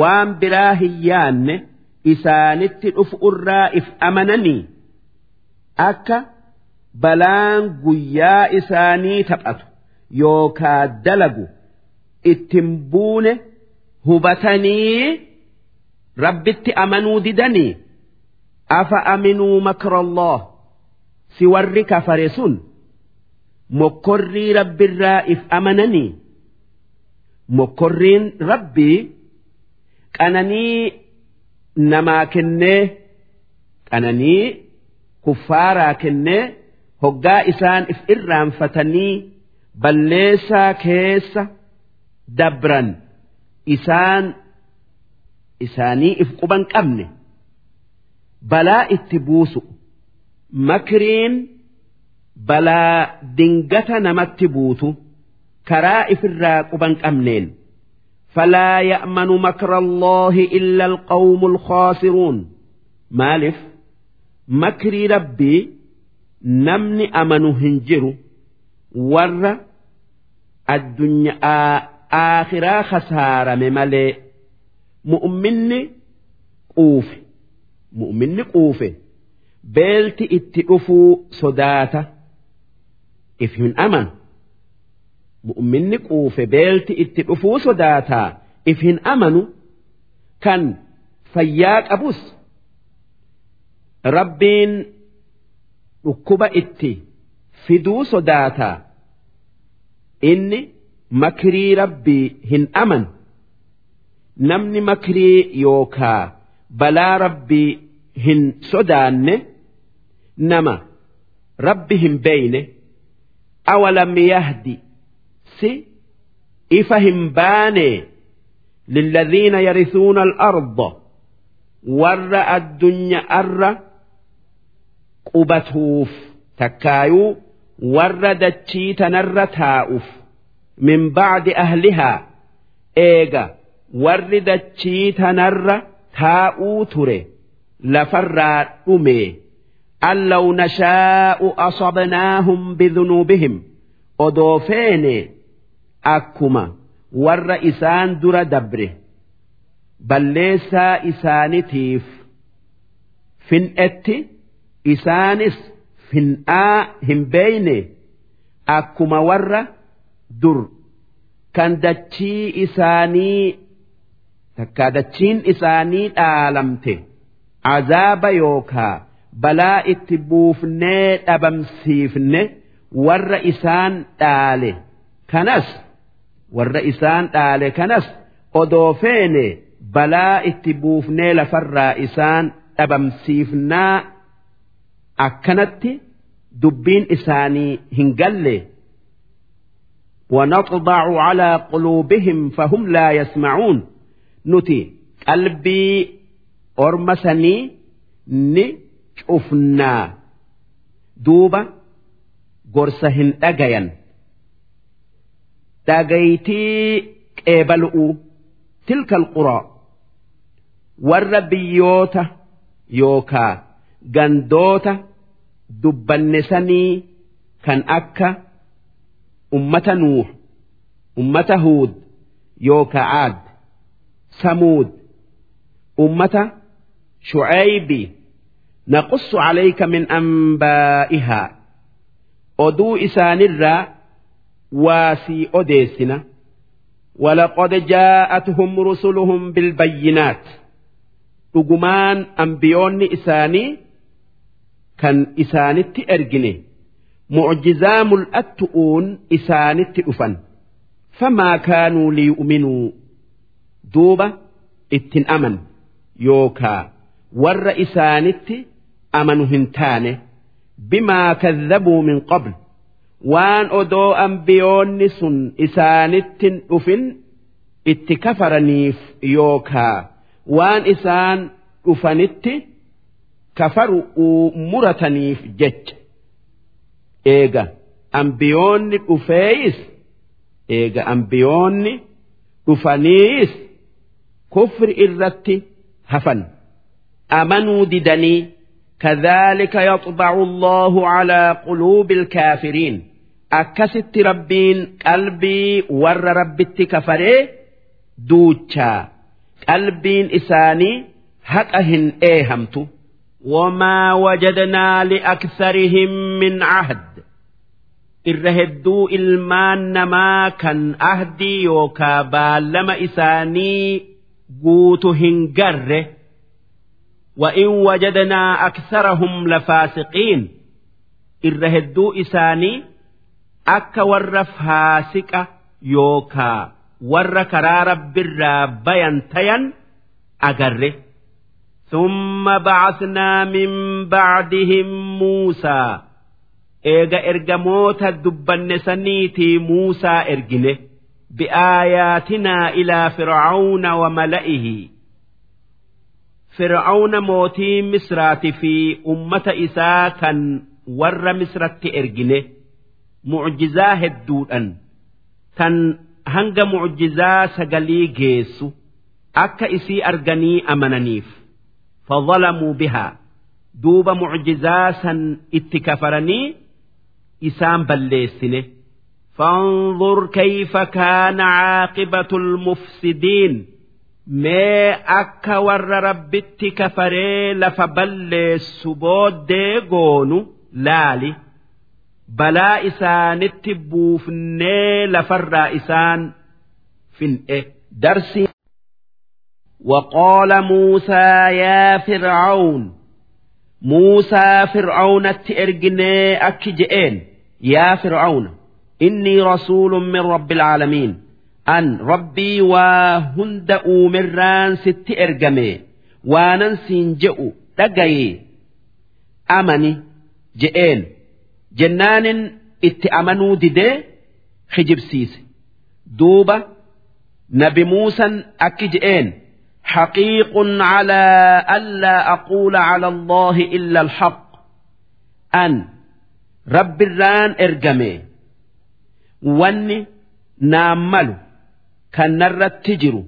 waan biraa hin yaanne isaanitti dhufu irraa if amananii akka balaan guyyaa isaanii taphatu yookaa dalagu ittin buune hubatanii rabbitti amanuu didanii afa aminuu makra Allah si warri kafare sun mokkorrii rabbiirraa if amananii mokkorriin rabbii qananii namaa kennee qananii kuffaaraa kennee hoggaa isaan if irraanfatanii balleessaa keessa dabran isaan isaanii if quban qabne balaa itti buusu makriin balaa dingata namatti buutu karaa ifirraa quban qabneen فلا يأمن مكر الله إلا القوم الخاسرون مالف مكري ربي نمني أمن هنجر ور الدنيا aakhiraa hasaarame malee mu'umminni quufe. Mu'umminni quufe. Beelti itti dhufuu sodaata. If hin amanu mu'umminni quufe beelti itti dhufuu sodaataa. If hin amanu kan fayyaa qabus rabbiin dhukkuba itti fiduu sodaataa. Inni. Makrii rabbii hin aman namni makrii yookaa balaa rabbii hin sodaanne nama rabbi hin beeyne awalam yahdi si ifa hin baane lilladhiina yarisuuna al-arda warra addunyaarra qubatuuf takkaayuu warra dachii tanarra taa'uuf min bacdi ahlihaa eega warri dachii tanarra taa'uu ture lafarraa dhume an law nashaa'u asabnaahum bidunuubihim odoo feene akkuma warra isaan dura dabre balleessaa isaanitiif fin'etti isaanis fin'aa hin beeyne akkuma warra dur. Kan dachii isaanii takka dachiin isaanii dhaalamte azaaba yookaa balaa itti buufnee dhabamsiifne warra isaan dhaale kanas warra isaan dhaale kanas odoo feene balaa itti buufnee lafarraa isaan dhabamsiifnaa akkanatti dubbiin isaanii hin galle ونطبع على قلوبهم فهم لا يسمعون نتي قلبي أرمسني نشوفنا دوبا قرسهن أجيا تاجيتي قبلؤوا تلك القرى والربيوت يوكا جندوت دبنسني كان أكا ummata nuux ummata huud yooka aad samuud ummata shucaybi naqussu calayka min anbaa'ihaa oduu isaanirraa waa sii odeessina ولقد جاءتهم رسلهم بالبينات أجمان أنبيون إساني كان إساني تأرجنه أرجني معجزا ملأتؤون إسانت أفن فما كانوا ليؤمنوا دوبة اتن أمن يوكا ور إسانت أمنوا هنتانه بما كذبوا من قبل waan odoo ambiyoonni sun isaanittin dhufin itti kafaraniif yookaa waan isaan dhufanitti kafaru'uu murataniif jecha Eega ambiyoonni dhufeeyis. Eega ambiyoonni dhufaniis kufri irratti hafan. Amanuu didanii كذلك يطبع الله على قلوب الكافرين أكست ربين قلبي ور ربت كفري دوتشا قلبين إساني هكأهن إيهمت وما وجدنا لأكثرهم من عهد irra hedduu ilmaan namaa kan ahdii yookaa baallama isaanii guutu hin garre wa'in wajadnaa aksarahum lafaasiqiin irra hedduu isaanii akka warra faasiqa yookaa warra karaa rabbirraa bayan tayan agarre ثم بعثنا من بعدهم موسى eega ergamoota dubbanne saniitii Muusaa ergine bi'aayaatinaa ilaa fir'aawna wa mala'ihi. Fir'aawna mootii misraati fi ummata isaa kan warra misratti ergine mucjizaa hedduudhan tan hanga mucjizaa sagalii geessu akka isii arganii amananiif fadhalamuu bihaa. Duuba mucjizaa san itti kafaranii isaan balleessine فانظر كيف كان عاقبة المفسدين mee akka warra rabbitti kafaree lafa balleessu booddee goonu laali balaa isaanitti buufnee lafarraa isaan fin'e darsi وقال موسى يا فرعون موسى فرعون ارجني أكجئين يا فرعون إني رسول من رب العالمين أن ربي وهند أومران ست إرجمي وأنا سنجئ دقي. أمني جئين جنان اتأمنوا ددي خجب سيس دوبة نبي موسى أكجئين حقيق على ألا أقول على الله إلا الحق. أن rabbirraan ergame wanni naan malu kannarratti jiru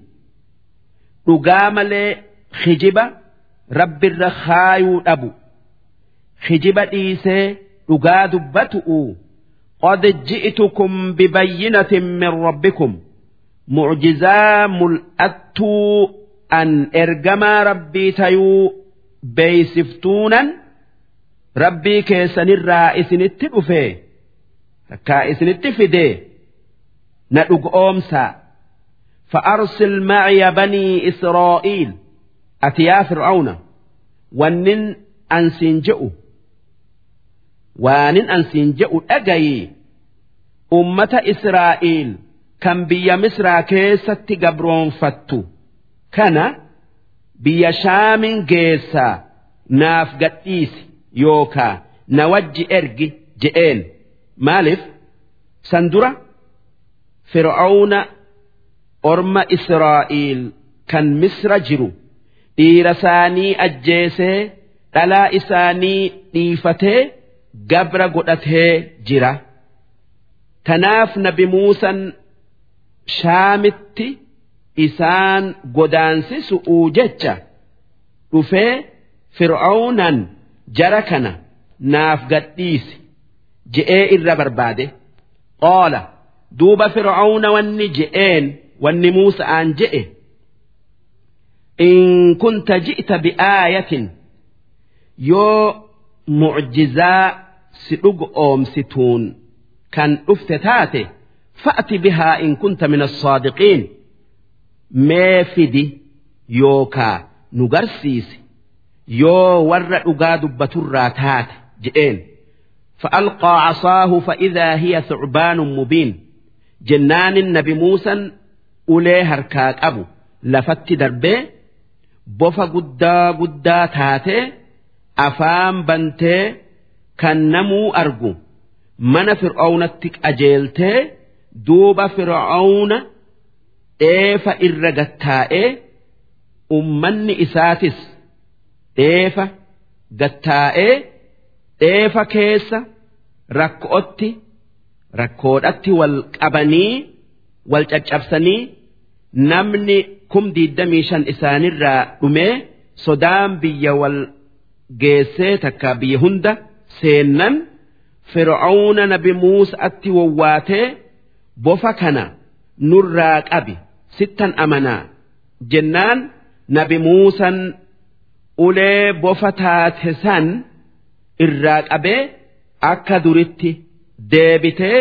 dhugaa malee hijiba rabbirra haayuu dhabu hijiba dhiisee dhugaa dubbatu'u قد جئتكم ببينة من ربكم معجزا ملأت أن إرجما ربي تيو بيسفتونا rabbii keessanirraa isinitti dhufee takkaa isinitti fidee na dhugoomsaa فأرسل معي بني إسرائيل أتيا فرعون ونن أنسنجئ وانن أنسنجئ أجي أمة إسرائيل كان بيا مصر كيسة قبرون فتو كان بيا شام جيسا ناف yookaa na wajji ergi je'een maaliif san dura fir'aawna orma israa'iil kan misra jiru dhiira isaanii ajjeesee dhalaa isaanii dhiifatee gabra godhatee jira. tanaaf nabi Muusan shaamitti isaan godaansisu jecha dhufee fir'aawnaan. Kana naaf gadhiisi je'ee irra barbaade. Qoola duuba fir'auna wanni je'een. wanni Muusa'aan je'e in kunta ji'ta bi'aayatin yoo mucjizaa si dhugu oomsituun kan dhufte taate fa'ati bihaa in kunta min assaadiqiin mee fidi yookaa nu garsiisi yoo warra dhugaa dubbaturraa taate jedheen fa'alqaa casaahu fa'idaa hiya thucbaanun mubiin jennaanin nabi muusan ulee harkaa qabu lafatti darbee bofa guddaa guddaa taatee afaan bantee kan namuu argu mana fir'aawnatti qajeeltee duuba fir'aawna dheefa irra gattaa'ee ummanni isaatis. Dheefa gattaa'ee dheefa keessa rakkootti rakkoodhatti wal qabanii wal caccabsanii namni kum diidamii shan isaanirraa dhumee sodaan biyya wal geessee takka biyya hunda seennan fir'aawna nabi muusa'atti wowwaatee bofa kana nurraa qabi sittan amanaa jennaan nabi muusan ulee bofa taate san irraa qabee akka duritti deebitee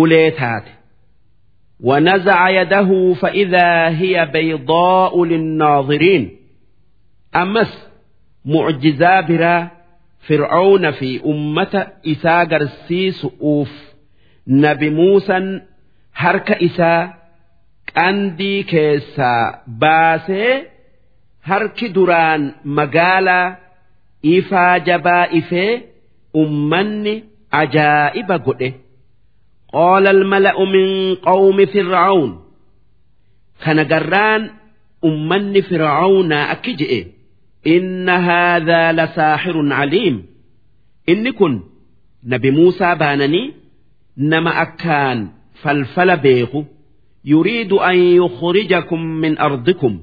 ulee taate. ونزع يده فإذا هي بيضاء للناظرين أمس معجزا برا فرعون في أمة إسا قرسيس أوف نبي موسى حرك إسا قندي كيسا باسي harki duraan magaalaa ifaa jabaa ifee ummanni ajaa'iba godhe. Qaala almala'u min qawmi fir'aun kana garraan ummanni fir'aawnaa akki je'e. Inna haadhaa lasaaxirun caliim inni kun nabi muusaa baananii nama akkaan falfala beeku. Yuriidu an yukhrijakum min ardikum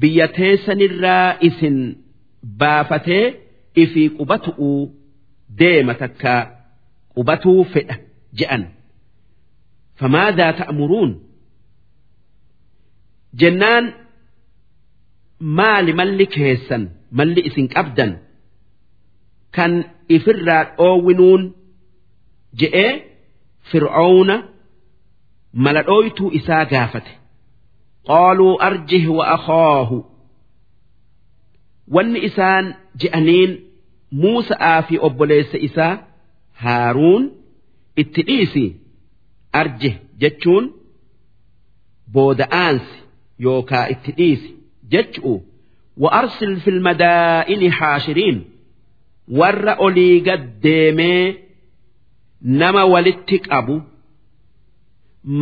biyya teessanirraa isin baafatee ifii qubatu'uu deema takkaa qubatuu fedha je'an. Famaadaa ta'muruun? Jennaan maali malli keessan malli isin qabdan kan ifirraa dhoowwinuun je'ee fir'aawna mala dhooytuu isaa gaafate qaaluu arjih wa akhaahu wanni isaan je'aniin muusa'aa fi obboleessa isaa haaruun itti dhiisi arjih jechuun booda'aansi yookaa itti dhiisi jechu'u wa arsil fil madaa'ini haashiriin warra olii gad deemee nama walitti qabu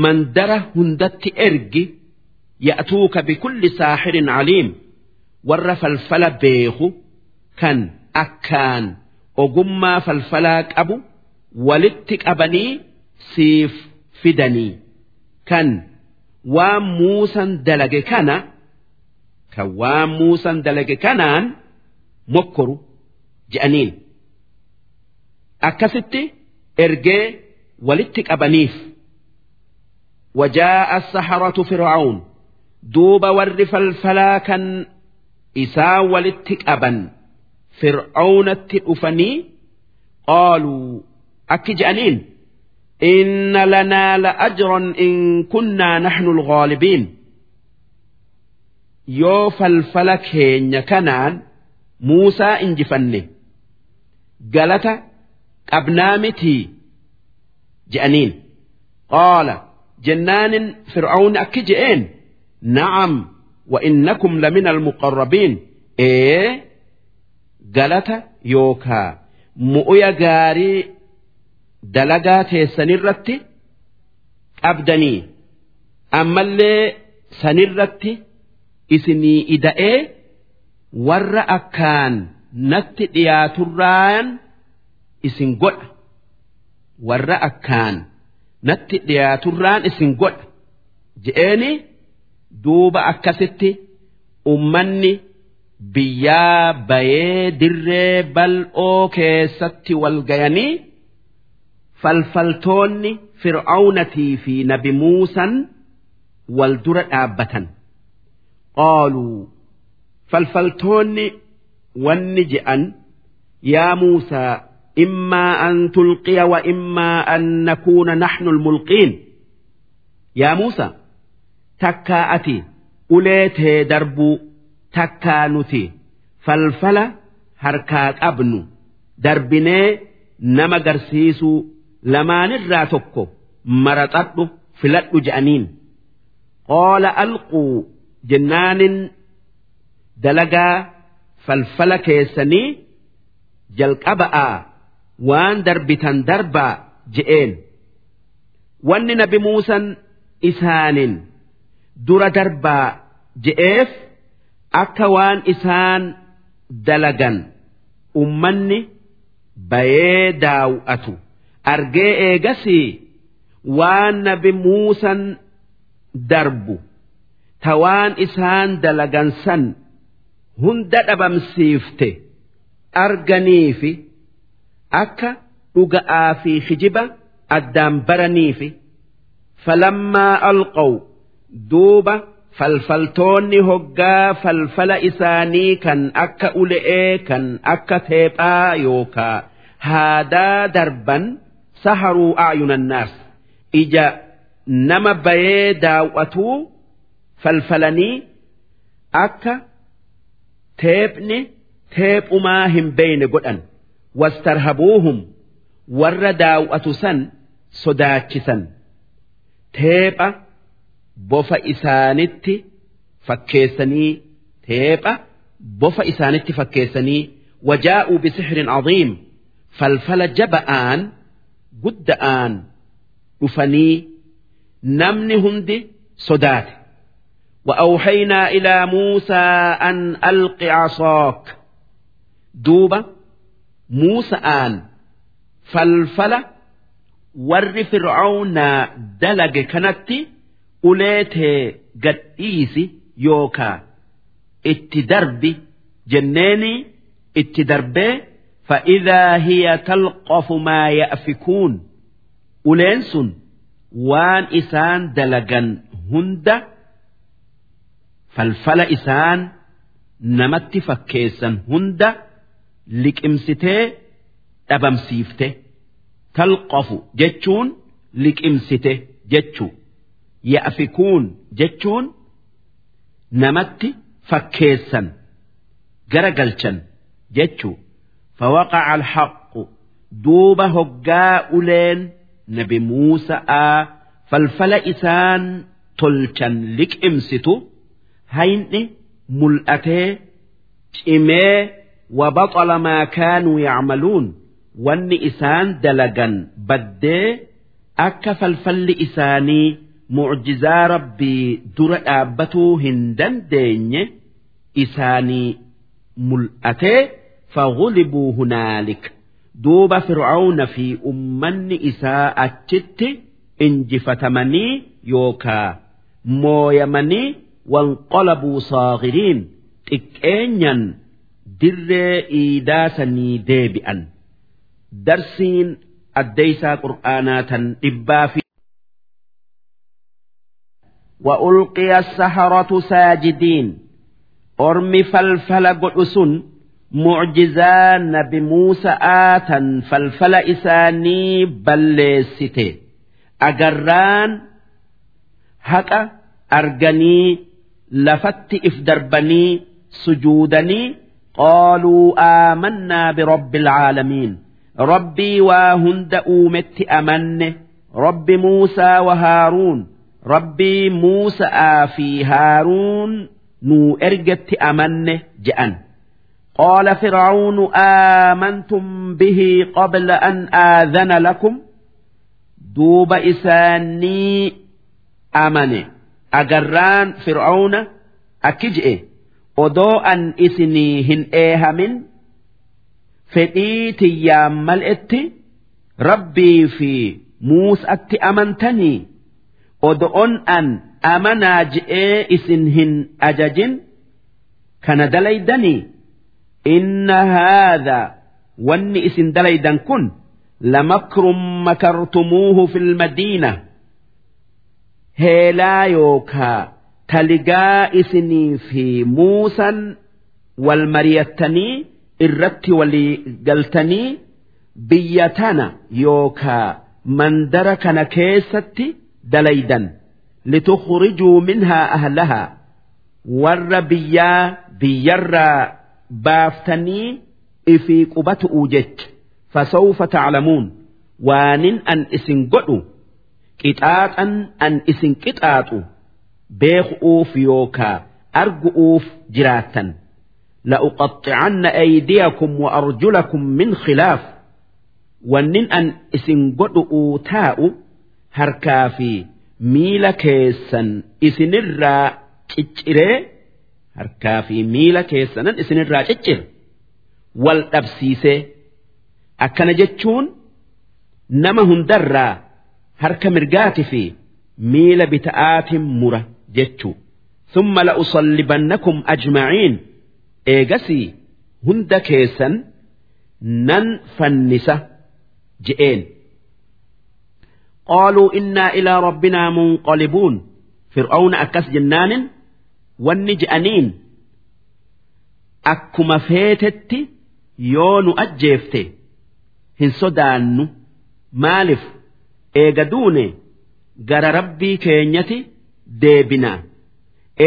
mandara hundatti ergi يأتوك بكل ساحر عليم. ور فالفلا بيخو كان أكان. أجمع فالفلاك أبو ولتك أبني سيف فدني. كان وام موسى دلق كان كوام موسى دلق كانان مكرو جأنين. أكستي إرجي ولتك أبنيف. وجاء السحرة فرعون. duuba warri falfalaa kan isaa walitti qaban fir'aawnatti dhufanii qaaluu akki je'aniin inna lanaa la ajron in kunnaa naxnu lghaalibiin yoo falfala keenya kanaan muusaa injifanne galata qabnaa mitii? je'aniin. Qaala jennaanin fir'aawni akki je'een? Na'am wa innakum lamina almuqarrabiin ee galata yookaa mu'uya gaarii dalagaa teessanirratti qabdanii ammallee sanirratti isinii ida'ee warra akkaan natti dhiyaaturraan isin godha. Warra akkaan natti dhiyaaturraan isin godha. Je'eeni duuba akkasitti ummanni biyyaa bayee dirree bal'oo keessatti walgayanii falfaltoonni fir'aawnatii fi nabi muusan wal dura dhaabbatan. qaaluu falfaltoonni wanni je'an yaa Muusaa immaa an tulqiya wa immaa an nakuuna naxnu lmulqiin yaa Muusaa takkaa ati ulee tee darbuu takkaa nuti falfala harkaa qabnu darbinee nama garsiisuu lamaanirraa tokko maraxadhu filadhu je'aniin. Qoola alquu jennaanin dalagaa falfala keessanii jalqaba'aa waan darbitan darbaa je'een. Wanni nabi Muusan isaanin. Dura darbaa je'eef akka waan isaan dalagan ummanni bayee daaw'atu argee eegasii waan nabi muusan darbu. tawaan isaan dalagan san hunda dhabamsiifte arganiifi akka dhuga'aa fi hijiba addaan baraniifi falammaa alqaw duuba falfaltoonni hoggaa falfala isaanii kan akka ule'ee kan akka teephaa yookaa haadaa darban saharuu a'yunannaas ija nama bayee daawwatuu falfalanii akka teephni teephumaa hin beeyne godhan. Wastarhabuuhum warra daawwatu san sodaachisan. Teepha bofa isaanitti fakkeessanii teepha bofa isaanitti fakkeessanii wajaa'uu bisixrin caziim falfala jaba'aan gudda'aan dhufanii namni hundi sodaate وأوحينا إلى موسى أن ألق عصاك دوبة موسى آن فالفل ور فرعون دلق ulee tee gad dhiisi yookaa itti darbi jenneeni itti darbee fa'idaa hiya talqafu maa ya'fikuun uleen sun waan isaan dalagan hunda falfala isaan namatti fakkeessan hunda liqimsitee dhabamsiifte talqafu jechuun liqimsite jechuudha. ya'fikuun jechuun namatti fakkeessan gara galchan jechuu. Fawaqaca alhaqu duuba hoggaa uleen nabi Muusa'aa falfala isaan tolchan liqimsitu hayni mul'atee cimee wabaxala maa kaanuu yacmaluun wanni isaan dalagan baddee akka falfalli isaanii mucjizaa rabbii dura dhaabbatuu hin dandeenye isaanii mul'atee fagulibuu hunaalik duuba fir'aawna fi ummanni isaa achitti injifatamanii yookaa mooyamanii wanqolabuu saaqiriin xiqqeenyan dirree iidaasanii deebi'an. Darsiin addeysaa qur'aanaa tan dhibbaa fi وألقي السحرة ساجدين. أرمي فلفل قدسن معجزان بموسى آتا فلفل إساني بلسته أجران هكا أرجني لفت إفدربني سجودني. قالوا آمنا برب العالمين. ربي وهند أومت أمن. رب موسى وهارون. ربي موسى في هارون نو ارجت امن جان قال فرعون امنتم به قبل ان اذن لكم دوب اساني امن اجران فرعون اكجئ ودو ان اسنيهن ايهمن فئيتي يا ملئتي ربي في موسى اتي امنتني odo'on an amanaa je'ee isin hin ajajin kana dalaydanii inna haadha wanni isin dalaydan kun lamakrun makartumuuhu fil madiina heelaa yookaa taligaa isinii fi muusan wal mariyattanii irratti walii galtanii biyya tana yookaa mandara kana keessatti دليدا لتخرجوا منها أهلها. والربيا بيرا بافتني إفي قبت أوجت فسوف تعلمون. وان أن إسن قلوا كتاتا أن إسن كتاتوا بيخوف يوكا أرجوف جراتا. لأقطعن أيديكم وأرجلكم من خلاف. وان أن إسن قلوا تاؤ harkaa fi miila keessan isinirraa cicciree harkaa fi miila keessanan isinirraa ciccir wal dhabsiisee. Akkana jechuun nama hundarraa harka mirgaatii fi miila bita'aatiin mura jechuu. Summa la'usallibannakum ajma'iin. Eegasii hunda keessan nan fannisa je'een. qaaluu innaa ilaa rabbinaa munqalibuun fir'aawna akkas jennaanin wanni je'aniin akkuma feetetti yoo nu ajjeefte hin sodaannu maaliif eega duune gara rabbii keenyati deebinaa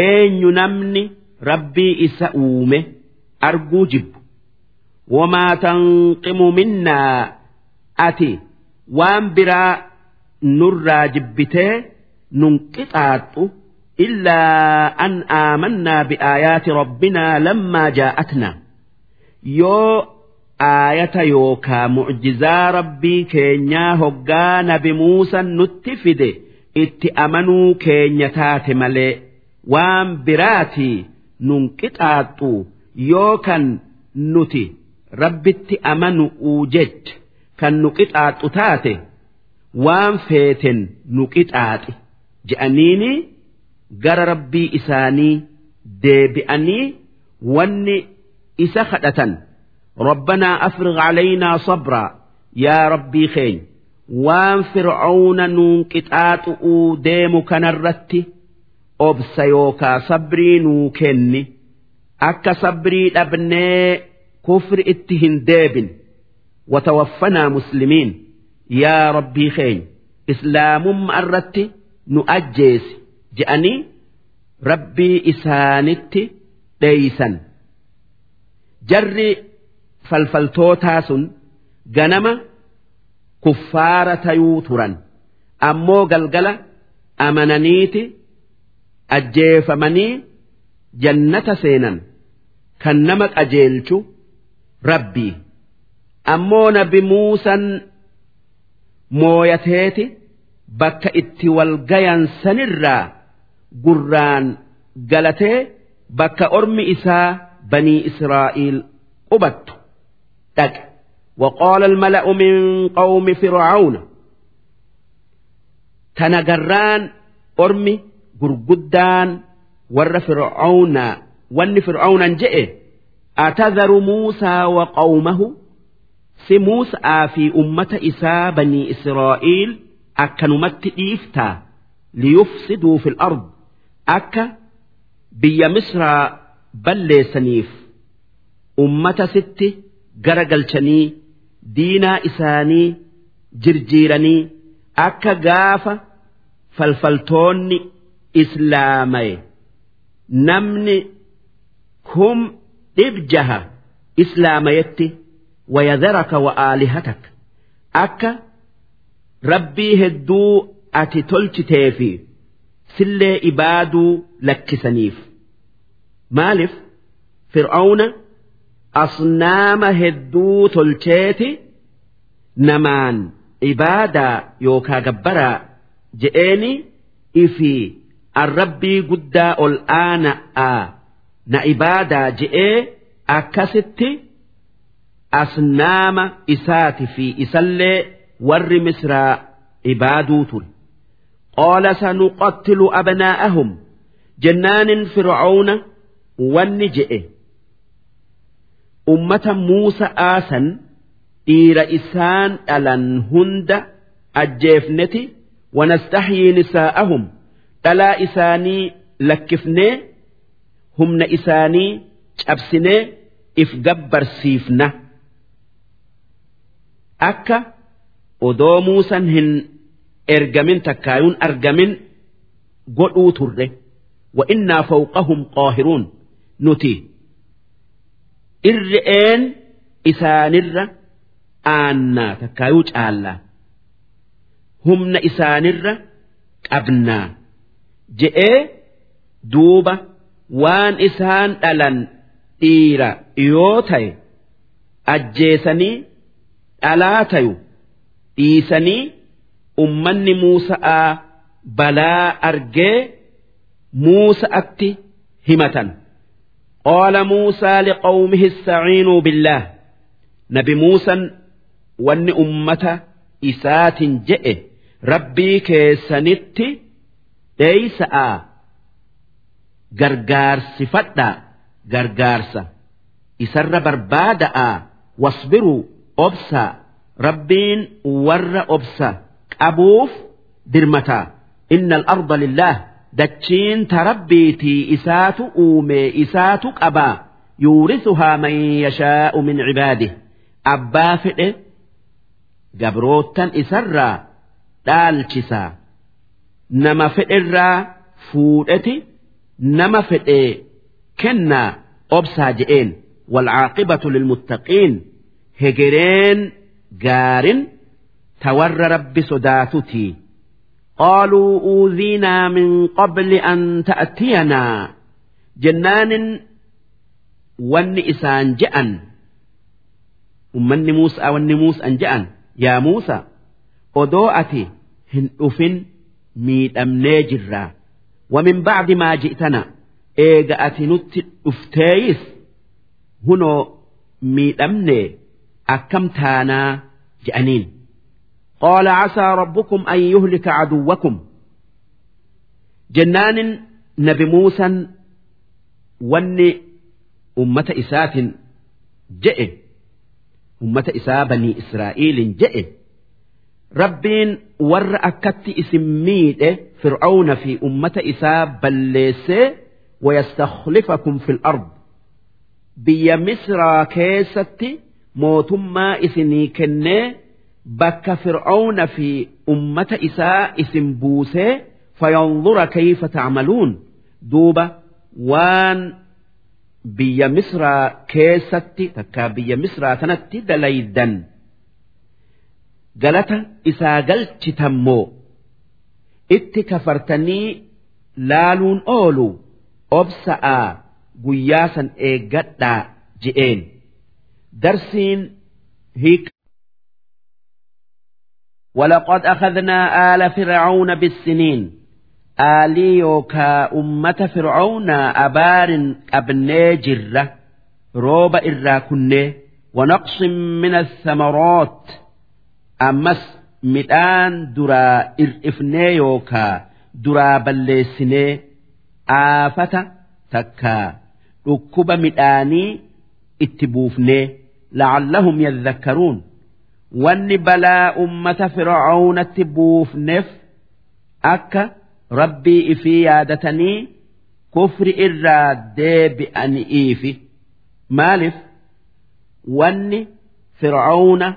eenyu namni rabbii isa uume arguu jibbu wamaa tanqimu minnaa ati waan biraa nurraa jibbitee nun qixaaxu illaa an aamannaa bi'aayaati rabbinaa lammaa jaa'atna yoo aayata yookaa mucjizaa rabbii keenyaa hoggaa nabi muusan nutti fide itti amanuu keenya taate malee waan biraatii nun qixaaxu yoo kan nuti rabbitti amanu uujej kan nu qixaaxu taate. waan feeten nu qixaaxe je'aniini gara rabbii isaanii deebi'anii wanni isa kadhatan rabbanaa afriq calaynaa sabraa yaa rabbii keenya waan fircoona nuun qixaaxuu deemu kanarratti obsa yookaa sabrii nuu kenni akka sabrii dhabnee kufri itti hin deebin watawaffanaa muslimiin. Yaa rabbii keenya islaamumma irratti nu ajjeesi je'anii rabbii isaanitti dheeysan. Jarri falfaltootaa sun ganama kuffaara tayuu turan ammoo galgala amananiiti ajjeefamanii jannata seenan kan nama qajeelchu rabbii. Ammoo nabi muusan mooyateeti bakka itti wal gayan sanirraa gurraan galatee bakka ormi isaa banii israa'iil qubattu dhaqe وقال الملأ من قوم فرعون تنقران أرمي قرقدان ور فرعون ون فرعون جئ أتذر موسى وقومه si Muusaa fi ummata isaa banii Israa'eel akkanumatti dhiiftaa liyufsiduu fil ard akka biyya Misraa balleessaniif ummata sitti gara galchanii diinaa isaanii jirjiiranii akka gaafa falfaltoonni islaamaye namni hum dhib jaha islaamayetti wayazaraka wa'aalihataka akka rabbii hedduu ati tolchitee fi sillee ibaaduu lakkisaniif maaliif fir'aawna asnaama hedduu tolcheeti namaan ibaadaa yookaa gabbaraa je'eeni ifi arrabbii guddaa ol aana'aa na ibaadaa je'ee akkasitti. asnaama isaati fi isallee warri misraa ibaaduu ture qaala sanuqattilu abnaa'ahum jennaanin fircoona wanni je'e ummata muusa aasan dhiira isaan dhalan hunda ajjeefneti wanastaxyii nisaa'ahum dhalaa isaanii lakkifnee humna isaanii cabsinee if gabbarsiifna. akka odoo muusan hin ergamin takkaayuun argamin godhuu turre. Wa innaa fawqahum qaahiruun. Nuti irri'een isaanirra aannaa takkaayuu caallaa humna isaanirra qabnaa. Je'ee duuba waan isaan dhalan dhiira yoo ta'e ajjeesanii dhalaa tayu dhiisanii ummanni Muusa'aa balaa argee Muusa'atti himatan. قال موسى لقومه استعينوا بالله نبي موسى ون أمة إسات جئ ربي كيسنت ليس آ غرغار صفتا غرغارسا إسر برباد آ واصبروا أبسا ربين ور أبسا أبوف درمتا إن الأرض لله دتشين تربيتي إسات أومي إسات أبا يورثها من يشاء من عباده أبا فئ جبروتا إسرا دالشسا نما فئرا فودتي نما فئ كنا أبسا جئين والعاقبة للمتقين hegereen gaarin tawarra rabbi sodaatuti qaaluu uuziinaa min qabli an ta'tiyanaa jennaanin wanni isaan je'an ummanni muusaa wanni muusaan je'an yaa muusa odoo ati hin dhufin miidhamnee jirraa wamin bacdi maa ji'tana eega ati nutti dhufteeyis hunoo miidhamnee أكم تانا جأنين قال عسى ربكم أن يهلك عدوكم جنان نبي موسى ون أمة إسات جئ أمة إساء بني إسرائيل جئ ربين ور أكت اسميد فرعون في أمة إساء بليس ويستخلفكم في الأرض بيا مصر كيستي mootummaa isinii kennee bakka fir'aawna fi ummata isaa isin buusee fayanzura kayfa ta'maluun? Duuba waan biyya misraa keessatti takkaa biyya misraa sanatti dalaydan. Galata isaa galchitan moo itti kafartanii laaluun oolu? Obsa'aa guyyaa san eeggadhaa je'een. darsiin hiik ولقد أخذنا آل فرعون بالسنين آلي يوكا أمة فرعون أبار أبني جرة روب إرا كني ونقص من الثمرات أمس مدان درا إرئفني يوكا درا بلسني آفة تكا ركب مداني اتبوفني la'allahum yadhakkaruun wanni balaa ummata fir'aawnatti buufneef akka rabbii ifii yaadatanii kufri irraa deebi'ani'iifi maaliif wanni fir'aawna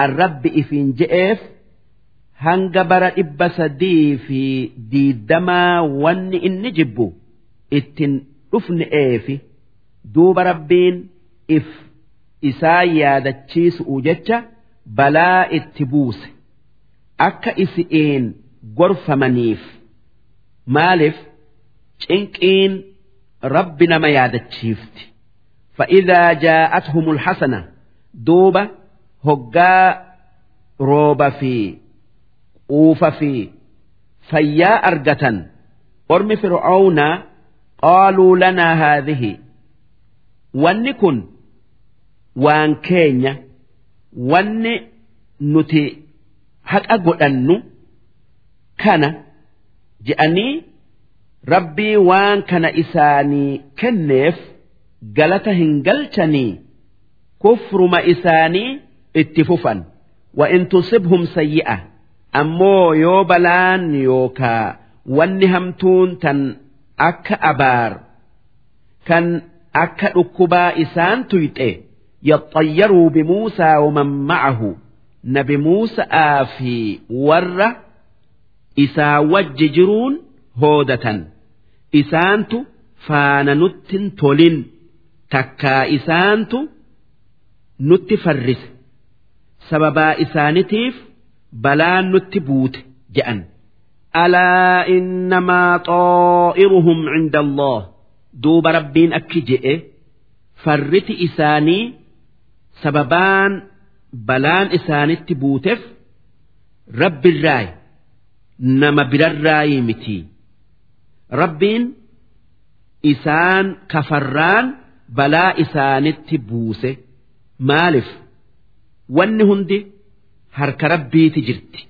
an rabbi ifiin je'eef hanga bara dhibba sadii fi diiddamaa wanni inni jibbu ittin dhufne'eefi duuba rabbiin if isaa yaadachiisu'u jecha balaa itti buuse. Akka isi'een gorfamaniif maaliif cinqiin rabbi nama yaadachiifti. Fa'idaa jaa'athumul hasana duuba hoggaa rooba fi quufa fi fayyaa argatan ormi fir'oownaa qaaluu lanaa haadhihi. Wanni kun. وان كينيا wanni nuti haqa godhannu kana je'anii rabbii waan kana isaanii kenneef galata hin galchanii kufruma isaanii itti fufan wa in tusibhum sayyi'a ammoo yoo balaan yookaa wanni hamtuun tan akka abaar kan akka dhukkubaa isaan tuyxe يطيروا بموسى ومن معه. نبي موسى آفي ور إسا وججرون هودة إسانت فان نت تولين. تكا إسانت نت فرس. سببا إسانتيف بلان نت بوت جأن. ألا إنما طائرهم عند الله. دوب ربين أكجئ. فرت إساني sababaan balaan isaanitti buuteef rabbi irraay nama birarraayii miti rabbiin isaan kafarraan balaa isaanitti buuse. Maaliif? Wanni hundi harka rabbiiti jirti.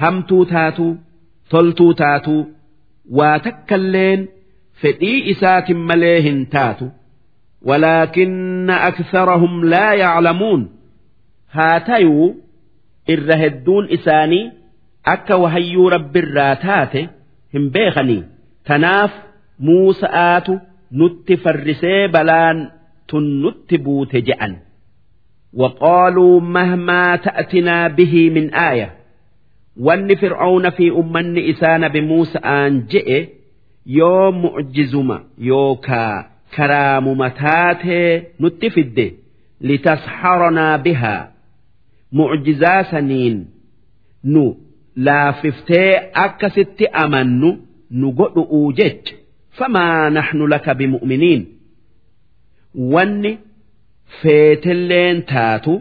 Hamtuu taatuu toltuu taatuu waa takkalleen fedhii isaatin malee hin taatu ولكن أكثرهم لا يعلمون. هاتيو الرهدون إساني أكا وهيو رب الراتات هم بيخني تناف موسى آتو نت فرسي بلان تنت بوت جأن. وقالوا مهما تأتنا به من آية. وان فرعون في أمن إسان بموسى آن جئ. يوم معجزما يوكا karaamuma taatee nutti fidde. Litasxaranaa bihaa mucjizaa saniin nu laaffiftee akkasitti amannu nu godhu'uu jecha. Famaa naxnu laka bimu'miniin. Wanni feetilleen taatu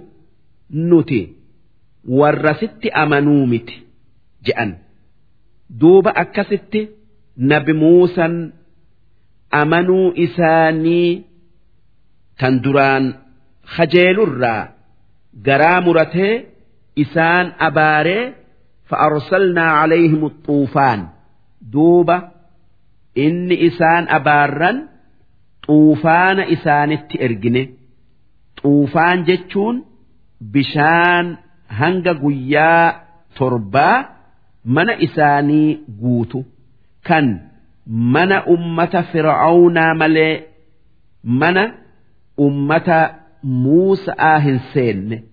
nuti warrasitti amanuu miti je'an. Duuba akkasitti nabi Muusaan amanuu isaanii tan duraan kajeelurraa garaa muratee isaan abaaree fa'arsalnaa calayhim xuufaan duuba inni isaan abaarran xuufaana isaanitti ergine xuufaan jechuun bishaan hanga guyyaa torbaa mana isaanii guutu kan. mana ummata fir'aawnaa malee mana ummata Muusaa hin seenne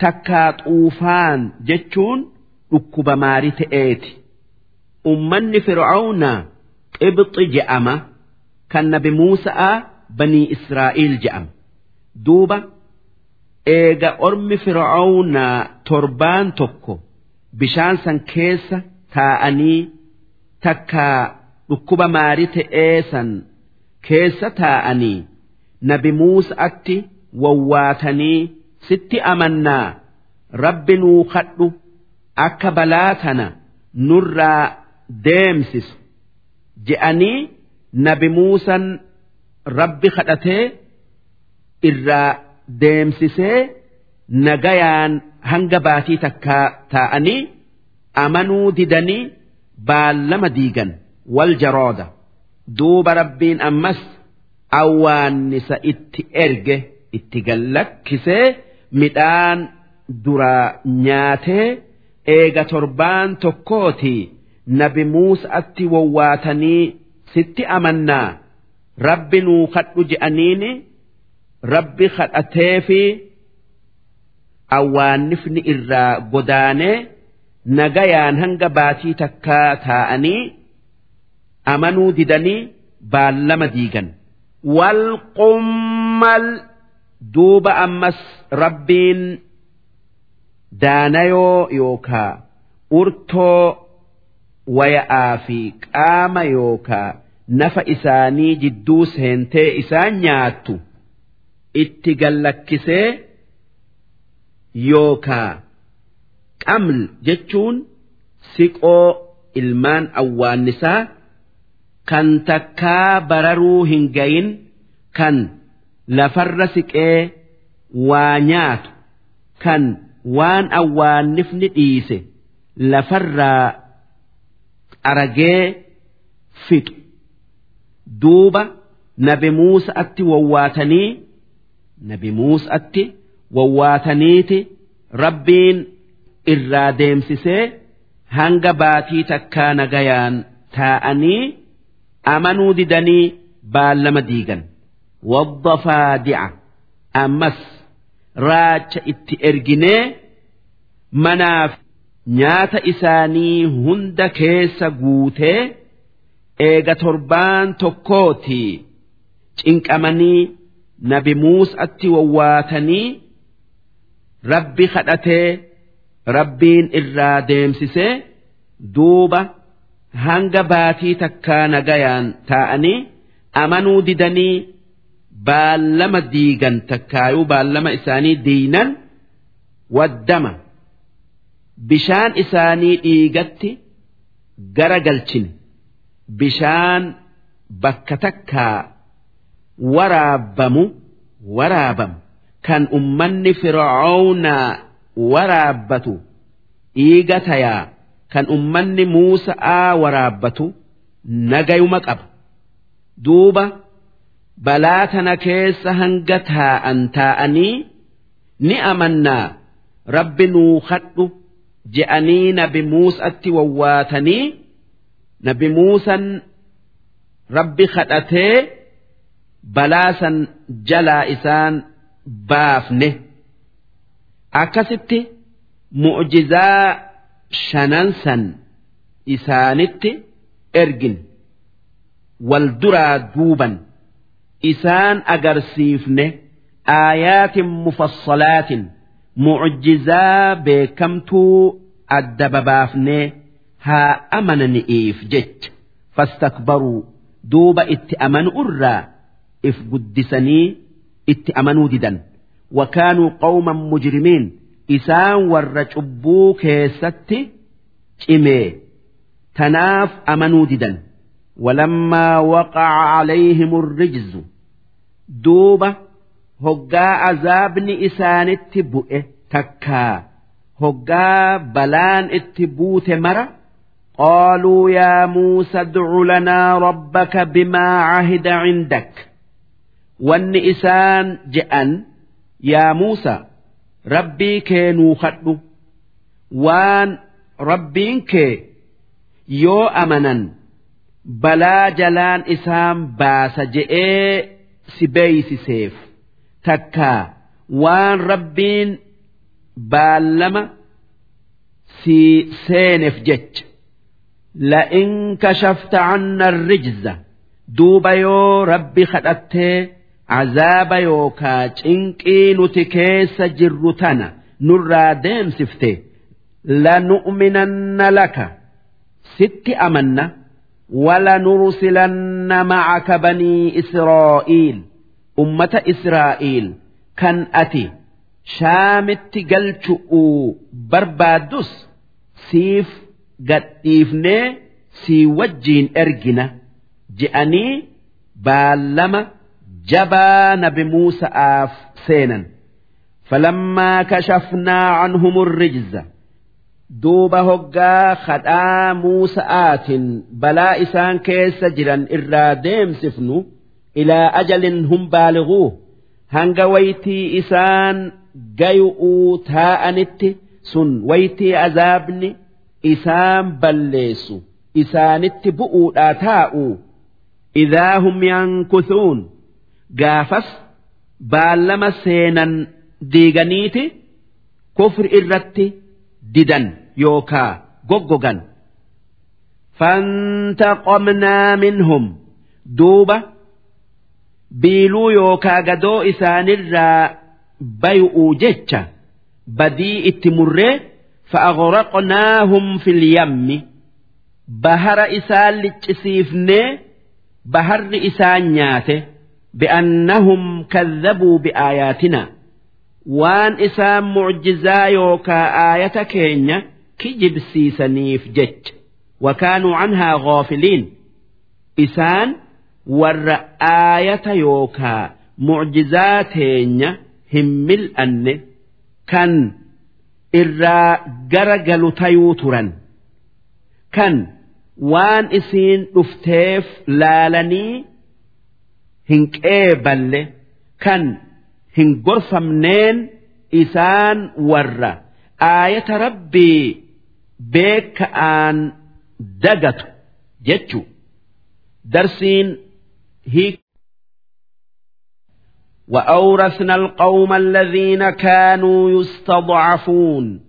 takkaa xuufaan jechuun dhukkuba maarii ta'eeti. Ummanni fir'aawnaa qibxi je'ama kan nabi Muusaa banii israa'iil je'ama. Duuba eega ormi fir'aawnaa torbaan tokko bishaan san keessa taa'anii takkaa. Dhukkuba maarii ta'ee san keessa taa'anii nabi Muusa'atti wawwaatanii. sitti amannaa rabbi nuu kadhu akka balaa tana nurraa deemsisu je'anii nabi muusan rabbi kadhatee irraa deemsisee nagayaan hanga baatii takkaa taa'anii amanuu didanii baallama diigan jarooda duuba rabbiin ammas awwaannisa itti erge itti gallakkisee. midhaan duraa nyaatee eega torbaan tokkooti nabi muusatti wawwaatanii sitti amannaa rabbi nuu kadhu je'aniini rabbi kadhatee fi awwaannifni irraa godaanee nagayaan hanga baatii takkaa taa'anii amanuu didanii baallama diigan. Wal qummal duuba ammas rabbiin daanayoo yookaa urtoo waya'aa fi qaama yookaa nafa isaanii jidduu seentee isaan nyaattu itti gallakkisee yookaa qaml jechuun siqoo ilmaan awwaannisaa kan takkaa bararuu hin gayin kan. lafarra siqee waa nyaatu kan waan awwaannifni dhiise lafarraa aragee fixu duuba nabi muusatti wawwaatanii nabi muusatti wawwaataniiti rabbiin irraa deemsisee hanga baatii takkaa nagayaan taa'anii amanuu didanii baallama diigan wadda faadi'a ammas raacha itti erginee manaaf nyaata isaanii hunda keessa guutee eega torbaan tokkooti cinqamanii nabi muusatti wawwaatanii rabbi kadhatee rabbiin irraa deemsisee duuba. hanga baatii takkaa nagayaan taa'anii amanuu didanii baallama diigan takkaayuu baallama isaanii diinan waddama. Bishaan isaanii dhiigatti gara galchine bishaan bakka takkaa waraabamu waraabamu. Kan ummanni fir'aawnaa waraabbatu dhiiga tayaa. Kan ummanni muusa'aa waraabbatu nagayuma qaba duuba. balaa tana keessa hanga taa'an taa'anii ni amannaa rabbi nuu kadhu je'anii nabi muusatti wawwaatanii nabi muusan rabbi kadhatee balaa san jalaa isaan baafne akkasitti mu'jizaa shanan san isaanitti ergin wal duraa duuban. isaan agarsiifne aayaatin mufassalaatin mucjizaa beekamtuu adda babaafnee haa amanani'iif jecha fastakbaruu duuba itti amanu irraa if guddisanii itti amanuu didan wakaanuu qawman mujrimiin isaan warra cubbuu keessatti cimee tanaaf amanuu didan ولما وقع عليهم الرجز دوبة هقا عذابني إسانت بؤه تكا هقا بلان اتبوت مرة قالوا يا موسى ادع لنا ربك بما عهد عندك وان إسان جأن يا موسى rabbii kee nuu nuukadhu waan rabbiin kee yoo amanan balaa jalaan isaan baasa je'ee si beeysiseef takkaa waan rabbiin baallama si seeneef jecha la'in kashafta canna rijza duuba yoo rabbi kadhattee. azaaba yookaa cinqii nuti keessa jirru tana nurraa deemsifte lanu'minanna laka sitti amanna walanursilanna macaka banii israa'iil ummata israa'iil kan ati shaamitti galchu'uu barbaaddus siif gadhiifnee sii wajjiin ergina je'anii baallama. جبان نبي موسى آف سينا فلما كشفنا عنهم الرجز دوب هقا خدا موسى آت بلا إسان كيس جران إرادهم سفنو إلى أجل هم بالغوه. هنگا ويتي إسان قيؤو تاءنت سن ويتي عذابني إسان بلّيسو. إسانت بؤو آتاؤو إذا هم ينكثون. Gaafas baallama seenan diiganiiti kufri irratti didan yookaa goggogan. Fantaqomnaa minhum. Duuba biiluu yookaa gadoo isaanirraa bayu'uu jecha badii itti murree fa'aqraqnaahum fil yammi. Bahara isaan liccisiifnee baharri isaan nyaate bi'annahum kadhabuu bi'aayaatinaa waan isaan mucjizaa yookaa aayata keenya kijibsiisaniif jecha wakaanuu canhaa ghaafiliin isaan warra aayata yookaa mucjizaa teenya hin mil'anne kan irraa gara galu tayuu turan kan waan isiin dhufteef laalanii hin qeeballe kan hin gorfamneen isaan warra aayata rabbii beeka'aan dagatu jechu darsiin hiik وأورثنا القوم الذين كانوا يستضعفون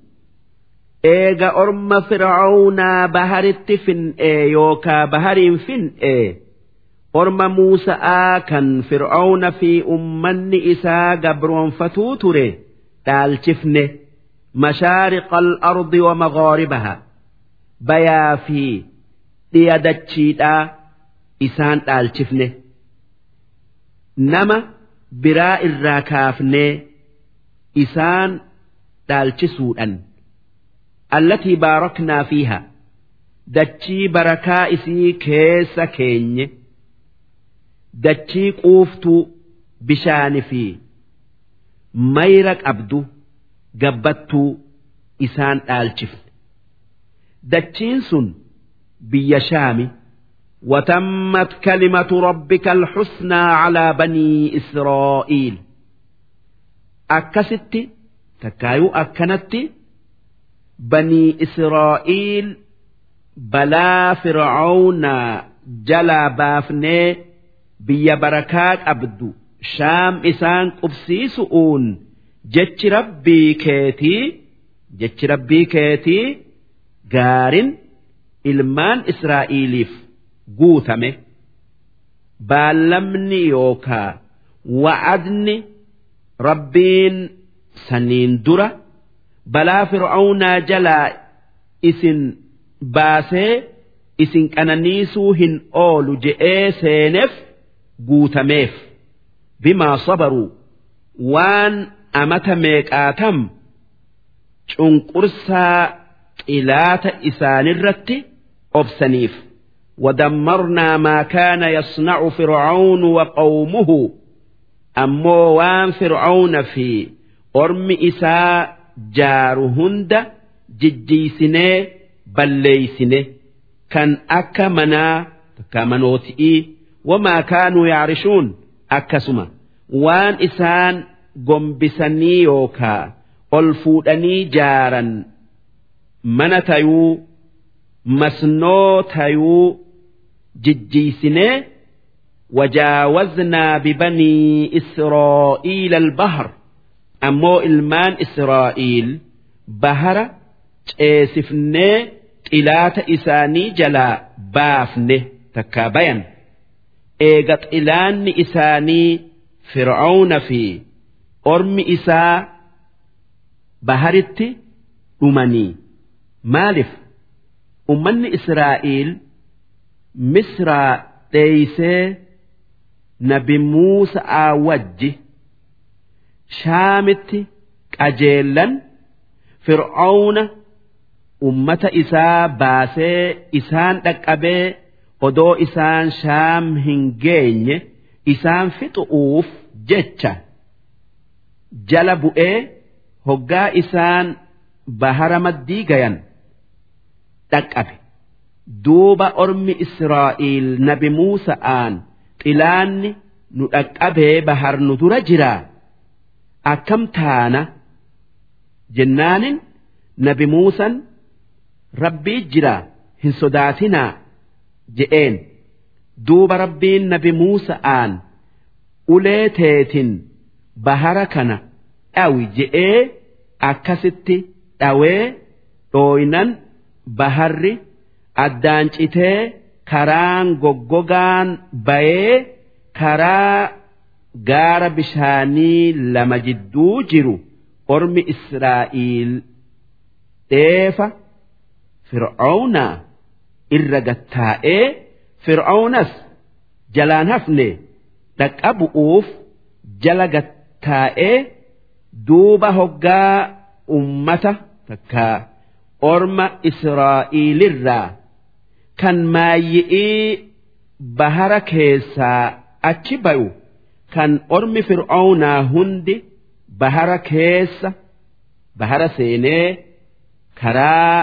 إيجا أرم فرعون بهر التفن إيه يوكا بهر فن إيه orma Muusa'aa kan Fir'aawna fi ummanni isaa gabroonfatuu ture. Dhaalchifne. Mashaariqa al-ardi wa maghaaribaha. Bayaa fi dhiya dachiidhaa isaan dhaalchifne. Nama biraa irraa kaafnee isaan dhaalchisuudhan. Allatii baaraknaa fiiha. Dachii barakaa isii keessa keenye. dachii quuftuu bishaani fi mayra qabdu gabbattuu isaan dhaalchifne dachiin sun biyya shaami وتمت كلمة ربك الحسنى على بني إسرائيل أكست تكايو أكنت بني إسرائيل بلا فرعون جلا بافني biyya barakaa qabdu shaam isaan qubsiisu'uun jechi rabbii keetii jechi rabbii keetii gaarin ilmaan israa'iiliif guutame. Baallamni yookaa wa'adni rabbiin saniin dura. Balaa fir'aawnaa jalaa isin baasee isin qananiisuu hin oolu je'ee seeneef guutameef bimaa sabaruu waan amata meeqaatam cunqursaa xilaata isaanirratti obsaniif ودمرنا ما كان يصنع فرعون وقومه أمو وان فرعون في أرم إساء جار هند ججيسنه بليسنه كان أكا منا كمنوتئي وما كانوا يعرشون أكسما. وان إسان قمبسني يوكا. ألفوتني جارا. من تيو مسنو تيو جِجِّيسِنَي. وجاوزنا ببني إسرائيل البحر. أمو إلمان إسرائيل. بهر إسفني إلات إساني جلا. بافنه تكابين. Eega xilaanni isaanii fir'auna fi ormi isaa baharitti dhumanii. Maaliif? Ummanni israa'iil misraa dheeysee nabi muusa'aa wajji shaamitti qajeellan fir'auna ummata isaa baasee isaan dhaqqabee odoo isaan shaam hin geenye isaan fixu'uuf jecha. Jala bu'ee hoggaa isaan bahara maddii gayan. Dhaqqabe. Duuba ormi israa'iil nabi muusa'aan xilaanni nu dhaqqabee bahar nu dura jiraa? Akkam taana? Jennaanin nabi muusan rabbii jira hin sodaatinaa je'een duuba rabbiin nabi muusa'aan ulee teetin bahara kana dhawi je'ee akkasitti dhawee dhooynan baharri addaan citee karaan goggogaan bayee karaa gaara bishaanii lama jidduu jiru. Ormi israa'iil dheefa fir'aawnaa irra gattaa'ee fir'aawnas jalaan hafne dhaqqabu'uuf jala gattaa'ee duuba hoggaa ummata takkaa orma israa'iilirraa kan maayyi'ii bahara keessaa achi bayu kan ormi fir'aawnaa hundi bahara keessa bahara seenee karaa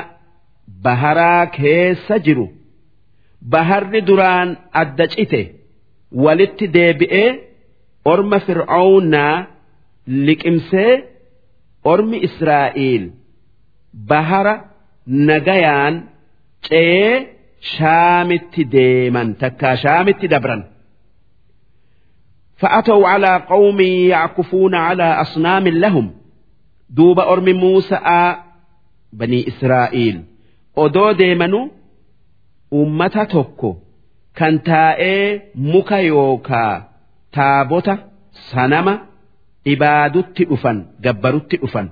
baharaa keessa jiru baharri duraan adda cite walitti deebi'ee orma fir'aawnaa liqimsee ormi israa'iil bahara nagayaan ce'ee shaamitti deeman takkaa shaamitti dabran. فأتوا على قوم يعكفون على أصنام لهم دوب أرم موسى بني إسرائيل odoo deemanuu ummata tokko kan taa'ee muka yookaa taabota sanama ibaadutti dhufan gabbarutti dhufan.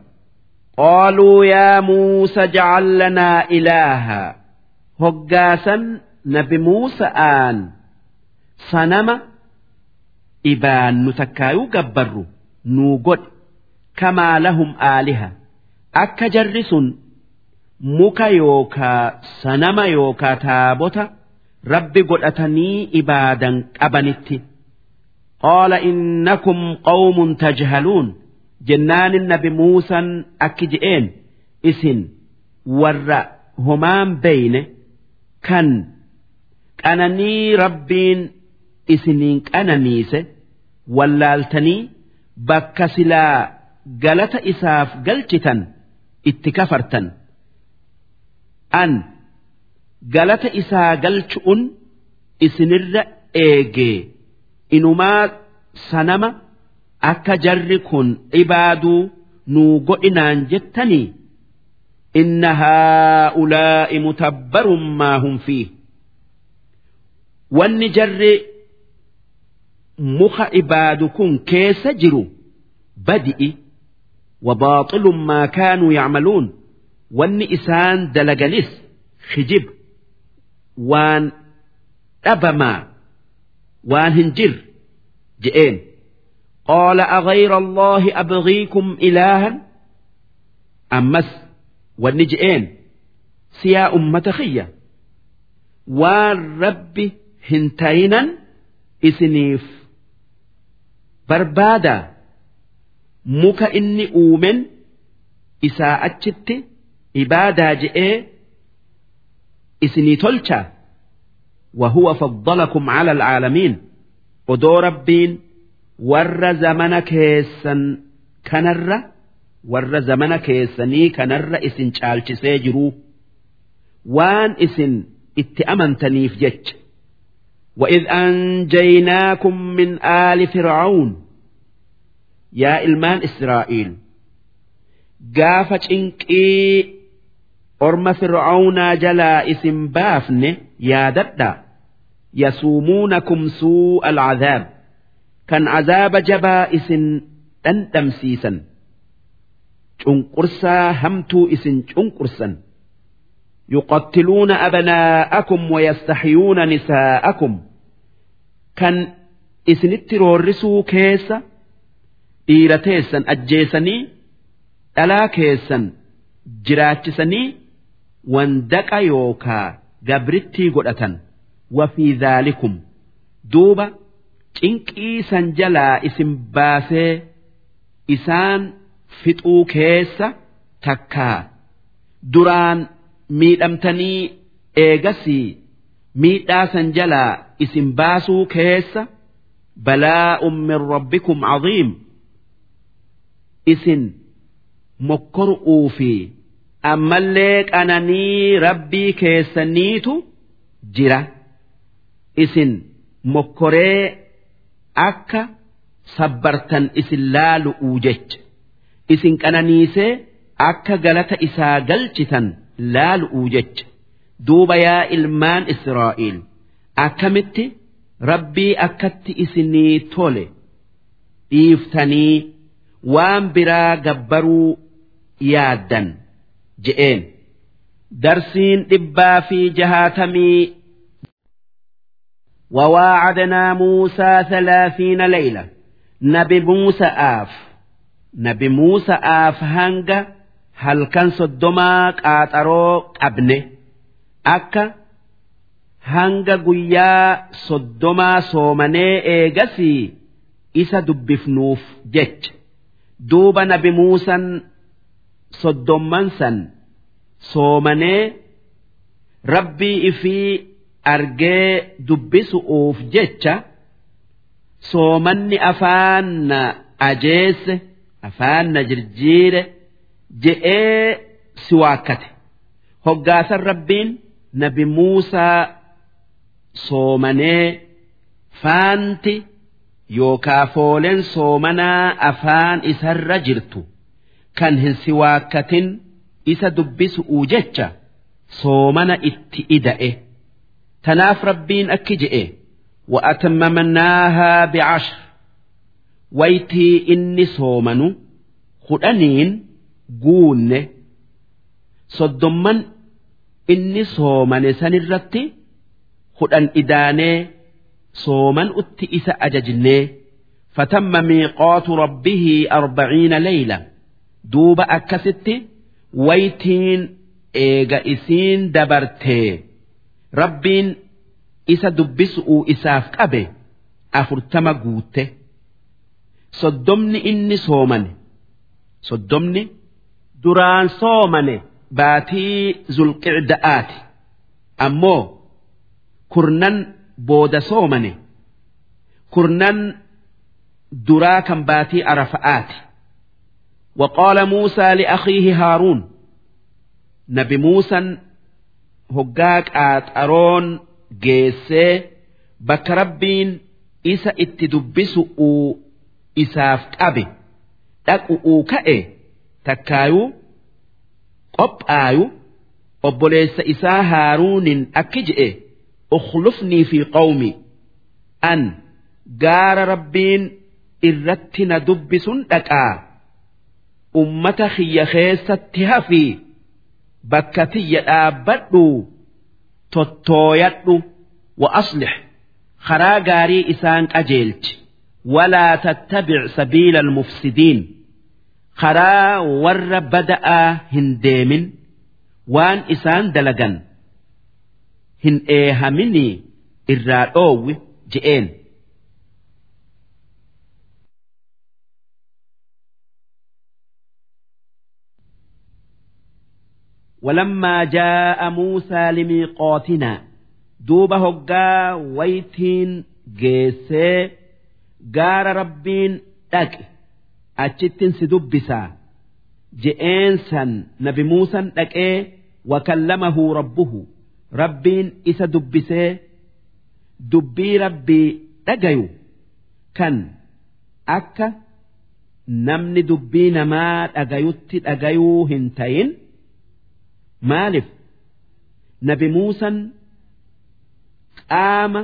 qaaluu yaa muusa jacal lanaa ilaaha. Hoggaasan nabi muusa'aan sanama ibaannu takkaayuu gabbarru nuu godhe. Kamaa lahum aaliha. Akka jarri sun muka yookaa sanama yookaa taabota rabbi godhatanii ibaadan qabanitti qaala innakum qawmun tajhaluun jennaanin nabi muusan akki je'een isin warra homaan beeyne kan qananii rabbiin isiniin qananiise wallaaltanii bakka silaa galata isaaf galchitan itti kafartan. an galata isaa galchu'un isinirra eegee. Inumaa sanama akka jarri kun ibaaduu nuu godhinaan jettanii? Inna haa'ulaa'i mutabbarun maa hum fiih wanni jarri muka ibaadu kun keessa jiru badi'i wa baaxilun maa kaanuu yacmaluun. wanni إسان dalaganis hijib وان أبما وان هنجر جئين. قال أغير الله أبغيكم إلها؟ أمس والنجئين سيا أمة خية. والرب هنتينا إسنيف. بربادا مك إني أومن إساءت إساءة ibaadaa je'ee isinii tolchaa وهو فضلكم على العالمين odoo rabbiin warra zamana keessan kanarra warra zamana keessanii kanarra isin caalchisee jiruu waan isin itti amantaniif jecha وإذ أنجيناكم من آل فرعون yaa ilmaan Israa'iil gaafa cinqii orma fir'aawnaa jalaa isin baafne yaadadhaa يسومونكم سوء العذاب kan azaaba jabaa isin dhandhamsiisan cunqursaa hamtuu isin cunqursan يقتلون أبناءكم ويستحيون نساءكم kan isinitti roorrisuu keessa dhiira teessan ajjeesanii dhalaa keessan jiraachisanii wandaqa yookaa gabrittii godhatan wafii zaalikum duuba cinqii san jalaa isin baasee isaan fixuu keessa takkaa. Duraan miidhamtanii eegasii miidhaa san jalaa isin baasuu keessa balaa'un min rabbikum caziim isin mokkoru uufii ammallee qananii rabbii keessaniitu jira. Isin mokkoree akka sabbartan isin laalu'uu jecha. Isin qananiisee akka galata isaa galchitan laalu'uu jecha. Duuba yaa ilmaan Israa'iil akkamitti rabbii akkatti isinii tole dhiiftanii waan biraa gabbaruu yaaddan je'een darsiin dhibbaa fi jahaatamii وواعدنا موسى ثلاثين ليلة نبي موسى آف نبي موسى آف هنگا هل كان صدما قاترو قبنه أكا hanga guyyaa soddomaa soomanee eegasii isa dubbifnuuf jecha duuba nabi muusan soddomman san soomanee rabbii ifii argee dubbisu'uuf jecha soomanni afaan na ajeesse afaan na jirjiire je'ee si waakkate. Hoggaasan rabbiin nabi muusaa soomanee faanti yookaa fooleen soomanaa afaan isarra jirtu kan hin si waakkatin isa dubbisu'uu jecha soomana itti ida'e. Tanaaf rabbiin akki je'e wa'atammamnaahaa bicashr waytii inni soomanu kudhaniin guunne. Soddomman inni soomane sanirratti kudhan idaanee sooman utti isa ajajnee fatamma miiqootu rabbihii arbaciina leeyla duuba akkasitti waytiin eega isiin dabartee rabbiin isa dubbisu'uu isaaf qabe afurtama guutte. Soddomni inni soomane soddomni duraan soomane baatii zulqicda'aati. Ammoo kurnan booda soomane kurnan duraa kan baatii arafa'aati وقال موسى لأخيه هارون نبي موسى هجاك آت أرون جيس بكربين إسا اتدبسو إساف أبي تاكو كأي تكايو قب آيو وبوليس إسا هارون أكجئ أخلفني في قومي. أن قار ربين إرتنا دبسون تكايو ummata kiyya keessatti hafii bakka tiyya dhaabbadhu tottooyadhu wa aslix karaa gaarii isaan qajeelchi walaa tattabic sabiila almufsidiin karaa warra bada'aa hin deemin waan isaan dalagan hin eehaminii irraa dhoowwi je'een. walammaa jaa'a muusaa limiiqootinaa duuba hoggaa waytiin geessee gaara rabbiin dhaqe achittin si dubbisaa je'eensan nabi muusan dhaqee wakallamahu rabbuhu rabbiin isa dubbisee dubbii rabbii dhagayu kan akka namni dubbii namaa dhagayutti dhagayuu hin tayin. Maaliif nabi Muusan qaama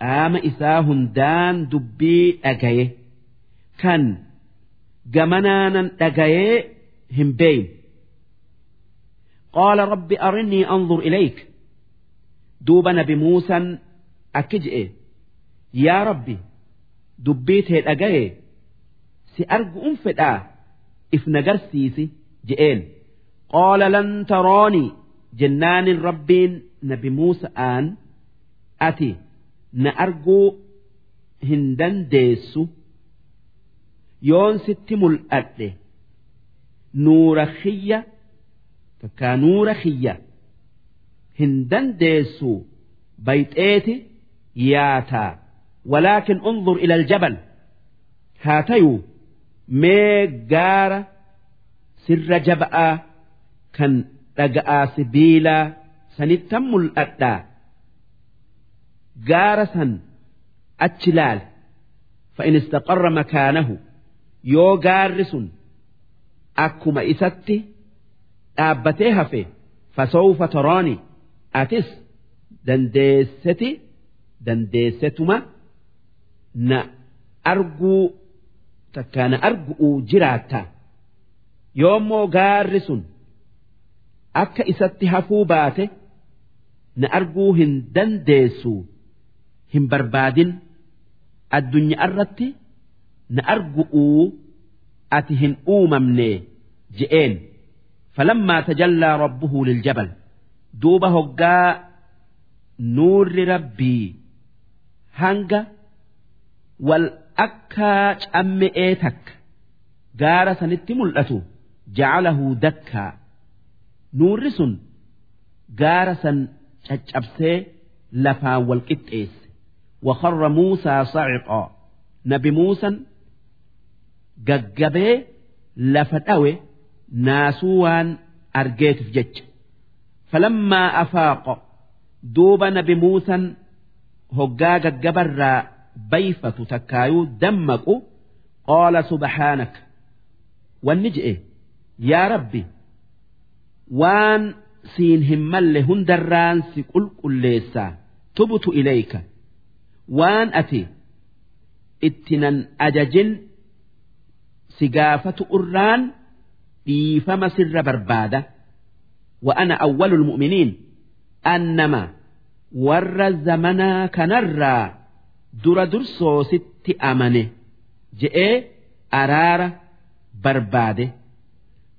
qaama isaa hundaan dubbii dhagaye. Kan gamanaanan dhagayee hin beeyin. Qaala rabbi arinii anzur ilayk. Duuba nabi Muusan akki je'e. Yaa rabbi dubbii tee dhagaye. Si arguun fedhaa if nagarsiisi je'een. qaala lan tarooni jennaanin rabbiin nabi muusa'aan ati na arguu hin dandeessu yoon sitti mul'adhe nuura xiyya takkaa nuura xiyya hin dandeessu bayxeeti yaataa walaakin unzur ila aljabal haa tayuu mee gaara sirra jaba'aa kan dhaga'aa sibiilaa sanittan mul'adhaa. Gaara san achi laal fa'in istaqarra makaanahu yoo gaarri sun akkuma isatti dhaabbatee hafe fasawfa taraani atis dandeesseti dandeessetuma na arguu takkaa na argu'uu jiraatta yoommoo gaarri sun akka isatti hafuu baate na arguu hin dandeessu hin barbaadin. Addunyaa irratti na argu'uu ati hin uumamne je'een. Falammaa tajallaa rabbuhu liljabal. Duuba hoggaa nuurri rabbii. Hanga wal akkaa camme'ee takka. Gaara sanitti mul'atu. Ja'alahu dakkaa nuurri sun gaara san caccabsee lafaan wal qixxeesse. Waqarra muusaa saciqaa nabi muusan gaggabee lafa dhawe naasuu waan argeetif jecha. Falammaa afaaqa. Duuba nabi muusan hoggaa gaggabarraa bayfatu takkaayuu dammaqu. Qaala subhaanaka. Wanni je'e yaa rabbi waan siin hin malle hundarraan si qulqulleessaa tubtu ilayka waan ati ittinan ajajin si gaafatu irraan dhiifama sirra barbaada وأنا أول المؤمنين أنما ور زمنا كنرى در درسو ست أمنه جئ أرار برباده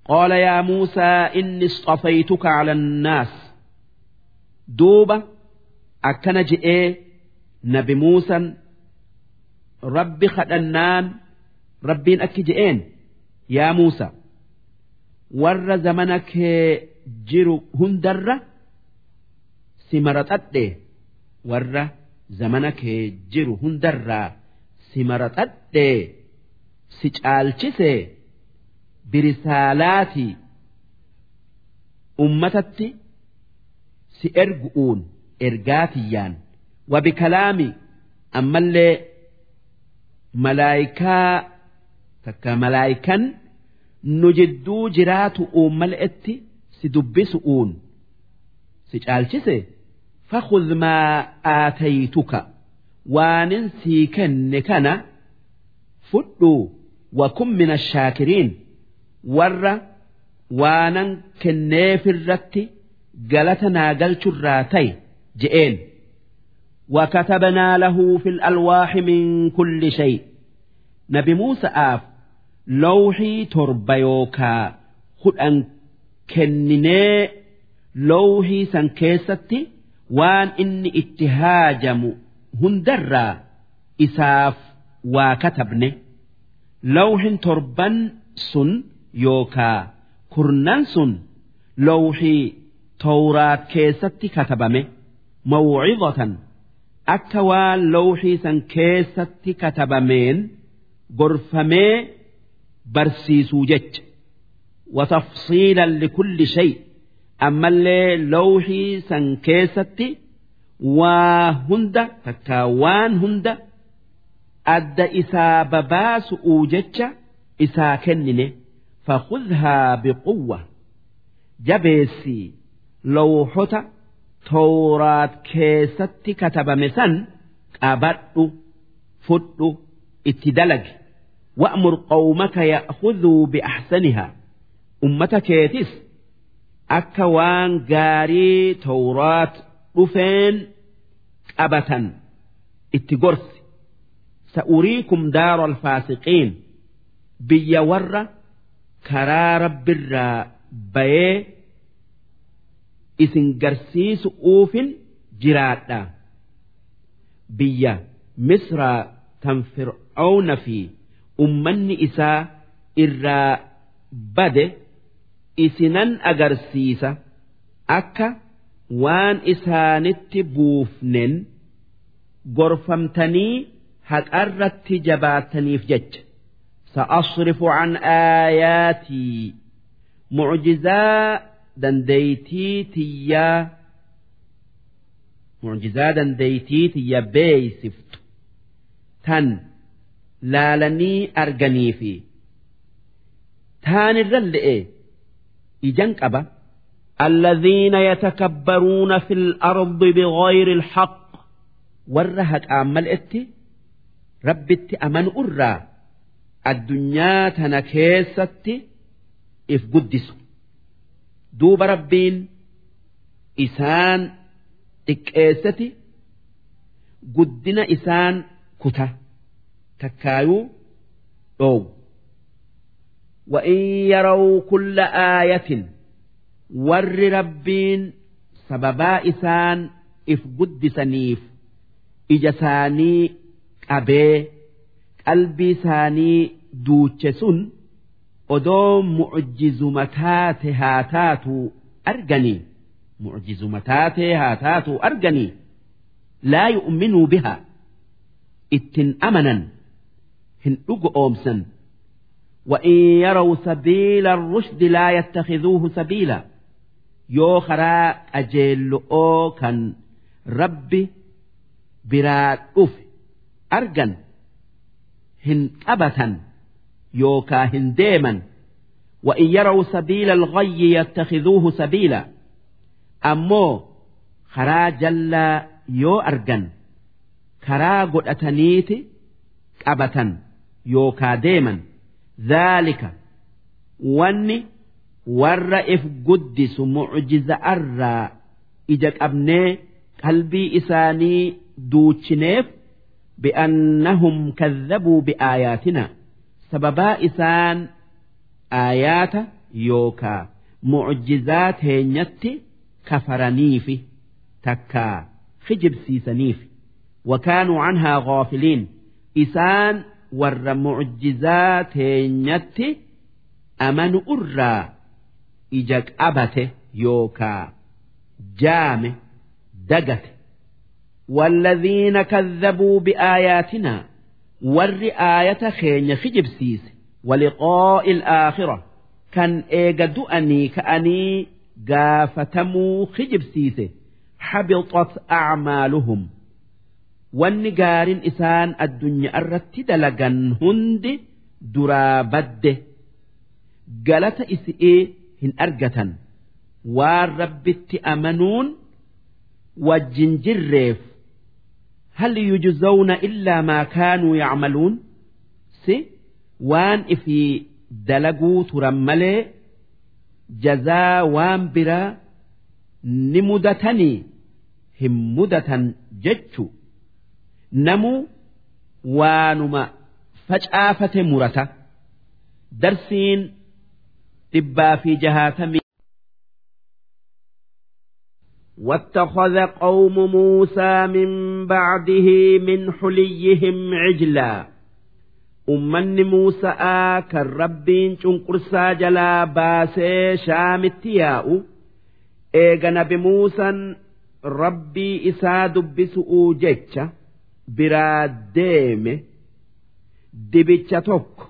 قال يا موسى إني اصطفيتك على الناس دوبة أكن جئ نبي موسى ربي خدنان ربين أكي جئين يا موسى ور زمنك jiru hundarra si maraxadhe warra zamana kee jiru hundarraa si maraxadhe si caalchise birisaalaatii ummatatti si ergu'uun ergaatiyyaan wabikalaami ammallee malaayikaa takka malaayikan nu jidduu jiraatu uummal'etti si dubbisu'uun si caalchise fakhudh maa aataytuka waanin sii kenne kana fudhu wa kun min ashaakiriin warra waanan kenneefirratti galata naa galchurraa ta'e je'een. وكتبنا له في الألواح من كل شيء نبي موسى آف لوحي تربيوكا خد أن كنني لوحي سنكيستي وان إني اتهاجم هندرا إساف وكتبني لوح تربن سن yookaa kurnan sun lowxii towraat keessatti katabame mawcidatan akka waan lowxii san keessatti katabameen gorfamee barsiisuu jecha. Watafsiilan likulli shay ammallee lowxii san keessatti waa hunda takkaa waan hunda adda isaa babaasu jecha isaa kennine. فخذها بقوة jabeessii lawxota tooraat keessatti katabame san qabadhu fudhu itti dalagi wa'mur qawmaka ya'khudhuu bi'ahsanihaa ummata keetis akka waan gaarii tooraat dhufeen qabatan itti gorsi sa'uriikum daara alfaasiqiin biyya warra karaa rabbirraa bayee isin garsiisu uufin jiraadha. Biyya misraa tan fir'aawna fi ummanni isaa irraa bade isinan agarsiisa akka waan isaanitti buufnen gorfamtanii haqarratti jabaataniif jecha سأصرف عن آياتي. معجزا دنديتي تيا. معجزا دنديتي تيا بيسفت. تن لالني أرجني في. تان إيه؟ إجن أبا. الذين يتكبرون في الأرض بغير الحق. ورهك أعمل إتي. ربتي أمن أرّا addunyaa tana keessatti if guddisu duuba rabbiin isaan xiqqeessati guddina isaan kuta takkaayuu dhoowwu وإن يروا كل آية warri rabbiin sababaa isaan if guddisaniif ija isaanii qabee qalbii isaanii duuche sun odoo mucjizuma taate haa taatu arganii mucjizuma taate haa taatu arganii laa yu'minuu bihaa ittin amanan hin dhugo oomsan وإن يروا سبيل الرشد لا يتخذوه سبيلا yoo karaa qajeello'oo kan rabbi biraa dhufe argan hin qabatan yookaa hin deeman وإن يروا سبيل الغي يتخذوه سبيلا ammoo karaa jallaa yoo argan karaa godhataniiti qabatan yookaa deeman dhaalika wanni warra if guddisu mucjiza'arraa ija qabnee qalbii isaanii duuchineef bi'annahum kadhabuu bi'aayaatina sababaa isaan aayaata yookaa mucjizaa teenyatti kafaraniifi takkaa kijibsiisaniifi wakaanuu canhaa ghaafiliin isaan warra mucjizaa teenyatti amanu irraa ija qabate yookaa jaame dagate والذين كذبوا بآياتنا ور آية خين خجبسيس ولقاء الآخرة كان إيجا أني كأني قافتموا خجبسيس حبطت أعمالهم والنقار إسان الدنيا الرتد لغن هند درابده قالت إسئي هن أرقة والربت أمنون والجنجريف هل يجزون إلا ما كانوا يعملون سي وان إفي دلقوا ترملي jazaa waan biraa ni mudatanii hin mudatan jechu namuu waanuma facaafate murata darsiin dhibbaa fi jahaatamii واتخذ قوم موسى من بعده من حليهم عجلا. أمن موسى كالربين شنقرسا جلا باسي شام التياء إيغا نبي موسى ربي إسا دبسؤ جتش برا ديمه dibicha tokko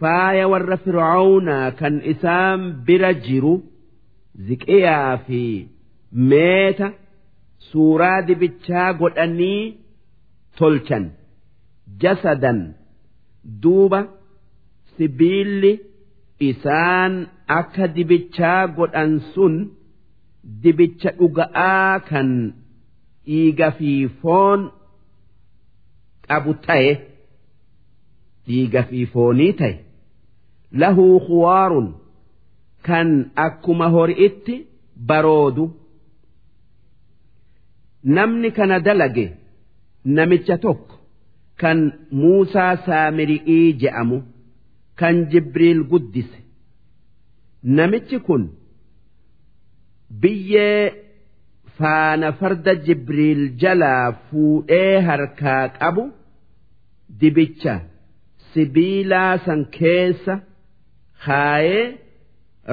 faaya warra fir'aawnaa kan isaan bira jiru ziqiyaa meeta suuraa dibichaa godhanii tolchan jasadan duuba sibiilli isaan akka dibichaa godhan sun dibicha dhuga'aa kan dhiiga fi foon qabu ta'e. dhiiga fi foonii ta'e lahuu khuwaarun kan akkuma hori'itti baroodu namni kana dalage namicha tokko kan Muusaa Saamiri'ii je'amu kan Jibriil guddise namichi kun biyyee faana farda Jibriil jalaa fuudhee harkaa qabu dibicha. sibiilaa san keessa kaayee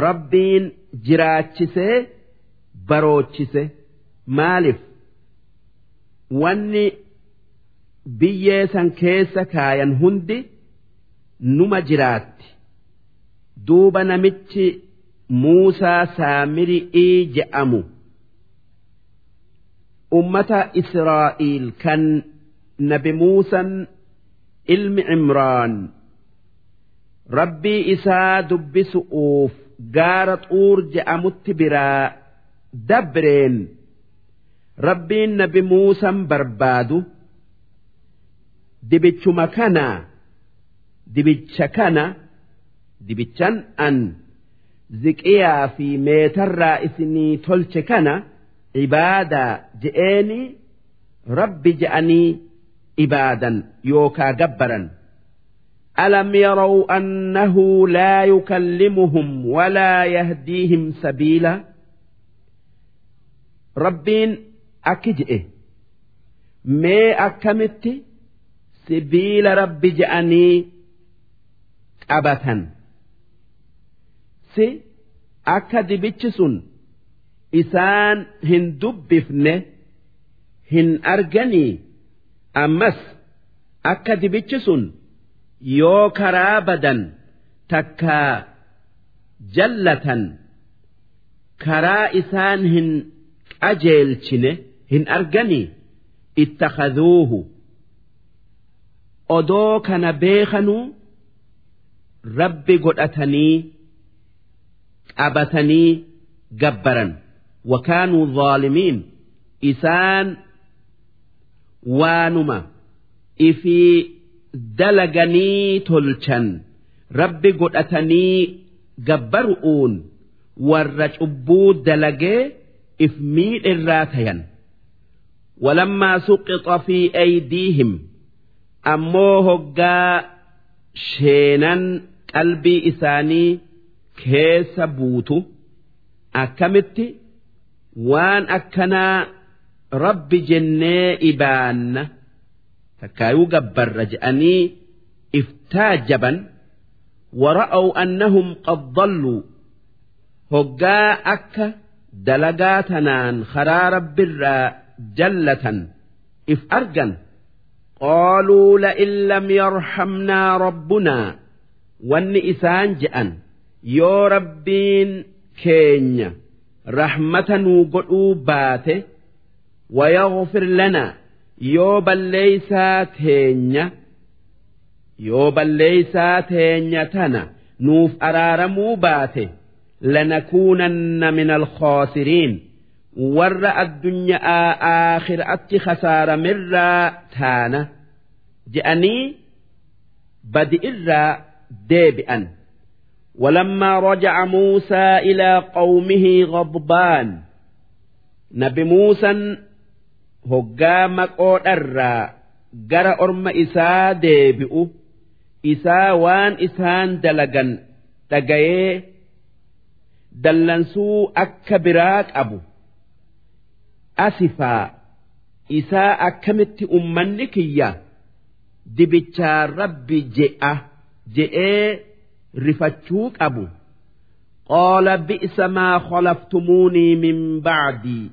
rabbiin jiraachisee baroochisee maaliif wanni biyyee san keessa kaayan hundi numa jiraatti. Duuba namichi Muusaa Saamiri'ii je'amu. Ummata Israa'iil kan nabi Muusan ilmi Imraan rabbii isaa dubbisu'uuf gaara xuur je'amutti biraa dabreen rabbiin nabi Muusan barbaadu dibichuma kana dibicha kana dibichan an ziqiyaa fi meetarraa isinii tolche kana ibaadaa je'eeni rabbi je'anii ibaadan yookaa gabbaran ألم يروا أنه لا يكلمهم ولا يهديهم سبيلا ربين akki je'e mee akkamitti sibiila rabbi je'anii qabatan si akka dibichi sun isaan hin dubbifne hin arganii ammas akka dibichi sun yoo karaa badan takka jallatan karaa isaan hin qajeelchine. Hin arganii? Ittakhadhuuhu. Odoo kana beekanuu rabbi godhatanii qabatanii gabbaran. Wakaanuu zaalimiin. Isaan waanuma. Ifii dalaganii tolchan. Rabbi godhatanii gabbaru'uun. Warra cubbuu dalagee if miidherraa tayan walammaa suqixa fi aydiihim ammoo hoggaa sheenan qalbii isaanii keessa buutu akkamitti waan akkanaa rabbi jennee ibaanna takkaayuu gabbarra je'anii iftaajaban wara'aw annahum qad dalluu hoggaa akka dalagaa tanaan karaa rabbirraa jallatan if argan qaaluu la'in lam yarhamnaa rabbunaa wanni isaan je'an yoo rabbiin keenya rahmata nuu godhuu baate wayaghfir lanaa yoo balleeysaa teenya yoo balleeysaa teenya tana nuuf araaramuu baate lanakuunanna min alkhaasiriin warra addunyaa aakhiraatti khasaaramirraa taana je'anii badi irraa deebi'an ولما رجع موسى إلى قومه غضبان نبي موسى هقام قدر جرى أرم إساء ديبئ إساء وان إسان دلقا تقيه دلنسو أكبراك أبو أسفا إساء أكمت أمنك إياه dibichaa rabbi je'a je'ee rifachuu qabu qaala bi'sa maa khalaftumuunii min bacdii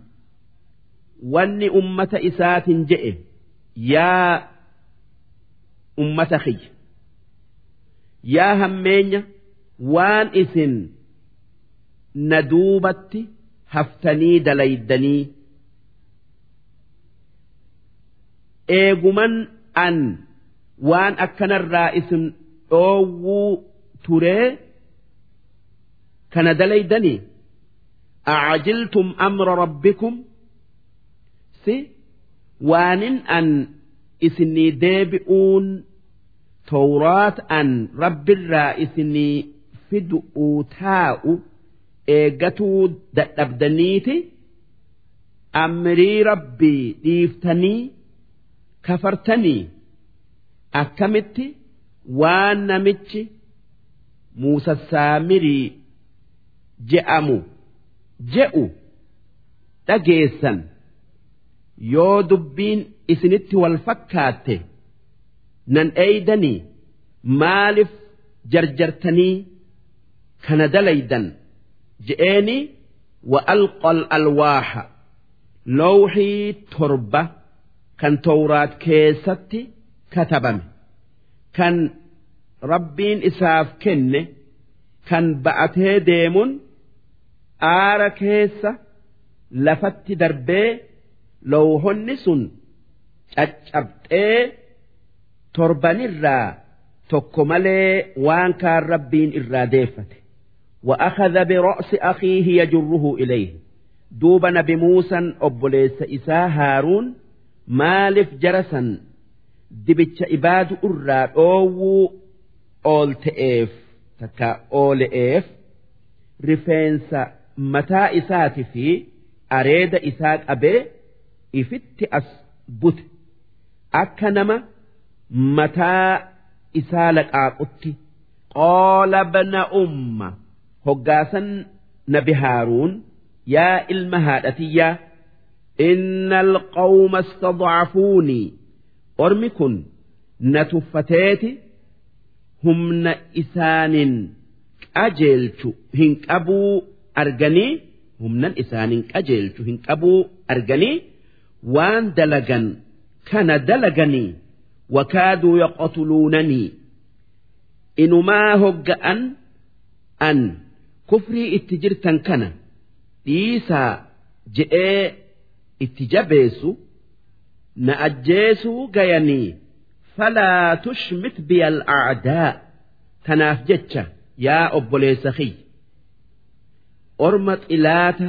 wanni ummata isaatin je'e yaa ummata kiyya yaa hammeenya waan isin na duubatti haftanii dalaydanii eeguman an waan akkanarraa isin dhoowwuu turee kana dalaydanii acjiltum amra rabbikum? Si waanin an isinii deebi'uun tawraat an rabbirraa isinii fidu'uu taa'u eeggatuu dadhabdaniiti amrii rabbii dhiiftanii kafartanii akkamitti waan namichi Muusa Saamirii je'amu je'u dhageessan yoo dubbiin isinitti wal fakkaatte nan eeydanii maaliif jarjartanii kana dalaydan je'eeni wa alqal alwaaha lawxii torba kan tawraat keessatti katabame kan rabbiin isaaf kenne kan ba'atee deemuun aara keessa lafatti darbee lawhonni sun caccabxee torbanirraa tokko malee waan kaan rabbiin irraa deeffate وأخذ برأس أخيه يجره إليه دوب نبي موسى أبوليس إساء هارون maaliif jara san dibicha ibaadu irraa dhoowwuu ool ta'eef takka oole'eef rifeensa mataa isaati fi areeda isaa qabee ifitti as bute akka nama mataa isaa laqaaqutti qoola bana umma hoggaasan nabi haaruun yaa ilma haadhatiyyaa. Inna alqawma istadcafuunii ormi kun na tuffateeti humna isaanin qajeelchu hin qabuu arganii humnan isaanin qajeelchu hin qabuu arganii waan dalagan kana dalaganii wakaaduu yaqtuluunanii inumaa hogga'an an kufrii itti jirtan kana dhiisaa je'ee itti jabeessu na ajjeesuu gayanii falaa tushmit biya al'aadaa tanaaf jecha yaa obboleessa kiyya orma xilaata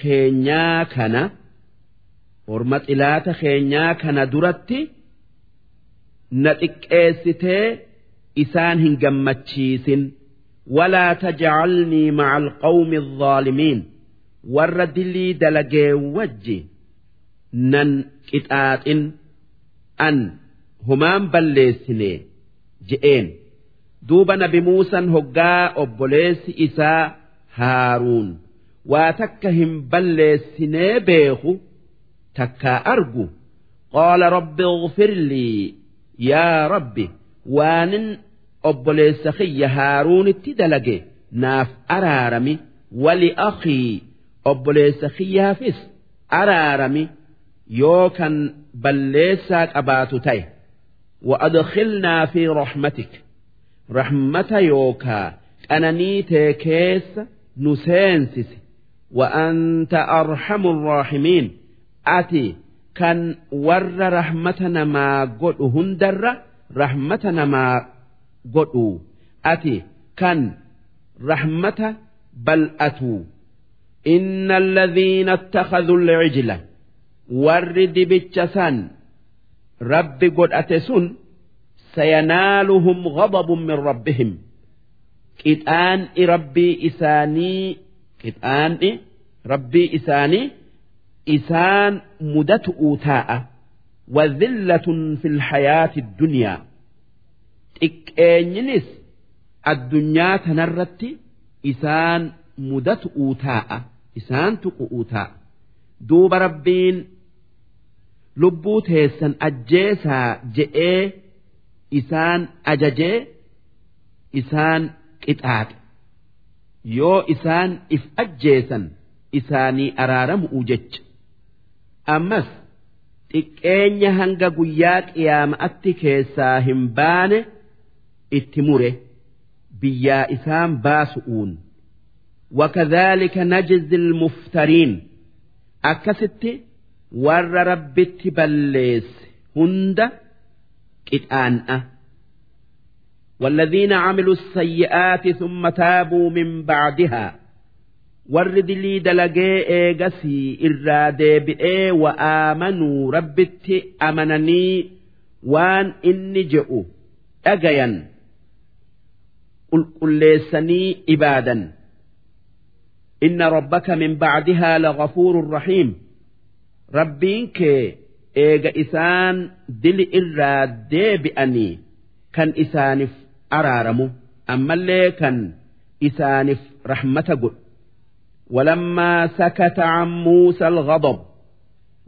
keenyaa kana orma xilaata keenyaa kana duratti na xiqqeessitee isaan hin gammachiisin walaa tajcalnii maca alqawmi alظaalimiin warra dilii dalagee wajji nan qixaaxin an humaan balleessine je'een duuba nabi muusan hoggaa obboleessi isaa haaruun waa takka hin balleessinee beeku takkaa argu qaala rabbi اغفر lii yaa rabbi waanin obboleessa kiyya haaruunitti dalage naaf araarami wali akii obboleessa kiyyaafis araarami yoo kan balleessaa qabaatu ta'e وأدخلنا في رحمتك رحمة يوكا أنني تيكيس نسينسس وأنت أرحم الراحمين أتي كان ور رحمتنا ما قد هندر رحمتنا ما قد أتي كان رحمة بل أتوا إن الذين اتخذوا العجلة warri dibicha san rabbi godhate sun sayanaaluhum ghadabun min rabbihim. Qixaan'i rabbii isaanii qixaan'i rabbii isaanii isaan mudatu'uu taa'a. Wazillatun fil hayaati dunyaa xiqqeenyinis addunyaa tanarratti isaan mudatu'uu taa'a. Isaan tuqu'uu taa'a. Duuba rabbiin lubbuu teessan ajjeesaa je'ee isaan ajajee isaan qixaaxe. Yoo isaan if ajjeesan isaanii araaramu jecha. Ammas xiqqeenya hanga guyyaa qiyaama'atti keessaa hin baane itti mure. Biyyaa isaan baasu'uun. Wakadhaalika najzi lmuftariin akkasitti warra rabbitti balleesse hunda qixaan'a. والذين عملوا السيئات ثم تابوا من بعدها warri dilii dalagee eegasii irraa deebi'ee wa'aamanuu rabbitti amananii waan inni je'u dhagayan qulqulleessanii ibaadan inna rabbaka min bacdihaa lagafuurun rahiim rabbiin kee eega isaan dili irraa deebi'anii kan isaaniif araaramu ammallee kan isaaniif rahmata godhu. Walammaa sakata an muusa alghadab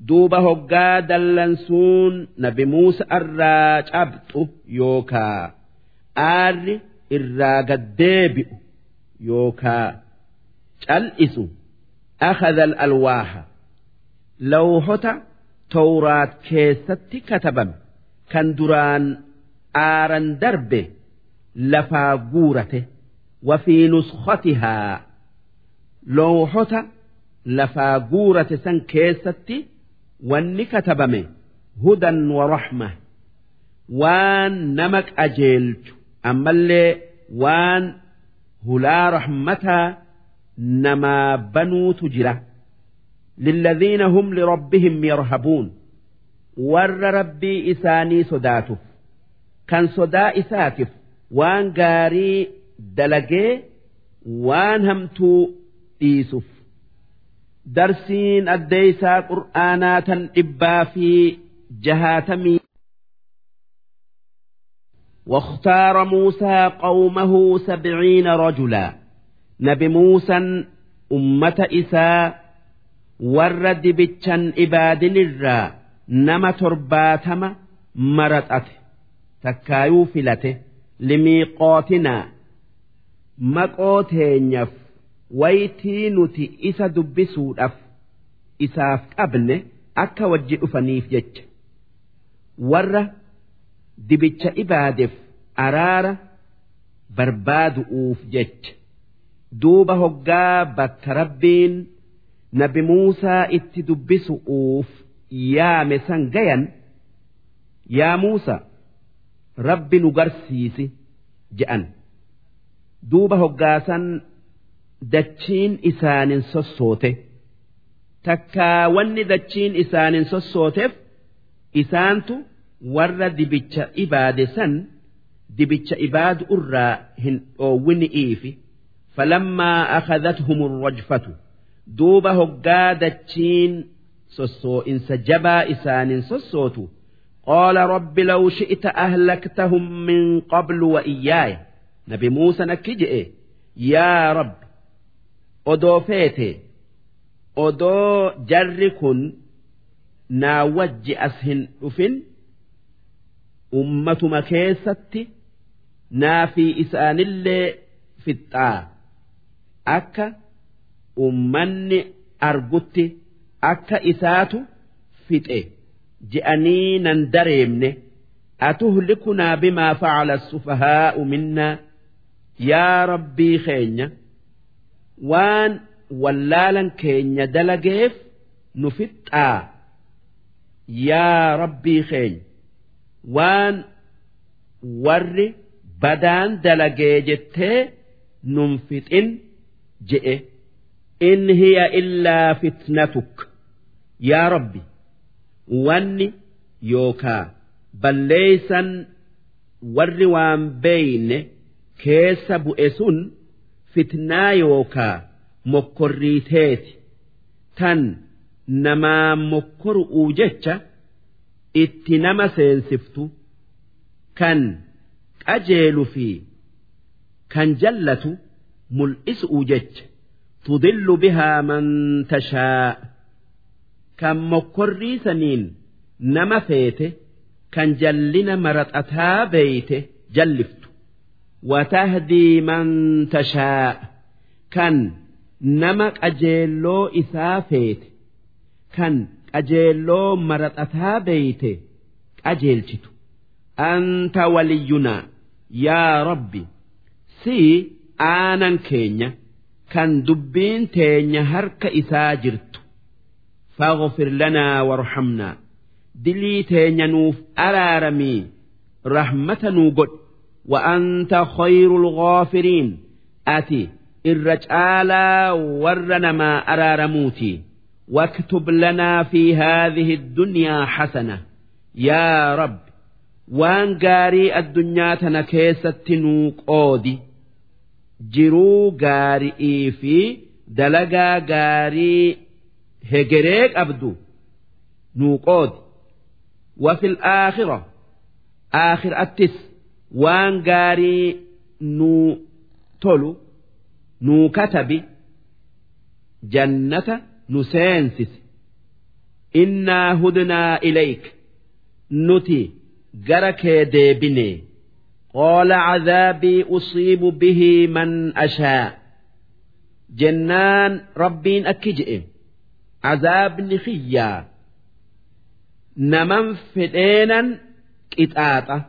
duuba hoggaa dallansuun nabi muusa irraa cabxu yookaa aarri irraa gaddeebi'u yookaa cal'isu akhadha alwaaha lawhota tawraat keessatti katabame kan duraan aaran darbe lafaa guurate wafii nuskhatihaa. Lawhota lafaa guurate san keessatti wanni katabame hudan wa rahma. Waan nama qajeelchu ammallee waan hulaa rahmataa namaa banuutu jira lilladhiina hum lirabbihim yarhabuun warra rabbii isaanii sodaatuuf kan sodaa isaatiif waan gaarii dalagee waan hamtuu dhiisuuf darsiin addeeysaa qur'aanaa tan dhibbaa fi jahaatamii واختار موسى قومه سبعين رجلا nabi muusan ummata isaa warra dibichan ibaadinirraa nama torbaatama maraxate takkaayuu filate limiiqootinaa. Maqoo teenyaaf waytii nuti isa dubbisuudhaaf isaaf qabne akka wajji dhufaniif jecha. Warra dibicha ibaadeef araara barbaadu'uuf jecha. Duuba hoggaa bakka rabbiin nabi Muusaa itti dubbisu'uuf yaame san gayan yaa Muusa rabbi nu garsiisi je'an. Duuba hoggaasan dachiin isaanin sossoote. Takkaa wanni dachiin isaanin sossooteef isaantu warra dibicha ibaade san dibicha ibaadu irraa hin dhoowwini'iifi. duuba hoggaa dachiin sossoo'insa jabaa isaaniin sossootu qaala rabbi law shi'ita ahlaktahum min qablu wa iyyaaya nabi muusa nakki je'e yaa rabbi odoo feete odoo jarri kun naa wajji as hin dhufin ummatuma keessatti naa fi isaanillee fixxaa. Akka ummanni argutti akka isaatu fixe je'anii nan dareemne. Atuhlikunaa bimaa facala sufahaa'u minnaa yaa rabbii keenya waan wallaalan keenya dalageef nu fixxaa. Yaa rabbii keenya waan warri badaan dalagee jettee nun fixin je'e in hiya illaa fitnatuk yaa rabbi wanni yookaa balleeysan warri waan beeyne keessa bu'e sun fitnaa yookaa mokkorriiteeti tan namaa mokkoru'uu jecha itti nama seensiftu kan qajeelu fi kan jallatu mul'isu'uu jecha tudillu bihaa man tashaa kan mokkorrii saniin nama feete kan jallina maraxataa beeyte jalliftu watahdii man tashaa kan nama qajeelloo isaa feete kan qajeelloo maraxataa beeyte qajeelchitu anta waliyyunaa yaa rabbi si aanan keenya kan dubbiin teenya harka isaa jirtu faghfir lanaa warhamnaa dilii teenya nuuf araaramii rahmata nuu godh وأنت خير الغافرين أتي الرجالا ورنما أرارموتي واكتب لنا في هذه الدنيا حسنة يا رب وان قاري الدنيا تنكيست نوقودي jiruu gaarii fi dalagaa gaarii hegeree qabdu. Nuu qoodi wafi aakhira aakhiraattis waan gaarii nuu tolu nuu katabi jannata nu seensisi. Innaa hudnaa ilayk nuti gara kee deebinee قال عذابي أصيب به من أشاء جنان ربين أكجئ عذاب نخيا نمن فدينا كتاتا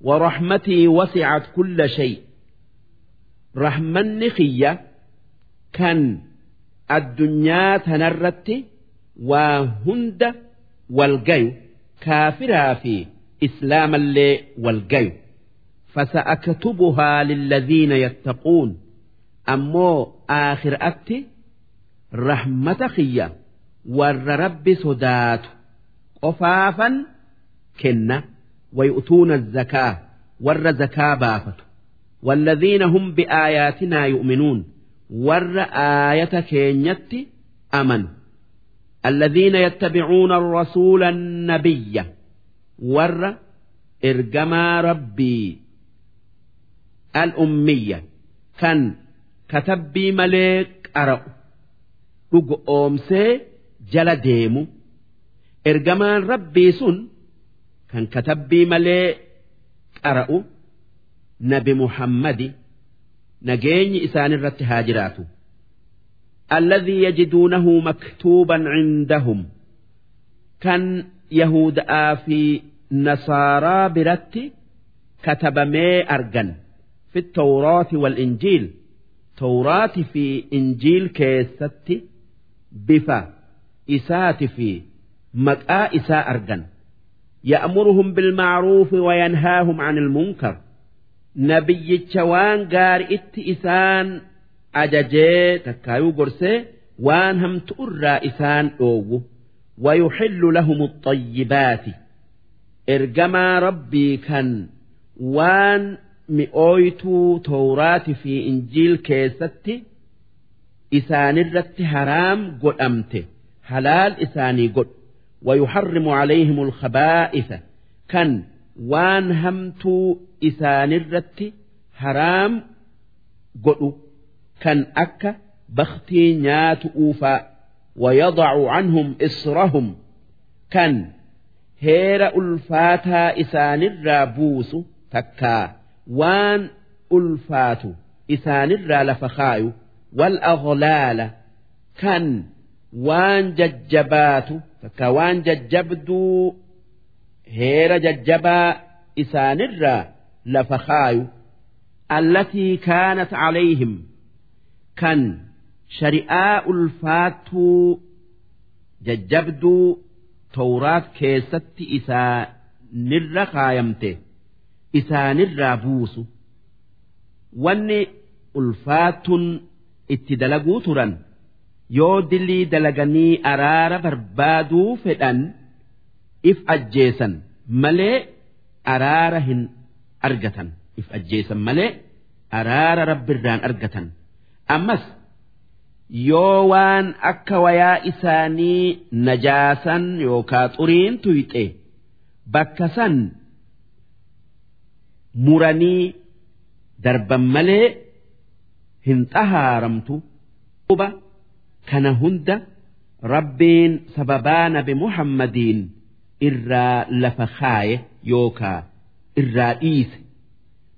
ورحمتي وسعت كل شيء رحمة نخيا كان الدنيا تنرت وهند والجيو كافرا في إسلام اللي والجيو فسأكتبها للذين يتقون أمو آخر أكتي رحمة خية ور رب صدات قفافا كنة ويؤتون الزكاة ور زكاة بافت والذين هم بآياتنا يؤمنون ور آية كينيت أمن الذين يتبعون الرسول النبي ور إرجما ربي الأمية كان كتبي ملك أرأ dhugo oomsee jala deemu ergamaan rabbii sun kan katabbii malee qara'u nabi muhammadi nageenyi isaanirratti haa jiraatu الذي يجدونه مكتوبا عندهم كان يهود في نصارى برتي كتب مي أرجن في التوراة والإنجيل توراة في إنجيل كيستي بفا إسات في مكآ إساء أرجن يأمرهم بالمعروف وينهاهم عن المنكر نبي الشوان قار إت إسان أججي تكايو قرسي وان هم تؤرى إسان أوه ويحل لهم الطيبات إرجما ربي كان وان mi'ooytuu tawraati fi injiil keessatti isaanirratti haraam godhamte halaal isaanii godhu ويحرم عليهم الخبائث كان وان همتو إسانرت حرام قلو كان أكا بختي نيات أوفا ويضع عنهم إصرهم كان هير ألفاتا إسانر بوس تكا waan ulfaatu isaanirraa lafa kaayu wal aghlaala kan waan jajjabaatu takka waan jajjabduu heera jajjabaa isaanirraa lafa kaayu allatii kaanat calayhim kan shari'aa ulfaatuu jajjabduu tawraat keessatti isaanirra kaayamte isaanirraa buusu. Wanni ulfaatun itti dalaguu turan yoo dilii dalaganii araara barbaaduu fedhan if ajjeesan malee araara hin argatan. If ajjeesan malee araara rabbirraan argatan. Ammas yoo waan akka wayaa isaanii najaasan yookaa xuriin tuyxe bakka san muranii darban malee hin xahaaramtu duuba kana hunda rabbiin sababaa nabi muhammadiin irraa lafa kaaye yookaa irraa dhiise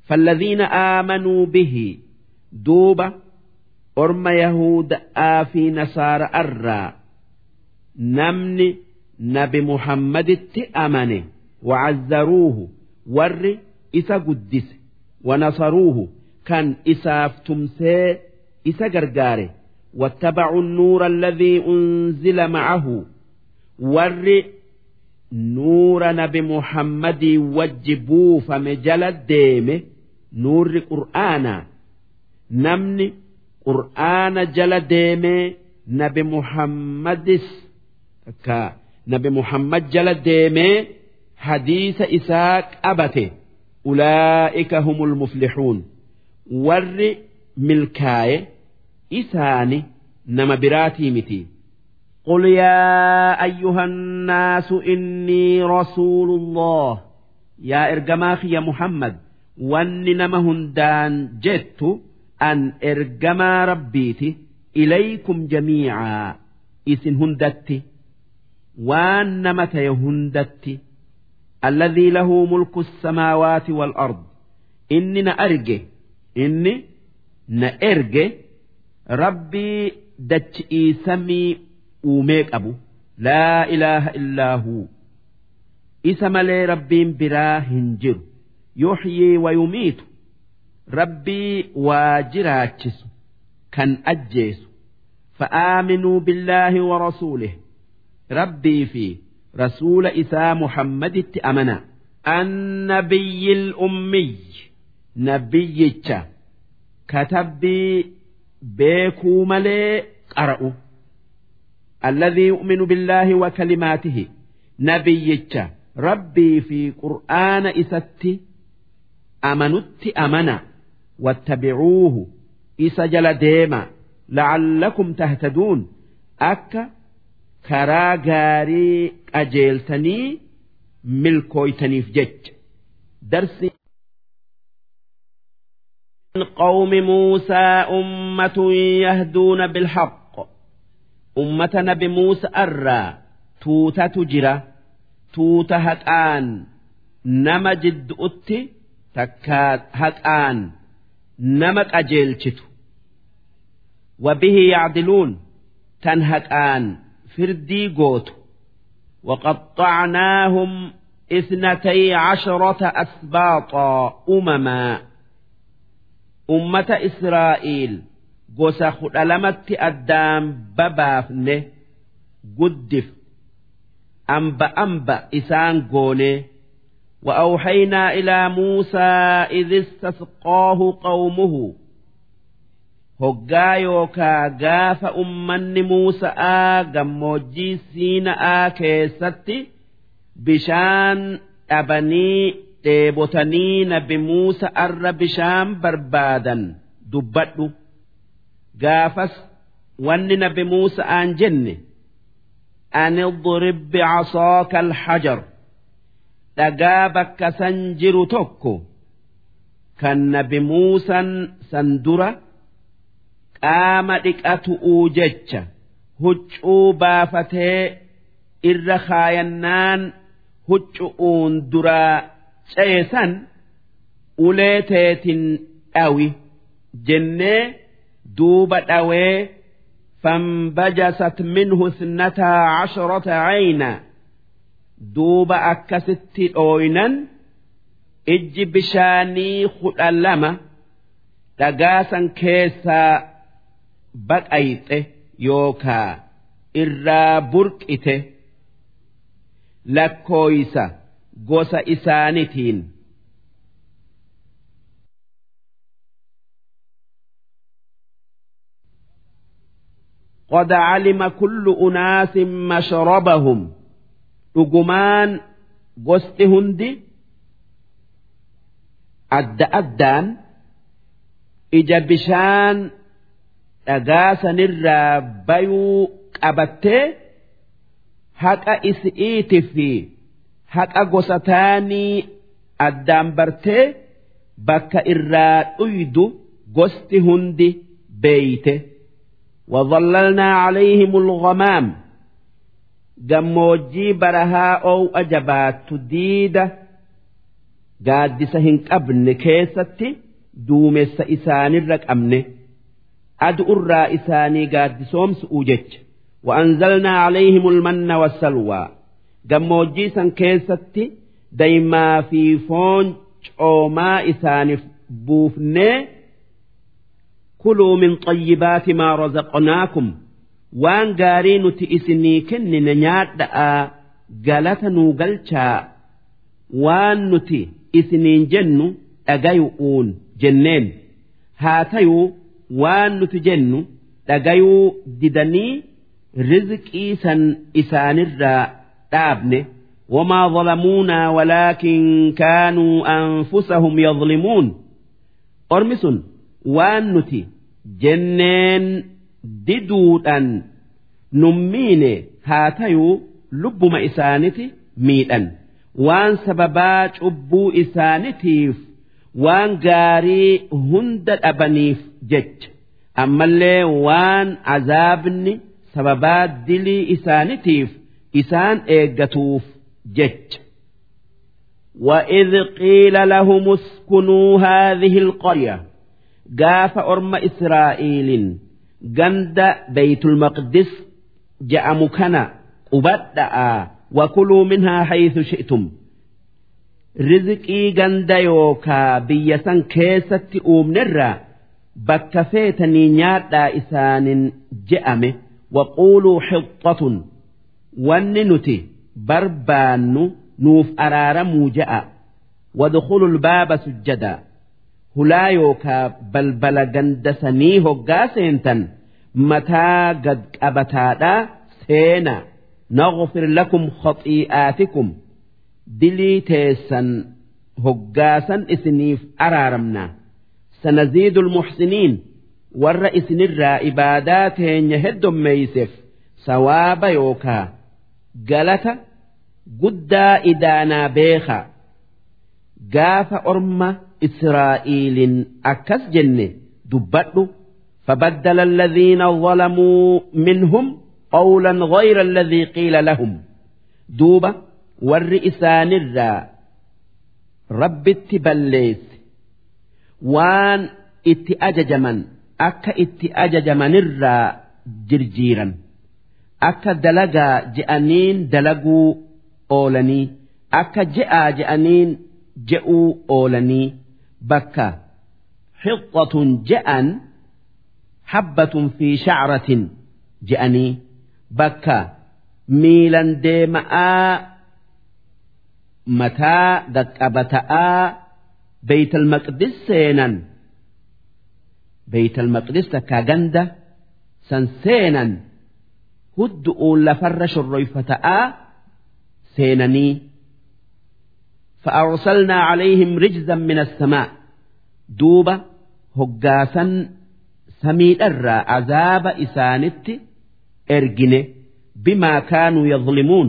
فالذين آمنوا به دوبة أرم يهود آفي نصارى أرى نمن نبي محمد تأمنه وعزروه ور إسا قدس ونصروه كان إساف تمسي إسا قرقاره واتبعوا النور الذي أنزل معه ور نور نبي محمد وجبوه فمجل الديمه نور قرآنا نمني قرآن جل ديمي نبي محمد كا نبي محمد جل ديمي حديث إساك أبته أولئك هم المفلحون ور ملكاي إساني نما براتي متي قل يا أيها الناس إني رسول الله يا إرجماخ يا محمد wanni nama hundaan jettu an ergamaa rabbiiti ilaykum jamiicaa isin hundatti waan nama tahe hundatti alladhii lahu mulku samaawaati wal-ard inni na arge inni na erge rabbii dachi'ii samii uumee qabu laa ilaaha illaa huu isa malee rabbiin biraa hin jiru yuxyii wayumiitu rabbii waa jiraachisu kan ajjeesu fa'aaminuu billaahi wa rasuulih rabbii fi rasuula isaa muhammaditti amana annabiyyi l'ummiy nabiyyicha katabbii beekuu malee qara'u alladhii yu'minu billaahi wa kalimaatihi nabiyyicha rabbii fi qur'aana isatti amanutti amana wattabicuuhu isa jala deema la'allakum tahtaduun akka karaa gaarii qajeeltanii milkooytaniif jecha darsi قوم موسى أمة يهدون بالحق أمة نبي موسى أرى توتا تجرى توتا هتآن نما جد أتي takkaa haqaan nama qajeelchitu wabihi yacdiluun tan haqaan firdii gootu وقطعناهم اثنتي عشرة أسباطا أمما أمة إسرائيل gosa kudha lamatti addaan babaafne guddif amba amba isaan goonee وأوحينا إلى موسى إذ استسقاه قومه Hoggaa yookaa gaafa ummanni Muusa'aa gammoojjii Siina'aa keessatti bishaan dhabanii dheebotanii nabi Muusa'arra bishaan barbaadan dubbadhu. Gaafas wanni nabi Muusa'aan jenne ani idrib bicasaaka alhajar dhagaa bakka san jiru tokko kan nabi Muusan san dura qaama dhiqatu'uu jecha huccuu baafatee irra kaayannaan huccu'uun duraa ceesan ulee teetin dhawi jennee duuba dhawee فانبجست منه اثنتا عشرة عينا دوب أكست أوينا إج بشاني خلالما dhagaasan keessaa baqayxe yookaa irraa burqite lakkooysa gosa isaanitiin. قد علم كل أناس مشربهم dhugumaan gosti hundi adda addaan ija bishaan dhagaa sanirraa bayuu qabattee haqa isi'iiti fi haqa gosa taanii addaan bartee bakka irraa dhuydu gosti hundi beeyte وظللنا عليهم الغمام gammoojjii barahaa oo'a jabaattu diida gaaddisa hin qabne keessatti duumessa isaanirra qabne adu'urraa isaanii gaaddisoomsu'u jecha. Wa'anzalnaa alayhim ulmanna wassalwaa gammoojjii san keessatti daymaa fi foon coomaa isaaniif buufnee kuluu min qayyibaati maa razaqnaakum. Waan gaarii nuti isinii kennine nyaadha'a galata nuu galchaa. Waan nuti isiniin jennu dhagayu'uun jenneen. Haa tayuu waan nuti jennu dhagayuu didanii rizqii san isaanirraa dhaabne wamaa zalamuuna walaakin kaanuu anfusahum yadlimuun ormi sun waan nuti jenneen diduudhaan nummiine haa tayuu lubbuma isaaniti miidhan. Waan sababaa cubbuu isaanitiif غاري هند أبنيف جج أما اللي وان عذابني سببا دلي إسانتيف إسان إيقتوف جج وإذ قيل لهم اسكنوا هذه القرية قاف أرم إسرائيل جند بيت المقدس جاء مكنا قبدأ وكلوا منها حيث شئتم rizqii ganda yookaa biyya san keessatti uumnerraa bakka feetanii nyaadhaa isaanin je'ame waquuluu xixxatun wanni nuti barbaannu nuuf araaramuu ja'a. Wadkhulu lbaaba sujjadaa hulaa yookaa balbala ganda sanii hoggaa seentan mataa gad qabataadhaa seenaa naghfir lakum khaxii'aatikum dilii teessan hoggaasan isiniif araaramna sanaziidu lmuxsiniin warra isinirraa ibaadaa teenya heddommeeyseef sawaaba yookaa galata guddaa idaanaa beeka gaafa orma israa'iilin akkas jenne dubbadhu فبدل الذين ظلموا منهم قولا غير الذي قيل لهم دوبة warri isaanirraa rabbitti balleessi waan itti ajajaman akka itti ajajamanirraa jirjiiran akka dalagaa je'aniin dalaguu oolanii akka je'aa je'aniin je'uu oolanii bakka xixxatun je'an habbatun fi shacratin je'anii bakka miilan deema'aa. mataa gaqqabata'aa beeytal maqdis seenan beeytal maqdis takkaa ganda san seenan huddu'uun lafarra shorroyfata'aa seenanii فأرسلنا عليهم رجزا من السماء دوبة هجاسا سميد الرا عذاب إسانت إرجنة بما كانوا يظلمون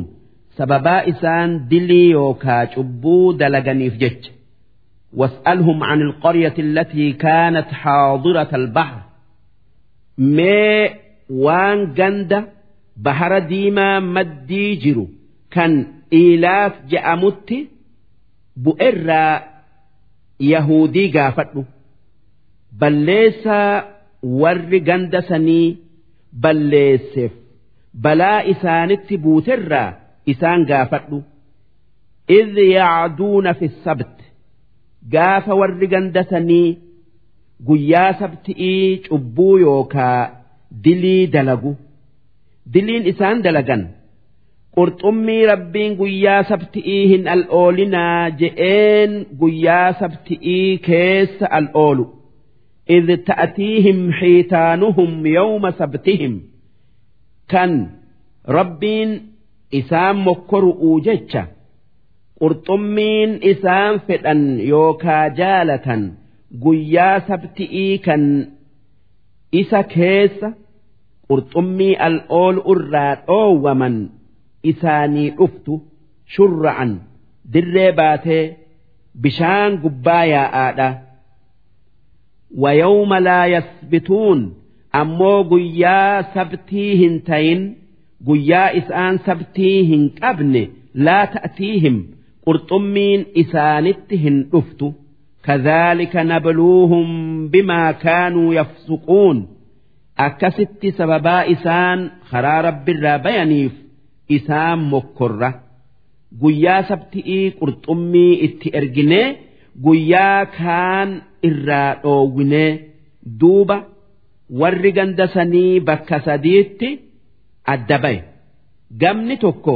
sababaa isaan dilii yookaa cubbuu dalaganiif jecha. Was'alhum an ilqaryati allatii kaanat xaadirata albahr. Mee waan ganda bahara diimaa maddii jiru kan iilaaf je'amutti bu'erraa yahudii gaafadhu. Balleessaa warri ganda sanii balleesseef. Balaa isaanitti buuterraa isaan gaafadhu. Idh yaaduuna fi sabt gaafa warri gandatanii guyyaa sabti'ii cubbuu yookaa dilii dalagu. Diliin isaan dalagan qurxummii rabbiin guyyaa sabti'ii hin al'oolinaa je'een guyyaa sabti'ii keessa al'oolu. Idh ta'atiihim xiitaanuhum yawma sabtihim kan rabbiin إسام مكر أوجتش قرطمين إسام فتن يوكا جالة guyyaa sabti'ii kan isa keessa qurxummii al'oolu irraa dhoowwaman isaanii dhuftu shurra'an dirree baatee bishaan gubbaa yaa'aadha. ويوم لا يثبتون ammoo guyyaa sabtii hin tayin guyyaa isaan sabtii hin qabne laa ta'tiihim. Qurxummiin isaanitti hin dhuftu. Kadhaalika nabluuhum bimaa kaanuu yafsuquun. Akkasitti sababaa isaan karaa rabbiirraa bayaniif isaan mokkorra. Guyyaa sabti'ii qurxummii itti erginee guyyaa kaan irraa dhoowwinee. Duuba warri ganda sanii bakka sadiitti adda baye gamni tokko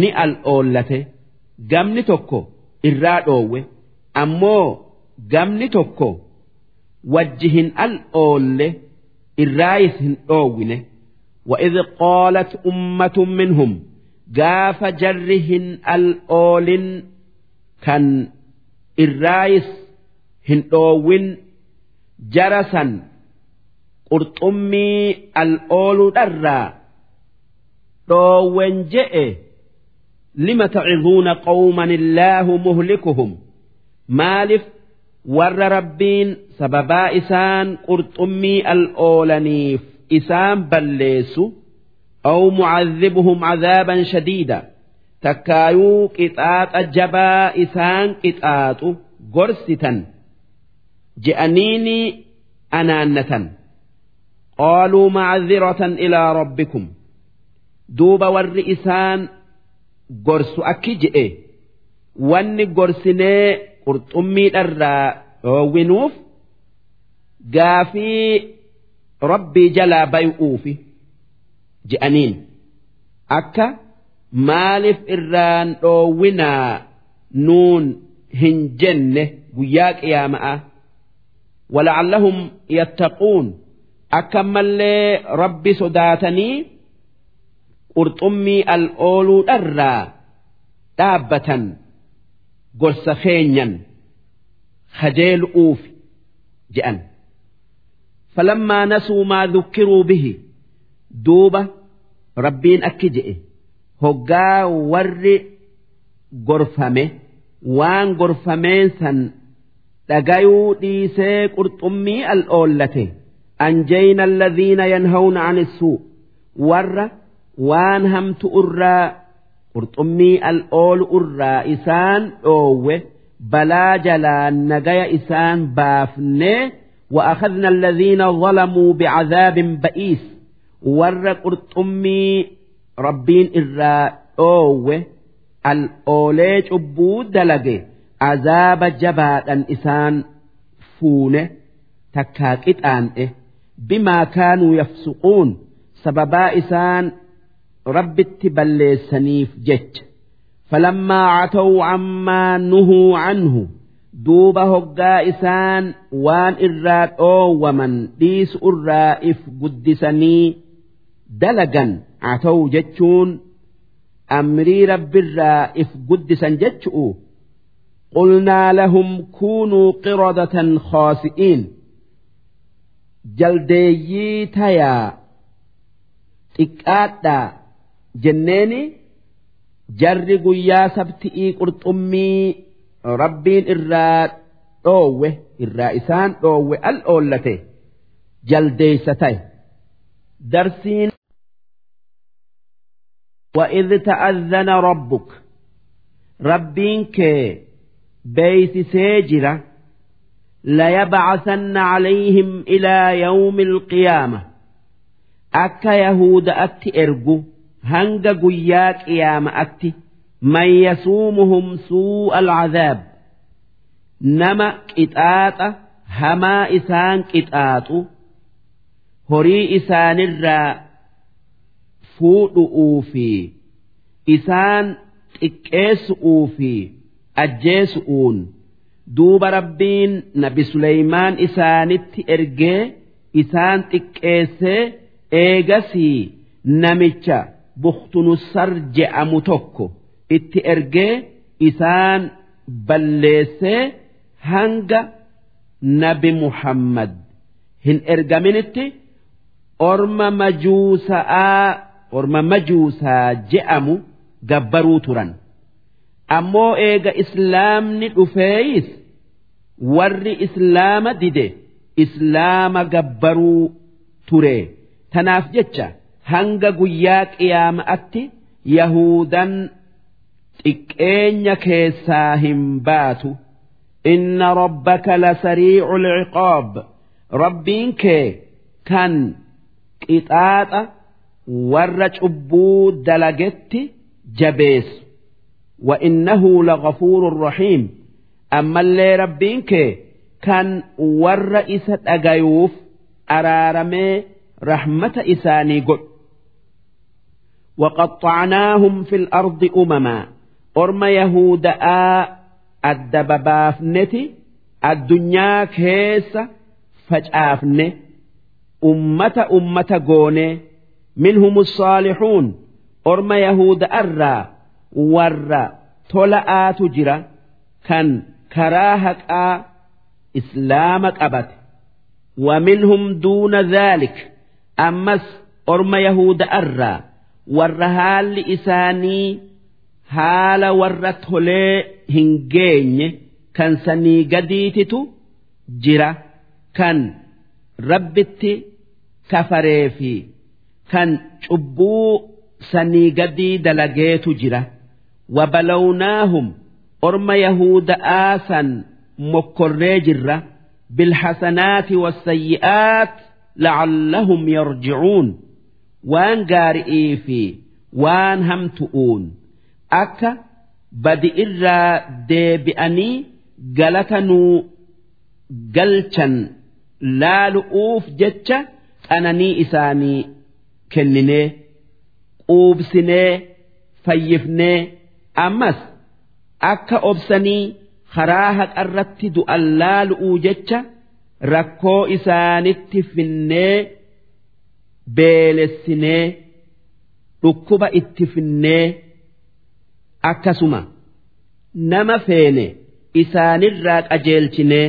ni al'oollate gamni tokko irraa dhoowwe ammoo gamni tokko wajji hin al'oolle irraayis hin dhoowwine وإذ قالت أمة منهم قاف جرهن الأول كان الرايس هن أوين جرسا qurxummii al'ooluu dharraa dhoowwen je'e lima taciduuna qawman illaahu muhlikuhum? Maaliif warra rabbiin sababaa isaan qurxummii al oolaniif isaan balleessu aw mucadibuhum cadaaban shadiida takkaayuu qixaaxa jabaa isaan qixaaxu gorsitan je'aniini anaannatan. Qaaluu macdiratan ilaa rabbikum. duuba warri isaan gorsu akki je'e. Wanni gorsinee qurxummiidharraa dhoowwinuuf gaafii rabbii jalaa bay'uufi je'aniin. Akka maaliif irraan dhoowwinaa nuun hin jenne guyyaa qiyaama'a? Walacallahum yattaquun. Akka mallee rabbi sodaatanii qurxummii al'ooluu dharraa dhaabbatan gorsa keenyan kajeelu'uuf je'an falammaa nasuu maa dhukkiruu bihi duuba rabbiin akki je'e hoggaa warri gorfame waan gorfameen san dhagayuu dhiisee qurxummii al'oollate. أنجينا الذين ينهون عن السوء ور وان هم تؤرى قرطمي الأول أرى إسان أوه بلا جلا نجي إسان بافني وأخذنا الذين ظلموا بعذاب بئيس ور قرطمي ربين إرى أوه الأوليج أبود دلقي عذاب جبادا إسان فونه تكاكت آنئه بما كانوا يفسقون سببا إسان rabbitti balleessaniif jecha. Falammaa catawu ammaa nuhuu canhu duuba hoggaa isaan waan irraa dhoowwaman dhiisu irraa if guddisanii dalagan catawu jechuun amrii rabbirraa if guddisan jechu'u qulnaa lahum kuunuu qirodatan khoosi'iin jaldeeyyii tayaa xiqqaadhaa jenneeni jarri guyyaa sabti'ii qurxummii rabbiin irraa dhoowwe irraa isaan dhoowwe al oollate jaldeeysa ta'e darsiin وإذ تأذن ربك ربينك بيت سيجره ليبعثن عليهم إلى يوم القيامة أكا يهود أتي إرجو hanga guyyaa qiyaama'atti man yasuumuhum suu'a alcadaab nama qixaaxa hamaa isaan qixaaxu horii isaanirraa fuudhu'uu fi isaan xiqqeessu'uu fi ajjeesu'uun duuba rabbiin nabi suleymaan isaanitti ergee isaan xiqqeessee eegasii namicha buktunussar je'amu tokko itti ergee isaan balleessee hanga nabi muhammad hin ergaminitti orma majuusa'aa orma majuusaa je'amu gabbaruu turan ammoo eega islaamni dhufeeyis warri islaama dide islaama gabbaruu ture tanaaf jecha hanga guyyaa qiyaama'atti yahudan xiqqeenya keessaa hin baatu inna rabbaka lasariicu lciqaab rabbiin kee kan qixaaxa warra cubbuu dalagetti jabeessu وإنه لغفور رحيم أما اللي ربينك كان ور إسا أغيوف أرارمي رحمة إساني قل وقطعناهم في الأرض أمما أرم يهود الدببافنتي الدنيا كيس فجأفني أمة أمة قوني منهم الصالحون أرم يهود أرى ور تلآت جرا كان كراهك إسلامك أبت ومنهم دون ذلك أمس أرم يهود أرى warra haalli isaanii haala warra tolee hin geenye kan sanii gadiititu jira kan rabbitti kafaree fi kan cubbuu sanii gadii dalageetu jira wabalawnaahum orma yahuda'aa san mokkorree jirra bilxasanaati wassayyi'aat lacallahum yarjicuun waan gaari'ii fi waan hamtu'uun akka badi irraa deebi'anii galata nuu galchan laalu'uuf jecha qananii isaanii kenninee quubsinee fayyifnee. Ammas akka obsanii karaa haqarratti du'an laalu'uu jecha rakkoo isaanitti finnee beelessinee dhukkuba itti finnee akkasuma nama feene isaanirraa qajeelchinee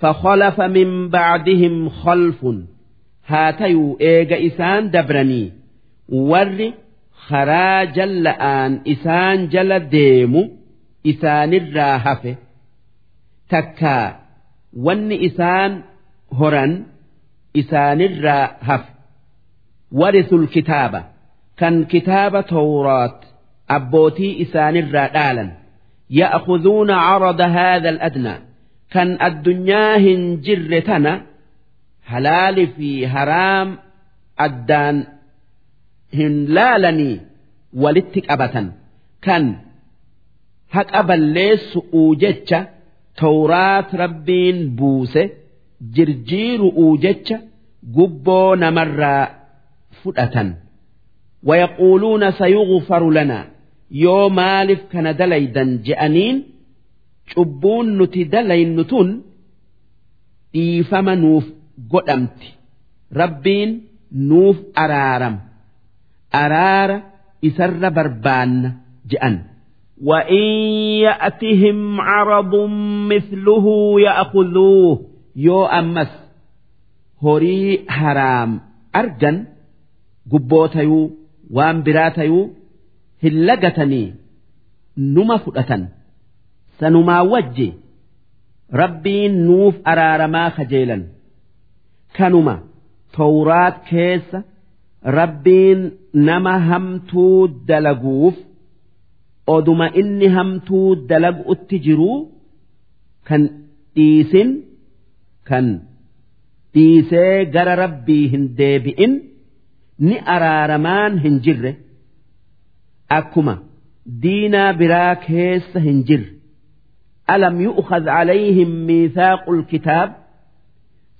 fakholafa min ba'dihim kholfun haa tayuu eega isaan dabranii. Warri karaa jalla'aan isaan jala deemu isaanirraa hafe. Takkaa wanni isaan horan isaanirraa hafe. warisul kitaaba kan kitaaba tawraat abbootii isaanirraa dhaalan. Ya'khudhuuna carada haadha al-adnaa. Kan addunyaa hin jirre tana halaali fi haraam addaan hin laalanii walitti qabatan. Kan haqa balleessu'uu jecha tawraat rabbiin buuse jirjiiru'uu jecha gubboo namarraa fudhatan wayaquuluuna sayughfaru lana yoo maaliif kana dalaydan je'aniin cubbuun nuti dalaynu tun dhiifama nuuf godhamti rabbiin nuuf araaram araara isarra barbaanna je'an وإن يأتهم عرض مثله يأخذوه يو أمس هري حرام أرجن gubboo tayuu waan biraa tayuu hin lagatanii numa fudhatan sanumaa wajji rabbiin nuuf araaramaa kajeelan kanuma tawraat keessa rabbiin nama hamtuu dalaguuf oduma inni hamtuu dalaguutti jiruu kan dhiisin kan dhiisee gara rabbii hin deebi'in. Ni araaramaan hin jirre. Akkuma diinaa biraa keessa hin jirre. Alam yu'khad calayhim miithaaqul kitaab?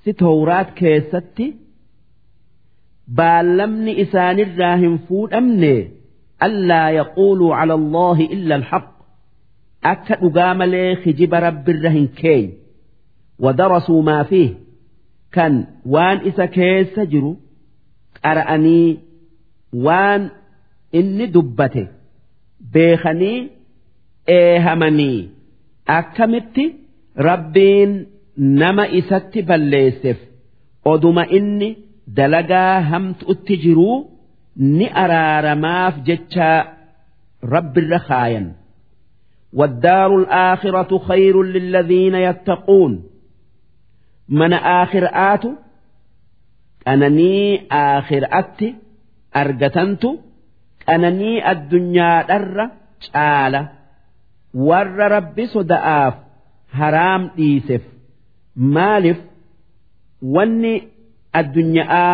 Si tawraat keessatti baallamni isaanirraa hin fuudhamne allaa yaquuluu cala allaahi illa alhaq. Akka dhugaa malee kijiba rabbirra hin keeny wadarasuu maa fiih kan waan isa keessa jiru qara'anii waan inni dubbate beekanii eehamanii akkamitti rabbiin nama isatti balleesseef oduma inni dalagaa hamtuutti jiruu ni araaramaaf jecha rabbirra kaayan. والدار الآخرة خير للذين يتقون من آخر آت qananii akhiraatti argatantu qananii addunyaadharra caala. Warra rabbi soda'aaf haraam dhiiseef maaliif? Wanni addunyaa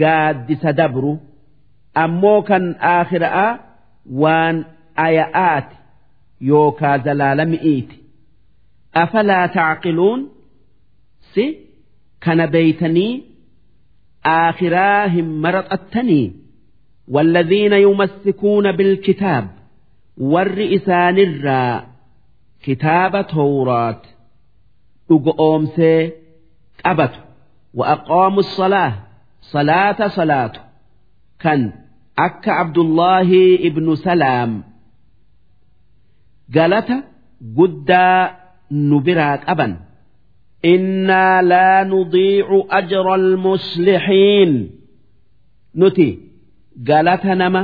gaaddisa dabru ammoo kan aakhiraa waan aya'aati yookaa zalaalami'iiti. Afalaa taaqiluun si kana beeytanii aakhiraa hin maraxattanii والذين يمسكون بالكتاب ور إسان الرا كتاب توراة أقومسي قبت وأقاموا الصلاة صلاة صلاة كان أك عبد الله ابن سلام galata guddaa nu biraa qaban innaa laa nudiicu ajra almuslixiin nuti galata nama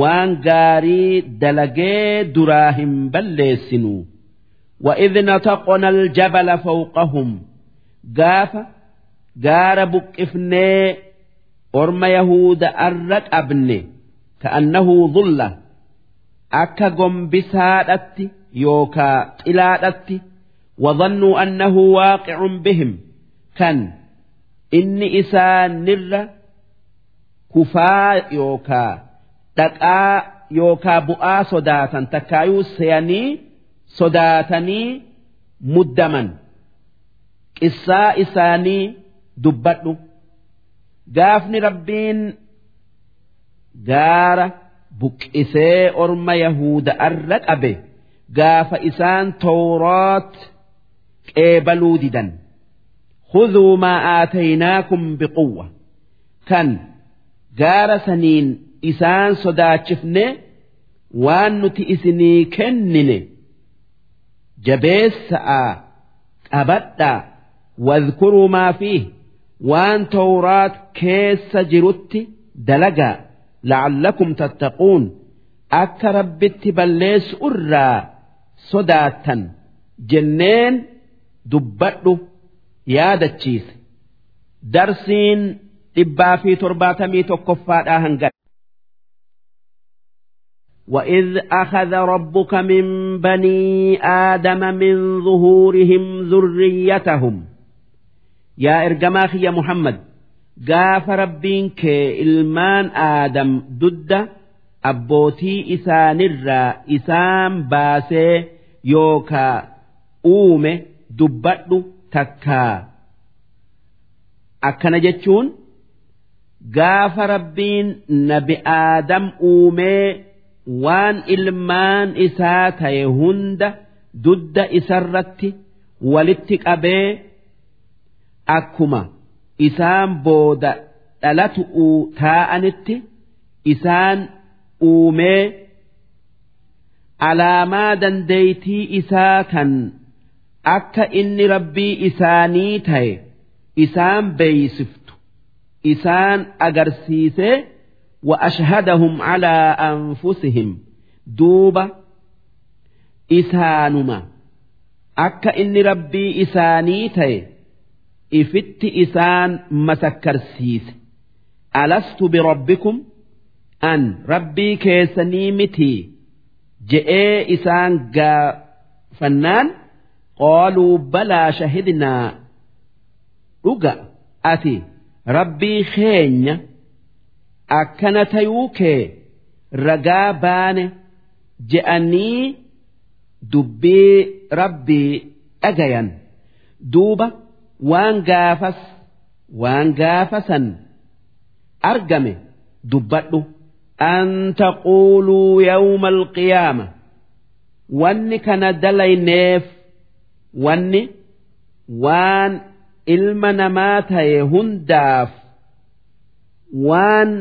waan gaarii dalagee duraa hin balleessinu وإذ نطقنا الجبل فوقهم قاف قار بقفني أرم يهود أرك أبني كأنه ظلة akka gombisaadhatti yookaa xilaadhatti wadhannuu annahu waaqicun bihim kan inni isaanirra kufaa yookaa dhaqaa yookaa bu'aa sodaatan takkaayuu seeyanii sodaatanii muddaman qissaa isaanii dubbadhu gaafni rabbiin gaara buqqisee orma yahuda arra qabe gaafa isaan tawraat qeebaluu didan. Hudhuu maa aataynaakum biquwwa. Kan gaara saniin isaan sodaachifne waan nuti isinii kennine jabeessaa qabadhaa. Wadhkuruu maa fiihi waan tawraat keessa jirutti dalagaa. La'allakum tattaquun. Akka rabbitti balleessu irraa sodaattan jenneen dubbadhu yaadachiise darsiin dhibbaa fi torbaatamii tokkoffaadhaa hanga وإذ أخذ ربك من بني آدم من ظهورهم ذريتهم يا إرجماخ يا محمد gaafa rabbiin kee ilmaan aadam dudda abbootii isaanirraa isaan baasee yookaa uume dubbadhu takkaa akkana jechuun gaafa rabbiin nabi aadam uumee waan ilmaan isaa ta'e hunda dudda isarratti walitti qabee akkuma. isaan booda dhalatu'uu taa'anitti isaan uumee alaamaa dandeeytii isaa kan akka inni rabbii isaanii ta'e isaan beeysiftu. Isaan agarsiisee wa ashhadahum calaa anfusihim. Duuba isaanuma. Akka inni rabbii isaanii ta'e ifitti isaan masakkarsiise. Alastu birabbikum an rabbii keessanii mitii? Je'ee isaan gaafannaan? Qaaluu balaa shahidnaa dhuga ati rabbii keenya akkana tayuu kee ragaa baane je'anii dubbii rabbii dhagayan. Duuba waan gaafas waan gaafasan argame dubbadhu. An taquuluu yawma alqiyaama. Wanni kana dalayneef wanni waan ilma namaa ta'e hundaaf waan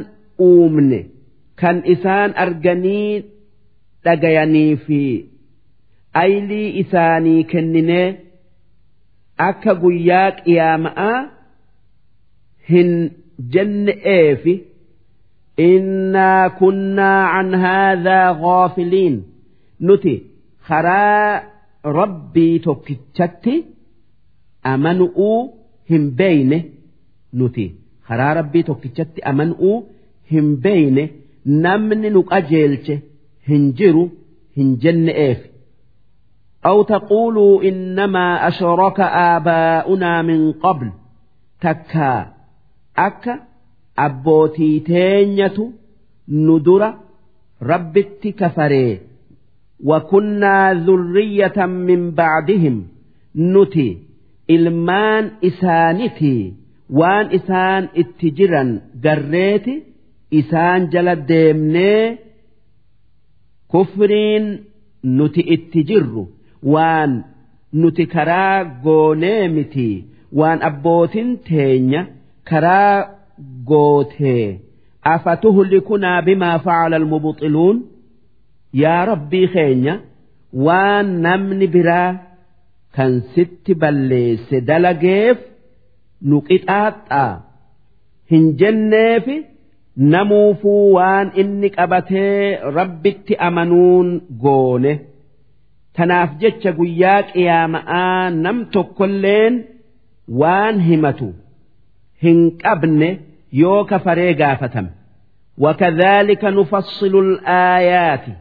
uumne kan isaan arganii dhagayanii fi aylii isaanii kenninee akka guyyaa qiyaama'aa hin jenne'eefi innaa kunnaa can haadhaa ghaafiliin. Nuti karaa rabbii tokkichatti amanu'uu hin beeyne nuti karaa rabbii tokkichatti amanu'uu hin beeyne namni nu qajeelche hin jiru hin jenne'eefi أو تقولوا إنما أشرك آباؤنا من قبل تكا أكا أبوتي تينية ندرة ربت كفري وكنا ذرية من بعدهم نتي إلمان إسانتي وان إسان اتجرا قريتي إسان جل ديمني كفرين نتي اتجروا waan nuti karaa goonee miti waan abbootin teenya karaa gootee afatuhlikunaa bimaa facala almubxiluun yaa rabbii keenya waan namni biraa kan sitti balleesse dalageef nu qixaaxaa hin jenneefi namuufuu waan inni qabatee rabbitti amanuun goone tanaaf jecha guyyaa qiyaama'aa nam tokkolleen waan himatu hin qabne yoo kafaree gaafatame wakadhaalika nufassilu al'aayaati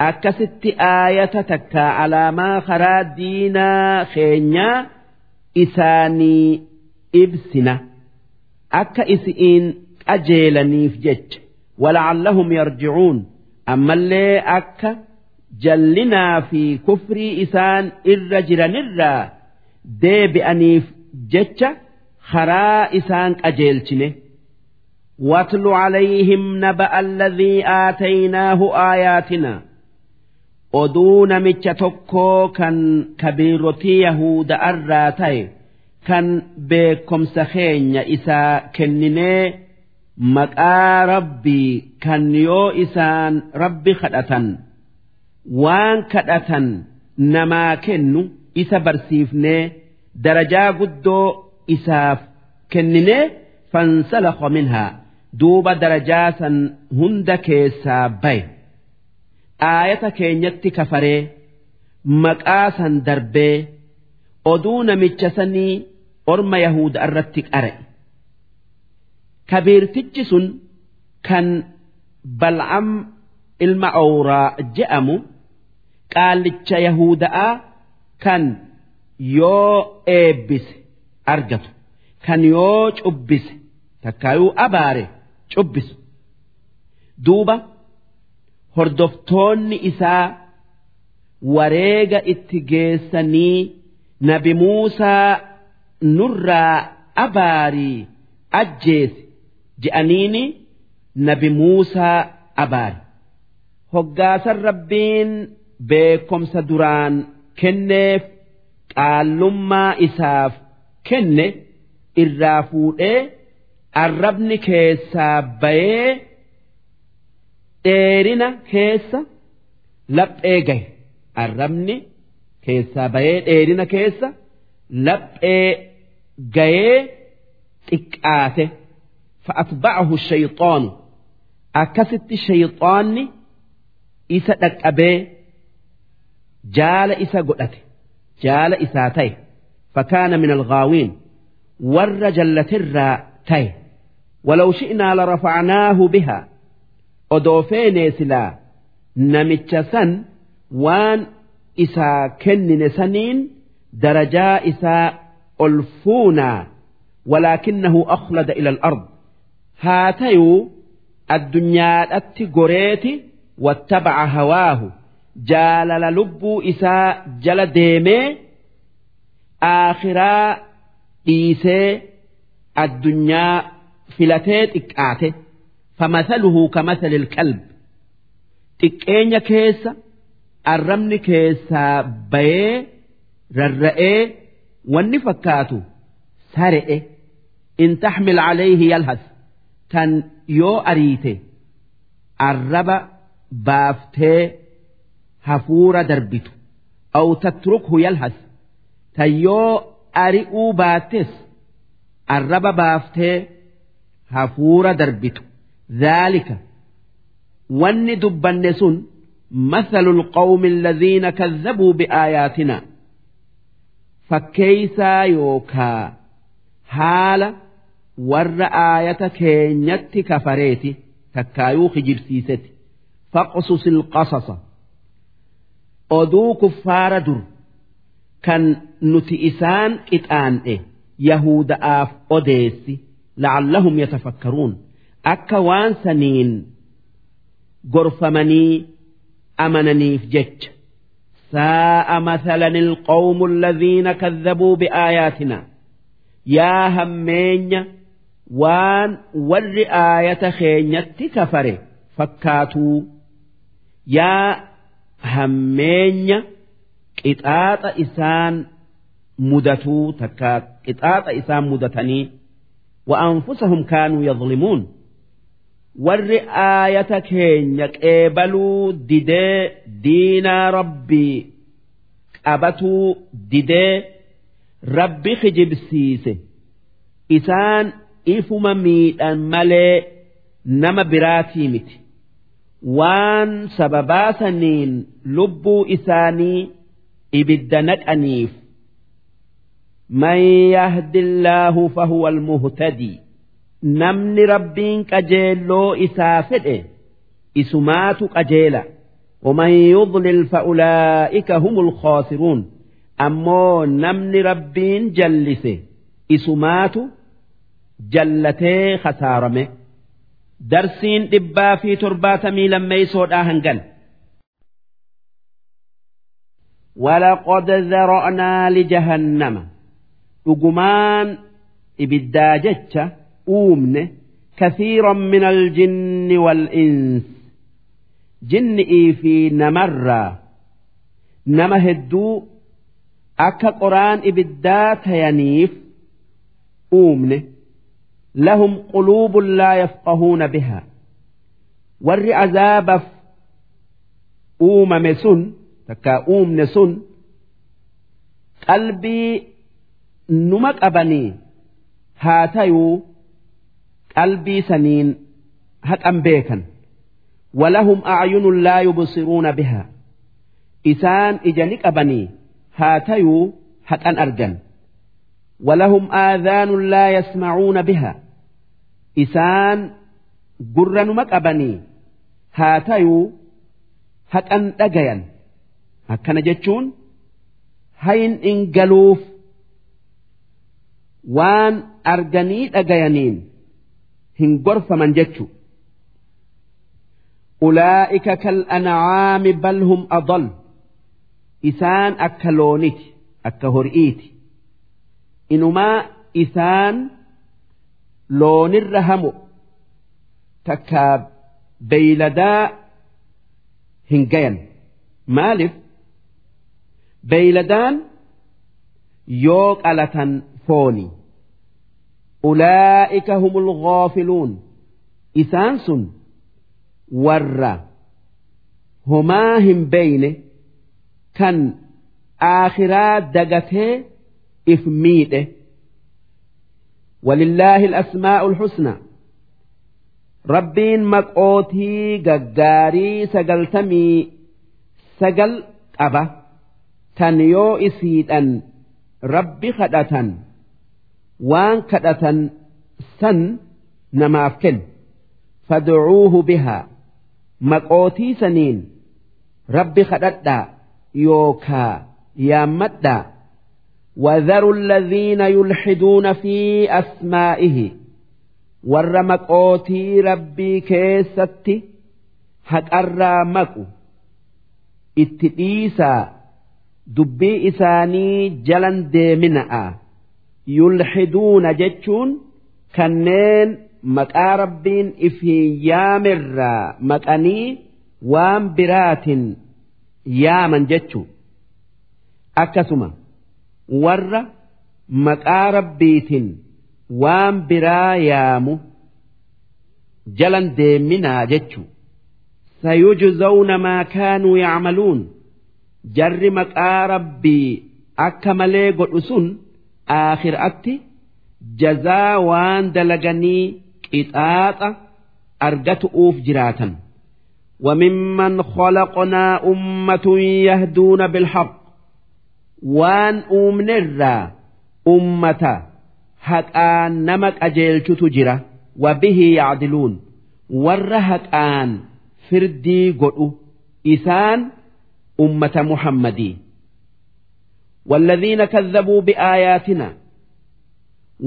أكست آية تكا على ما خرا دينا خينيا إساني إبسنا أكا إسئين أجيلني في جج ولعلهم يرجعون أما اللي أكا jallinaa fi kufrii isaan irra jiranirraa deebi'aniif jecha karaa isaan qajeelchine واتل عليهم نبأ الذي آتيناه آياتنا oduu namicha tokkoo kan kabiirotii yahuda arraa ta'e kan beekomsa keenya isaa kenninee maqaa rabbii kan yoo isaan rabbi kadhatan waan kadhatan namaa kennu isa barsiifnee darajaa guddoo isaaf kenninee fansalakha minhaa duuba darajaa san hunda keessaa baye. Aayata keenyatti kafaree maqaa san darbee oduu namicha sanii orma yahuda irratti qara'e kabiirtichi sun kan bal'am ilma awraa je'amu qaallicha yahuda'aa kan yoo eebbise argatu kan yoo cubbise takkaayuu abaare cubbisu. Duuba hordoftoonni isaa wareega itti geessanii nabi Muusaa nurraa abaarii ajjeesi je'aniini nabi Muusaa abaari. hoggaasan rabbiin beekomsa duraan kenneef qaallummaa isaaf kenne irraa fuudhee arrabni keessaa bayee dheerina keessa laphee gahe arrabni keessaa bayee dheerina keessa laphee gayee xiqqaate fa'atba'ahu shayxaanu akkasitti shayxaanni isa dhaqqabee jaala isa godhate jaala isaa ta'e فكان من الغاوين ور جلت الراء تي ولو شئنا لرفعناه بها odoo feenee silaa namicha san waan isaa kennine saniin darajaa isaa ol fuunaa walaakinnahu akhlada ila al-ard haa tayuu addunyaadhatti goreeti wattabaca hawaahu. Jaalala lubbuu isaa jala deemee aakhiraa dhiisee addunyaa filatee xiqqaate. فمثله كمثل الكلب تكين كيس الرمن كيسا بيه ررئي والنفكاتو سرئي إن تحمل عليه يلهث كان يو أريته الرب baaftee hafuura darbitu aw tatrukhu yalhas tan yoo ari'uu baattes arraba baaftee hafuura ذلك. ون دب سن مثل القوم الذين كذبوا بآياتنا. فكيسا يوكا. هالا ور آية كينيت كفريتي تكايوخ جرسيست فاقصص القصص. أدو كفار در. كان نتئسان إتآن إيه. يهود آف أديسي لعلهم يتفكرون. akka waan saniin gorfamanii amananiif jecha ساء مثلا القوم الذين كذبوا بآياتنا يا همين وان ور آية خينيت كفر فكاتوا يا همين قطاط إسان مدتوا تكا قطاط إسان مدتني وأنفسهم كانوا يظلمون warri aayata keenya qeebaluu didee diinaa rabbii qabatuu didee rabbi kijibsiise isaan ifuma miidhan malee nama biraatii miti. Waan sababaa saniin lubbuu isaanii ibidda naqaniif. Man yahdillaahu fahuwa almuhtadii namni rabbiin qajeelloo isaa fedhe isumaatu qajeela ومن يضلل فأولئك هم الخاسرون أمو نمن ربين جلسه إسمات جلتي خسارمه درسين دبا في تربات لما يسود آهنجل ولقد ذرأنا لجهنم رجمان إبداجتش uumne kasiiran min aljinni wal'ins jinni'ii fi namarraa nama hedduu akka qoraan ibiddaa tayaniif uumne lahum quluubun laa yafqahuuna biha. Warri azaabaaf uumame sun takkaa uumne sun qalbii numa qabanii haa tayuu qalbii saniin haqan beekan. walahum acyunun laa yubsiruuna bihaa isaan ija ni qabanii haa tayuu haqan argan. walahum aadaanun laa yasmacuuna bihaa isaan gurranuma qabanii haa tayuu haqan dhagayan. akkana jechuun hayin in galuuf waan arganii dhagayaniin hin gorfaman jechu. Ulaa'ika kal ancaami bal hum adal isaan akka looniti akka hori'iiti. Inumaa isaan loonirra hamu takka beeyladaa hin gayan. Maaliif beeyladaan yoo qalatan fooni ulaa'ika humul ghaafiluun isaan sun warra homaa hin beeyne kan aakhiraa dagatee if miidhe ولله الأسماء الحسنى ربين مقوتي غغاري سقلتمي سقل أبا تنيو إسيدأن ربي خدأة وان كدأة سن نمافكن فادعوه بها مقوتي سنين ربي خدأت يوكا يا مدّا وذروا الذين يلحدون في أسمائه والرمقوتي ربي كيستي هكأرى مكو اتئيسا دبي إساني جلن ديمنأ yulxiduuna jechuun kanneen maqaa rabbiin ifiin yaamirraa maqanii waan biraatiin yaaman jechuu akkasuma warra maqaa rabbiitiin waan biraa yaamu jalan deeminaa jechuu sayujzawna maa kaanuu yacmaluun jarri maqaa rabbii akka malee godhu sun aakhiraatti jazaa waan dalaganii qixaaxa argatu'uuf jiraatan. وممن خلقنا أمة يهدون بالحق waan uumnerraa ummata haqaan nama qajeelchutu jira wabihi yacdiluun warra haqaan firdii godhu isaan ummata muhammadii والذين كذبوا بآياتنا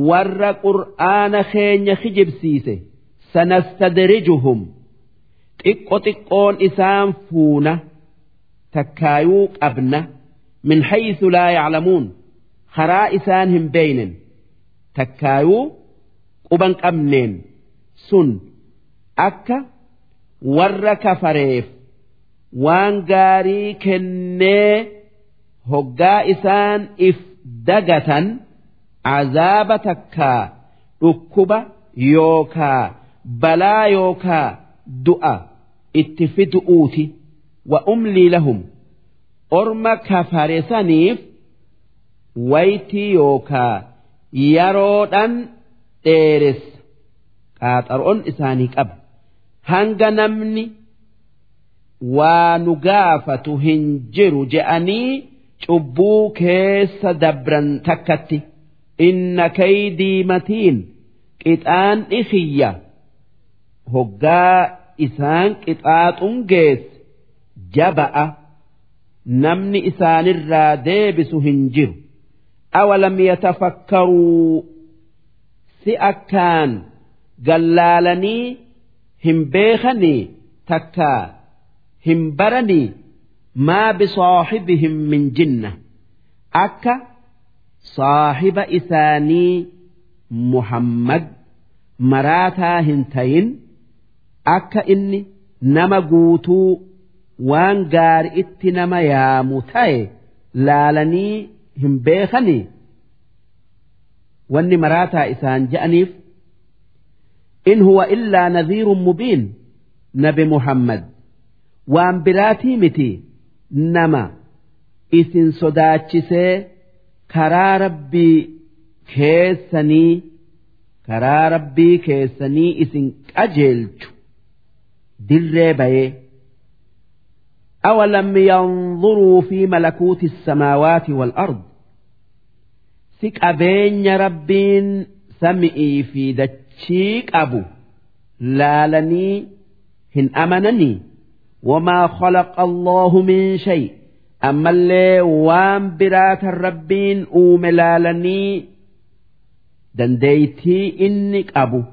warra qur'aana keenya kijibsiise sanastadrijuhum xiqqo xiqqoon isaan fuuna takkaayuu qabna من حيث لا يعلمون karaa isaan hin beeynen takkaayuu quban qabneen sun akka warra kafareef waan gaarii kennee hoggaa isaan if dagatan azaaba takkaa dhukkuba yookaa balaa yookaa du'a itti fidu'uuti wa umlii lahum. Orma kafare saniif waytii yookaa yeroodhan dheeressa qaaxaroon isaanii qaba. Hanga namni waa nu gaafatu hin jiru je'anii cubbuu keessa dabran takkatti inna kaydii matiin qixaan dhihiyya hoggaa isaan qixaaxun geesse jaba'a namni isaanirraa deebisu hin jiru awalam yatafakkaruu si akkaan gallaalanii hin beekanii takkaa hin baranii maa bisaaxibihim min jinna akka saahiba isaanii muhammad maraataa hin tayin akka inni nama guutuu waan gaari itti nama yaamu ta'e laalanii hin beekanii wanni maraataa isaan je'aniif in huwa illaa nadhiirun mubiin nabi muhammad waan biraatii miti nama isin sodaachisee karaa rabbii keessanii karaa rabbii keessanii isin qajeelchu dirree bayee أولم ينظروا في ملكوت السماوات والأرض سك ربين سمئي في دتشيك أبو لالني هن أمنني وما خلق الله من شيء أما اللي وان برات الربين أوملالني دنديتي إنك أبو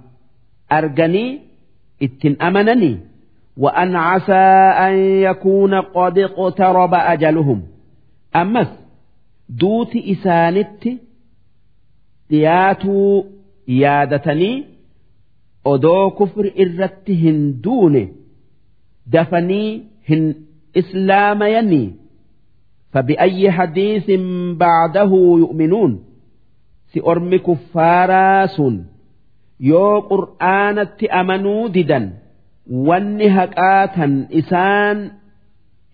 أرجني اتن أمنني وأن عسى أن يكون قد اقترب أجلهم أمس دوت إسانت دياتو يادتني odoo kufri irratti hin duune dafanii hin islaamayanii فبأي حديث بعده يؤمنون سأرمي كفارا سن يو قرآنة أمنوا ددا wanni haqaatan isaan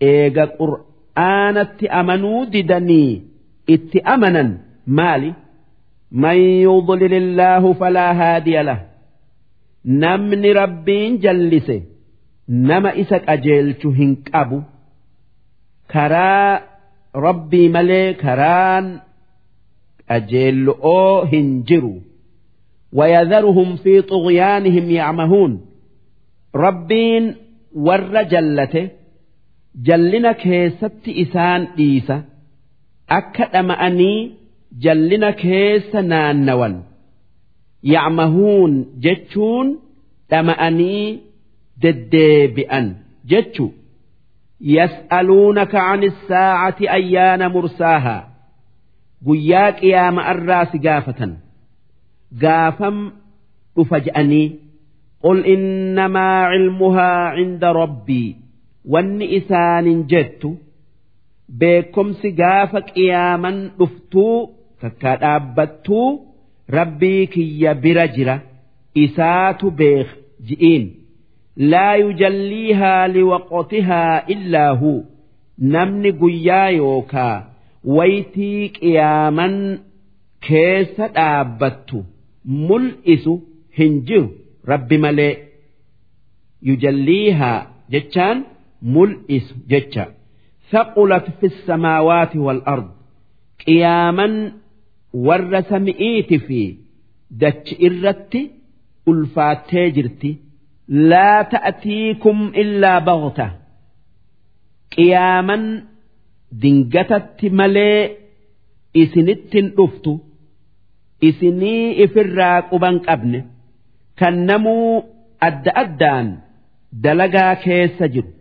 eega qur'aanatti amanuu didanii itti amanan maali man yudlilillaahu falaa haadiya lah namni rabbiin jallise nama isa qajeelchu hin qabu. Karaa rabbii malee karaan qajeellu'oo hin jiru. Wayadaruhum fi xugyaanihim yacmahuun. Rabbiin warra jallate jallina keessatti isaan dhiisa akka dhama'anii jallina keessa naannawan. Yacmahuun jechuun dhama'anii deddeebi'an jechu yas'aluunaka an saacati ayyaana mursaahaa guyyaa qiyaama arraa si gaafatan. Gaafam dhufa je'anii qul innamaa cilmuhaa cinda rabbii. Wanni isaanin jettu beekomsi gaafa qiyaaman dhuftuu takkaa dhaabbattuu rabbii kiyya bira jira isaatu beek ji'iin laa yujalliihaa liwaqotihaa illaa hu namni guyyaa yookaa waytii qiyaaman keessa dhaabbattu mul'isu hin jiru rabbi malee yujalliihaa jechaan mul'isu jecha saqulat fi samaawaati wal ard qiyaaman warra sami'iiti fi dachi irratti ulfaattee jirti. laa ta'atiikum illaa baghta qiyaaman dingatatti malee isinittin dhuftu isinii ifirraa quban qabne kan namuu adda addaan dalagaa keessa jiru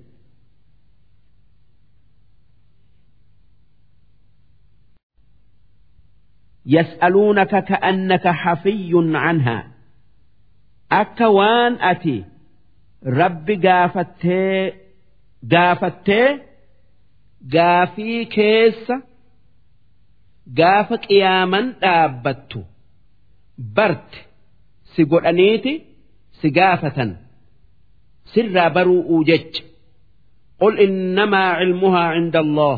يسألونك كأنك حفي عنها akka waan ati Rabbi gaafattee gaafattee gaafii keessa gaafa qiyaaman dhaabbattu barte si godhaniiti si gaafatan. Sirraa baruu'uu jecha. Qul innamaa cilmuhaa cinda allah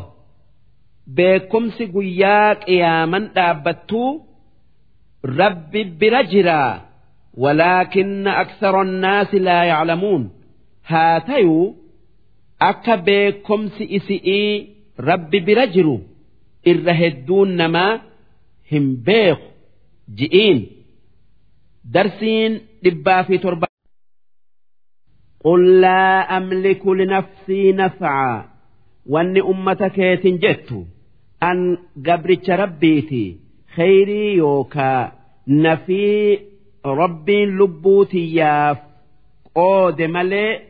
beekumsi guyyaa qiyaaman dhaabbattuu rabbi bira jiraa ولكن أكثر الناس لا يعلمون هاتيو أكا بيكم سئسئي رب برجرو إرهدون نما هم بيخ جئين درسين دبا في تربة قل لا أملك لنفسي نفعا وأن أمتك يتنجت أن قبرت ربيتي خيري يوكا نفي rabbiin lubbuu tiyyaaf qoode malee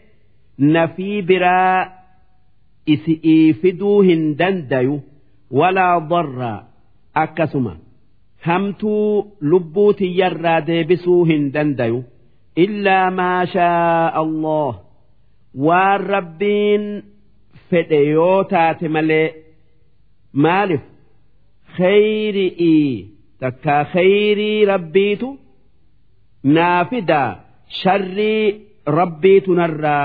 nafii biraa isi'ii fiduu hin dandayu. Walaa darraa akkasuma. Hamtuu lubbuu tiyyarraa deebisuu hin dandayu. Illaa maa shaa Allah. Waan rabbiin fedhe yoo taate malee maaliif khayri'ii takkaa khayrii rabbiitu naafidaa sharrii rabbiitu narraa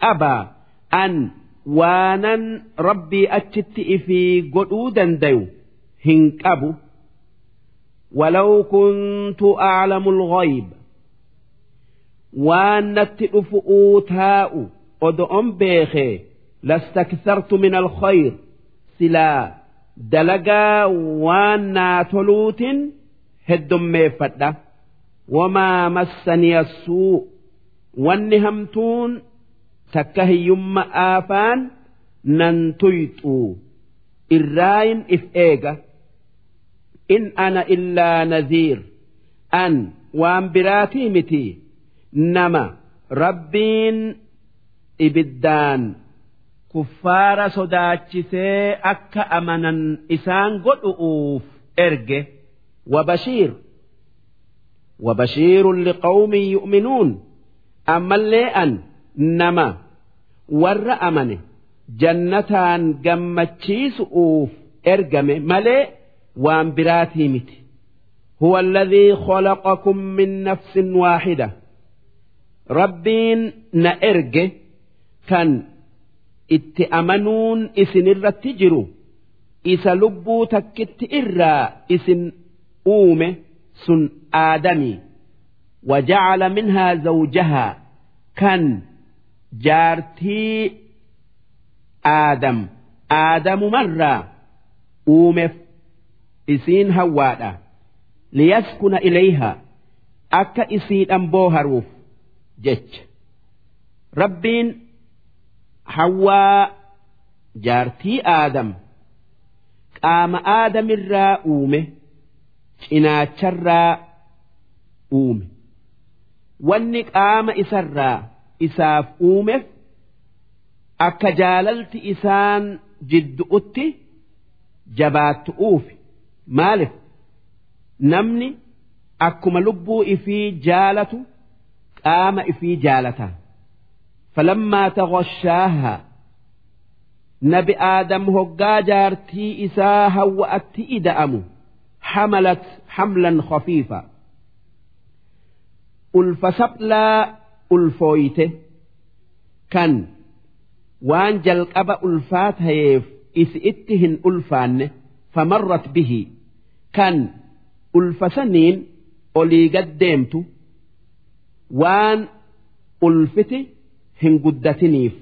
qabaa an waanan rabbii achitti ifii godhuu dandayu hin qabu ولو كنت أعلم الغيب وانت أفؤوتاء أدعم بيخي لاستكثرت من الخير سلا دلقا وانا تلوت هدم ميفتة wamaa massanii assuu wanni hamtuun takka hiyyumma aafaan nan tuyxu irraayin if eega in ana illaa naziir an waan biraatii miti nama rabbiin ibiddaan kuffaara sodaachisee akka amanan isaan godhu'uuf erge wabashiir. bashiir وبشير لقوم يؤمنون ammallee an nama warra amane jannataan gammachiisu'uuf ergame malee waan biraatii miti هو الذي خلقكم من نفس واحدة ربين نأرج كان اتأمنون إسن الرتجرو إسا لبو تكت إرا إسن أومه sun aadami waja'ala minhaa zawjaha kan jaartii aadam. Aadamumarraa uumeef isiin hawwaadha. Liyaskuna ilayha akka isiidhan booharuuf jecha. Rabbiin hawwaa jaartii aadam. Qaama aadamirraa uume. cinaacharraa uume. Wanni qaama isarraa isaaf uumeef akka jaalalti isaan jiddu'utti jabaattu'uufi maaliif namni akkuma lubbuu ifii jaalatu qaama ifii jaalata. Falammaa taghashaahaa nabi aadam hoggaa jaartii isaa hawwa hawwa'atti ida'amu. Hamalat hamlan khafiifa ulfa saplaa ulfooyte kan waan jalqaba ulfaa ta'eef isi itti hin ulfaanne famarrat bihi kan ulfasaniin olii gad deemtu waan ulfiti hin guddatiniif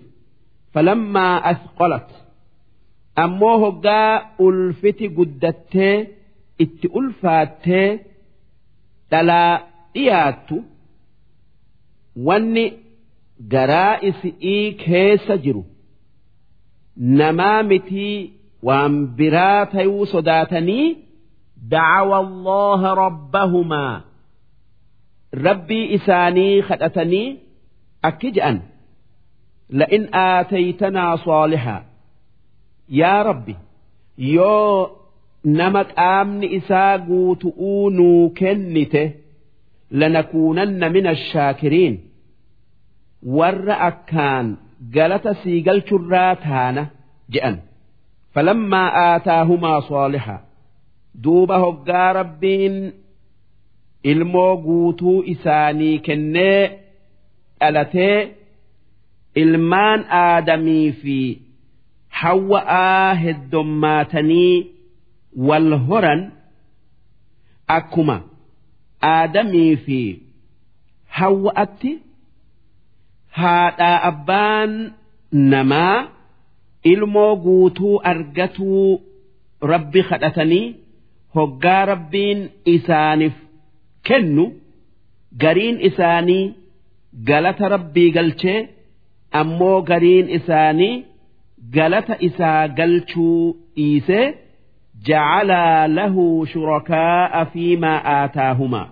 falammaa asqalat ammoo hoggaa ulfiti guddattee itti ulfaattee dhalaa dhiyaattu wanni garaa isi'ii keessa jiru namaa mitii waan biraa tayuu sodaatanii دعوا الله ربهما rabbii isaanii kadhatanii akki je'an la'in aataytanaa saalihaa yaa rabbi yoo nama qaamni isaa guutu'uu nuu kennite lanakuunanna min ashaakiriin warra akkaan galata sii galchurraa taana je'an falammaa aataahumaa saalihaa. Duuba hoggaa rabbiin ilmoo guutuu isaanii kennee dhalatee ilmaan aadamii fi hawwa'aa heddommaatanii wal horan akkuma aadamii fi hawwa'atti haadhaa abbaan namaa ilmoo guutuu argatuu rabbi kadhatanii hoggaa rabbiin isaaniif kennu gariin isaanii galata rabbii galchee ammoo gariin isaanii galata isaa galchuu dhiisee shurakaa'a fiimaa aataahumaa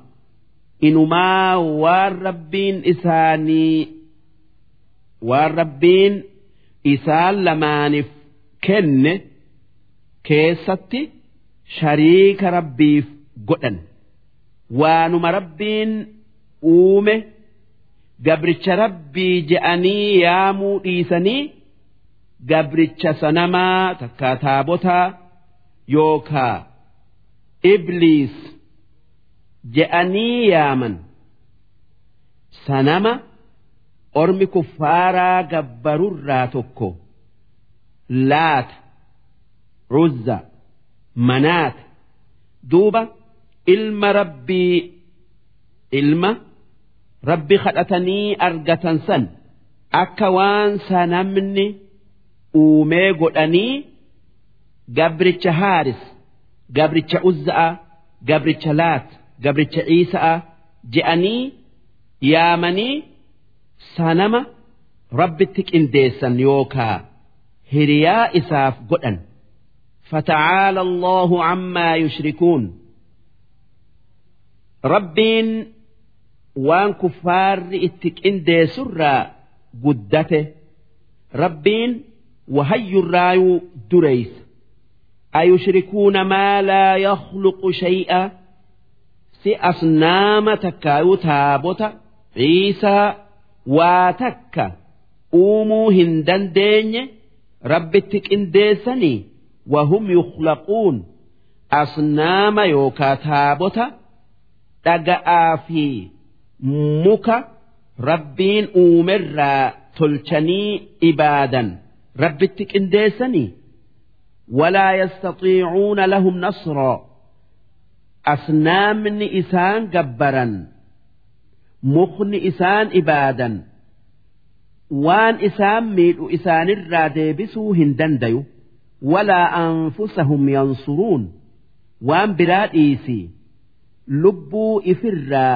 inumaa waan rabbiin isaanii waan rabbiin isaan lamaaniif kenne keessatti shariika rabbiif godhan waanuma rabbiin uume gabricha rabbii je'anii yaamuu dhiisanii gabricha sanamaa takkaa taabotaa yookaa ibliis je'anii yaaman. Sanama ormi kuffaaraa gabbarurraa tokko. Laata cuzza manaata duuba ilma rabbii ilma rabbi kadhatanii argatan san. Akka waan sanamni uumee godhanii gabricha haaris gabricha uzza'a gabricha laat gabricha ciisa'a je'anii yaamanii sanama rabbitti qindeessan yookaa hiriyaa isaaf godhan. Fata'aala allahu ammaa yushrikuun. Rabbiin waan kuffaarri itti qindeessurraa guddate. Rabbiin wahayyurraayuu dureysa. Ayushrikuuna maa laa yakhluqu shay'a si asnaama takkaayuu taabota ciisaa waa takka uumuu hin dandeenye rabbitti qindeessanii wahum yukhlaquun asnaama yookaa taabota dhaga'aa fi muka rabbiin uumerraa tolchanii ibaadan rabbitti qindeessanii asnaamni isaan gabbaran mukni isaan ibaadan waan isaan miidhu isaanirraa deebisuu hin dandayu walaa anfusahum yansuruun waan biraa dhiisii lubbuu ifirraa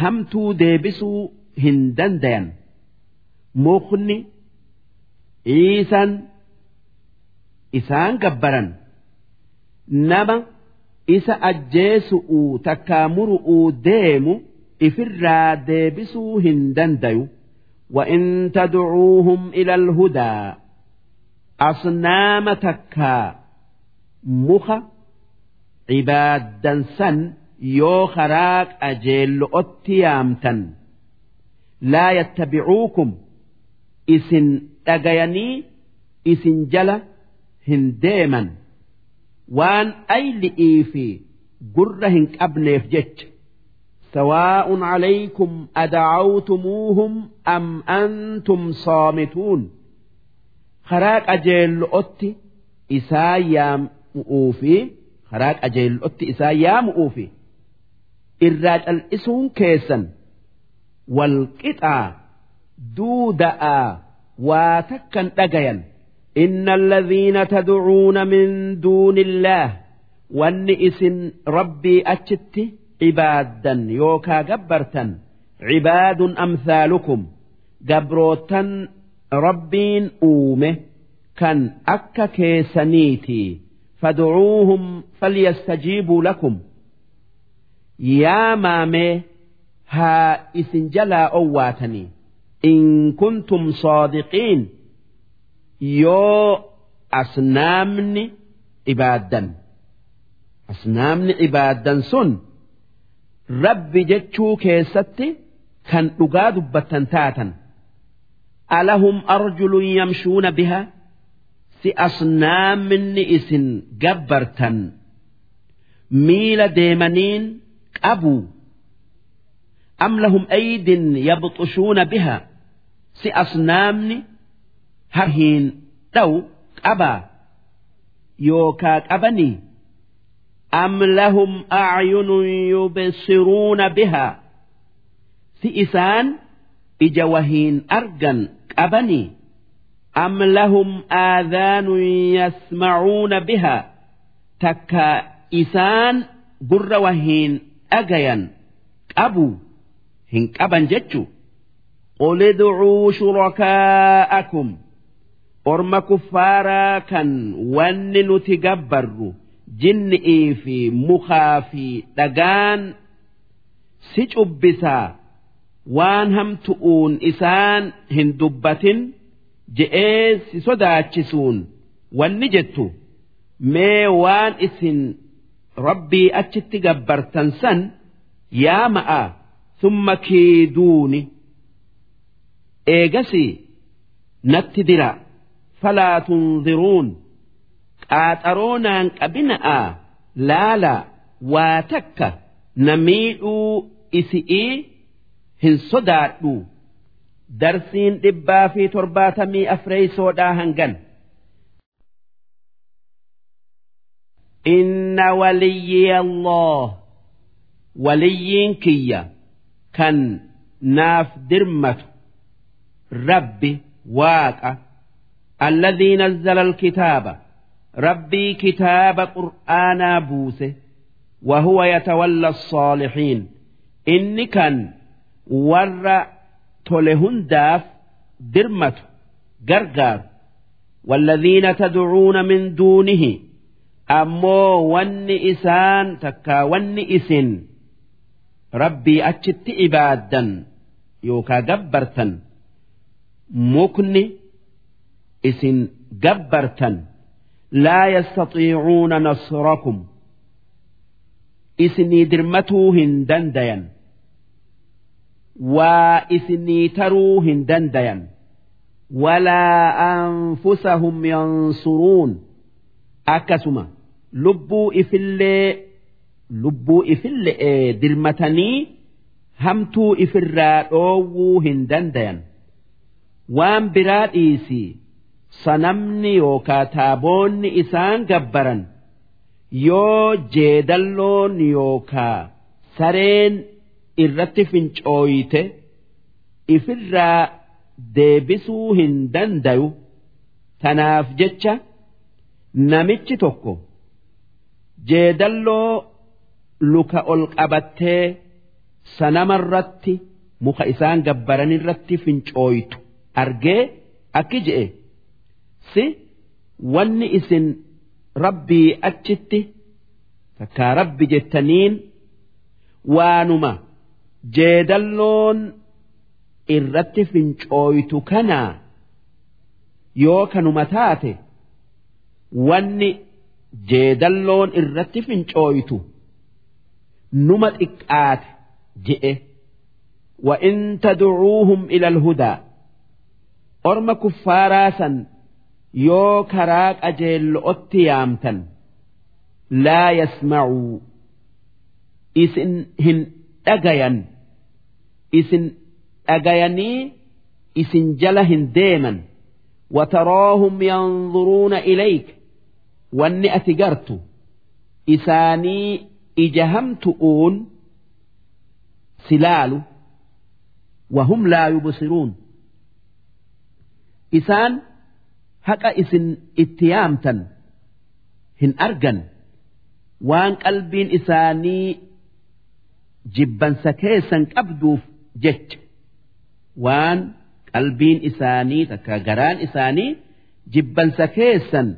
hamtuu deebisuu hin dandayan mukni ciisan isaan gabbaran nama isa ajjeesu'uu takkaa muru'uu deemu ifirraa deebisuu hin dandayu وإن تدعوهم إلى الهدى أصنام تكا مخ عبادا سن yoo kharaaq ajeello'otti yaamtan laa yattabicuukum isin dhagayanii isin jala hin deeman. Waan ayli'ii fi gurra hin qabneef jecha. Sawaa'un calaykum adacawtumuuhum am antum soomituun karaa qajeello'otti isaa yaamu'uu fi karaa qajeello'otti isaa yaamu'uu fi irraa cal'isuun keessan walqixaa duuda'aa waa takkan dhagayan. إن الذين تدعون من دون الله wanni isin rabbii achitti cibaaddan yookaa gabbartan عباد أمثالكم gabrootan rabbiin uume kan akka keessaniitii فادعوهم فليستجيبوا لكم yaa maamee haa isin jalaa owwaatanii إن كنتم صادقين yoo asnaamni ibaaddan asnaamni ibaaddan sun rabbi jechuu keessatti kan dhugaa dubbattan taatan. Alahum arjulun yamshuuna biha si asnaamni isin gabbartan miila deemaniin qabu. Am lahum aydin yabxushuuna biha si asnaamni har hin dhawu qabaa yookaa qabanii am lahum acyunun yubsiruuna bihaa si isaan ija wahiin argan qabanii am lahum aadaanun yasmacuuna bihaa takka isaan gurra wahiin dhagayan qabu hin qaban jechu. Qul idcuu shurakaa'akum orma kuffaaraa kan wanni nuti gabbarru jinni'ii fi mukaa fi dhagaan si cubbisaa waan hamtu'uun isaan hin dubbatin je'ee si sodaachisuun wanni jettu mee waan isin rabbii achitti gabbartan san yaa ma'a summa kiiduuni. Eegasi natti dira falaa tunziruun qaaxaroonaan qabina'a laala waa takka na miidhuu isi'ii hin sodaadhu darsiin dhibbaa fi torbaatamii afreeysoodhaa hangan إن وليي الله waliyyiin kiyya kan naaf dirmatu rabbi waaqa الذي نزل الكتاب rabbii kitaaba qur'aanaa buuse وهو يتولى الصالحين inni kan warra tole hundaaf dirmatu gargaaru والذين تدعون من دونه ammoo wanni isaan takkaa wanni isin rabbii achitti ibaaddan yookaa gabbartan mukni isin gabbartan laa yastatiicuuna nasrakum. Isinii dirmatuu hin dandayan. Waa isinii taruu hin dandayan. Walaa anfusahum yansuruun. Akkasuma lubbuu ifillee lubbuu ifillee dirmatanii hamtuu ifirraa dhoowwuu hin dandayan. Waan biraa dhiisii sanamni yookaa taaboonni isaan gabbaran yoo jeedalloon yookaa sareen irratti fincooyite ifirraa deebisuu hin dandayu. Tanaaf jecha namichi tokko jeedalloo luka ol qabattee sanamarratti muka isaan gabbaran irratti fincooytu. Argee akki je'e si wanni isin rabbii achitti takkaa rabbi jettaniin waanuma jeedalloon irratti fincooytu kanaa yoo kanuma taate wanni jeedalloon irratti fincooytu numa xiqqaate je'e وإن تدعوهم إلى الهدى orma kuffaaraa san yoo karaa qajeello'otti yaamtan لا يسمعوا isin hin dhagayan isin dhagayanii isin jala hin deeman وتراهم ينظرون إليك wanni ati gartu isaanii ija hamtu'uun silaalu wahum laa yubsiruun isaan haqa isin itti yaamtan hin argan. Waan qalbiin isaanii jibbansa keessan qabduuf jecha. Waan qalbiin isaanii takka garaan isaanii jibbansa keessan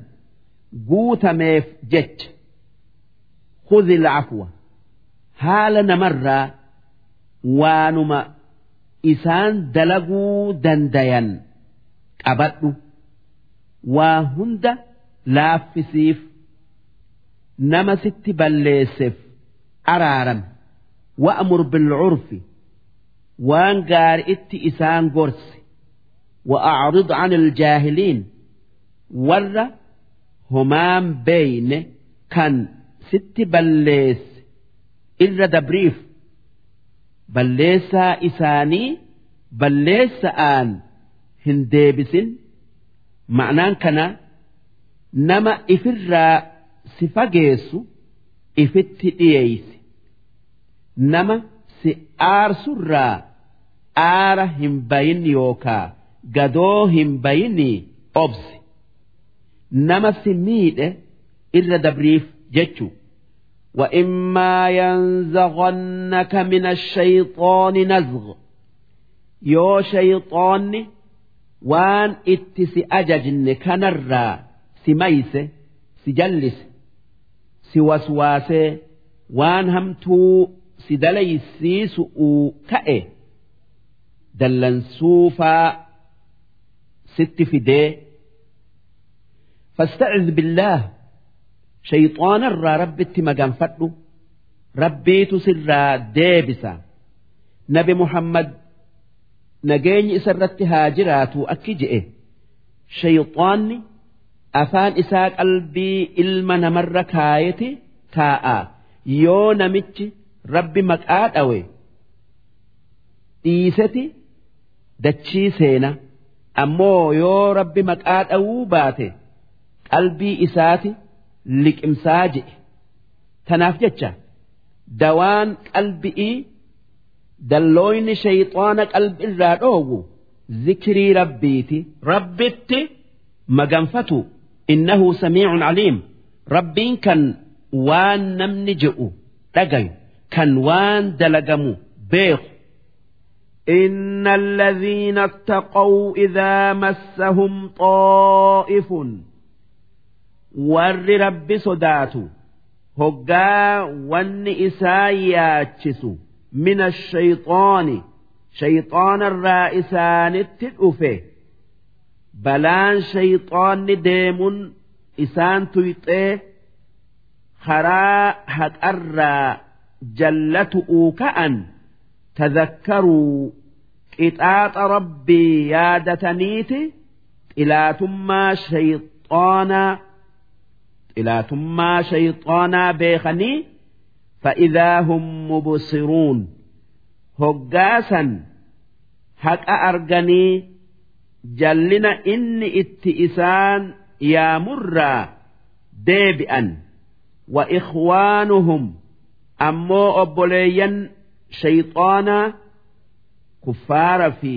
guutameef jecha. Khudhi afwa haala namarraa waanuma isaan dalaguu dandayan. Qabadhu waa hunda laaffisiif nama sitti balleesseef araaram wa'amur bilcurfi waan gaari'itti isaan gorsi. Wa'acrid an iljaahiliin warra homaan beeyne kan sitti balleesse irra dabriif. Balleessaa isaanii balleessa'aan hin deebisin. ma'naan kana nama ifirraa si fageessu ifitti dhiyeeysi nama si aarsurraa aara hin bayin yookaa gadoo hin bayinii obsi nama si miidhe irra dabriif jechu وإما ينزغنك من الشيطان نزغ يو شيطان waan itti si ajajne kanarraa si mayse si jallise si waswaasee waan hamtuu si dalaysiisu'uu ka'e dallansuufaa sitti fidee fasta'iz billaah shayxaanarraa rabbitti maganfadhu rabbiitu sirraa deebisa. Nabi muhammad nageenyi isa irratti haa jiraatu akki je'e. Shayxaanni afaan isaa qalbii ilma namarra kaayeti taa'a yoo namichi rabbi maqaa dhawe dhiiseti dachii seena. Ammoo yoo rabbi maqaa dhawuu baate qalbii isaati liqimsaa je'e. Tanaaf jecha dawaan qalbi'ii dallooyni shayxaana qalbi irraa dhoowwu zikrii rabbiiti rabbitti maganfatu innahu samiicun caliim rabbiin kan waan namni je'u dhagayu kan waan dalagamu beeku إن الذين اتقوا إذا مسهم طائف warri rabbi sodaatu hoggaa yaachisu mina shayxaani shayxaanarraa isaanitti dhufe balaan shayxaanni deemun isaan tuyxee karaa haqarraa jallatu'uu ka'an tadakkaruu qixaaxa rabbii yaadataniiti xilaatummaa shayxaanaa xilaatummaa shayxaanaa beekanii fa'idaa hum mubsiruun hoggaasan haqa arganii jallina inni itti isaan yaamurraa deebi'an wa ikhwaanuhum ammoo obboleeyyan shayxaanaa kuffaara fi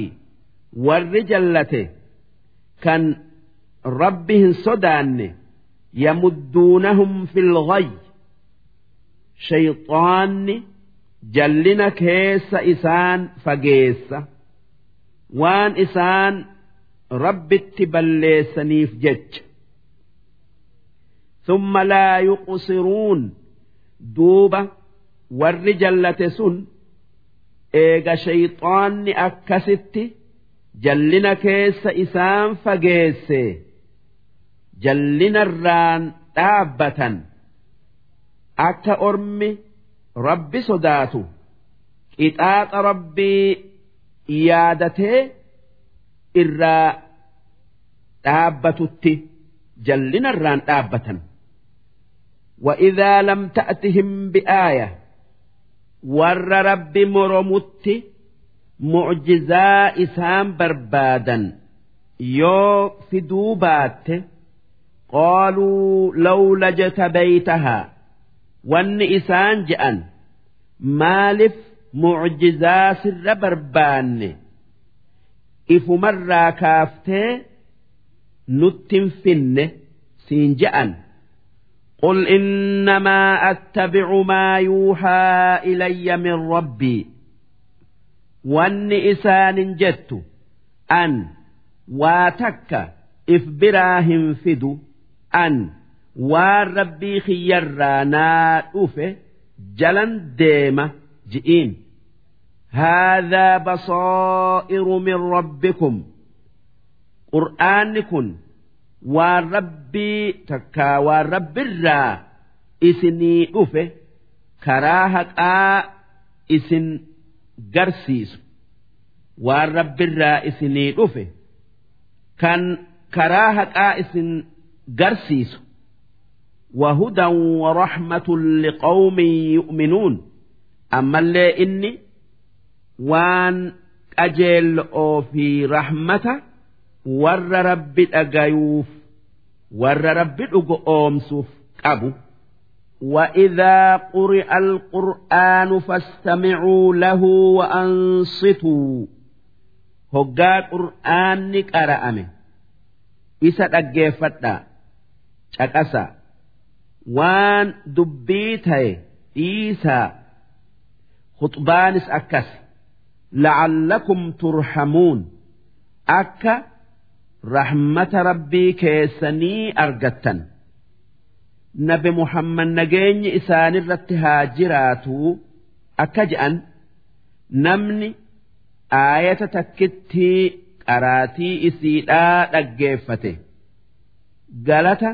warri jallate kan rabbi hin sodaanne يمدونهم في الغي شيطان جلنا كيس إسان فقيس وان إسان رب التبليس نيف جج ثم لا يقصرون دوبة والرجلة سن إيغا شيطان أكست جلنا كيس إسان فقيسه jallinarraan dhaabbatan akka ormi rabbi sodaatu qixaaxa rabbii yaadatee irraa dhaabbatutti jallinarraan dhaabbatan وإذا لم تأتهم بآية ور رب مرمت معجزاء إسام بربادا يو في دوبات قالوا لولا اجتبيتها wanni isaan je'an maalif mucjizaa sirra barbaanne ifumarraa kaaftee nuttin finne siin je'an. قل إنما أتبع ما يوحى إلي من ربي وأن إسان جدت أن واتك إفبراهم فدو أن waan rabbii kiyyarraa naa dhufe jalan deema ji'iin. Haadhaa basaa'iru min rabbikum. Qur'aanni kun waan rabbii takkaa waan rabbirraa isinii dhufe karaa haqaa isin garsiisu. Waan rabbirraa isinii dhufe kan karaa haqaa isin garsiisu. وهدى ورحمة لقوم يؤمنون. أما اللي إني وان أجل أو في رحمة ور رب الأجايوف ور رب الأجومسوف أبو وإذا قرئ القرآن فاستمعوا له وأنصتوا. هقا قرآن قرأمه إسا أجيفتا شكسا waan dubbii ta'e dhiisaa khuxbaanis akkas la'allakum turhamuun akka rahmata rabbii keessanii argattan. Nabi muhammad nageenyi isaanirratti haa jiraatu akka je'an namni aayata takkittii qaraatii isiidhaa dhaggeeffate. Galata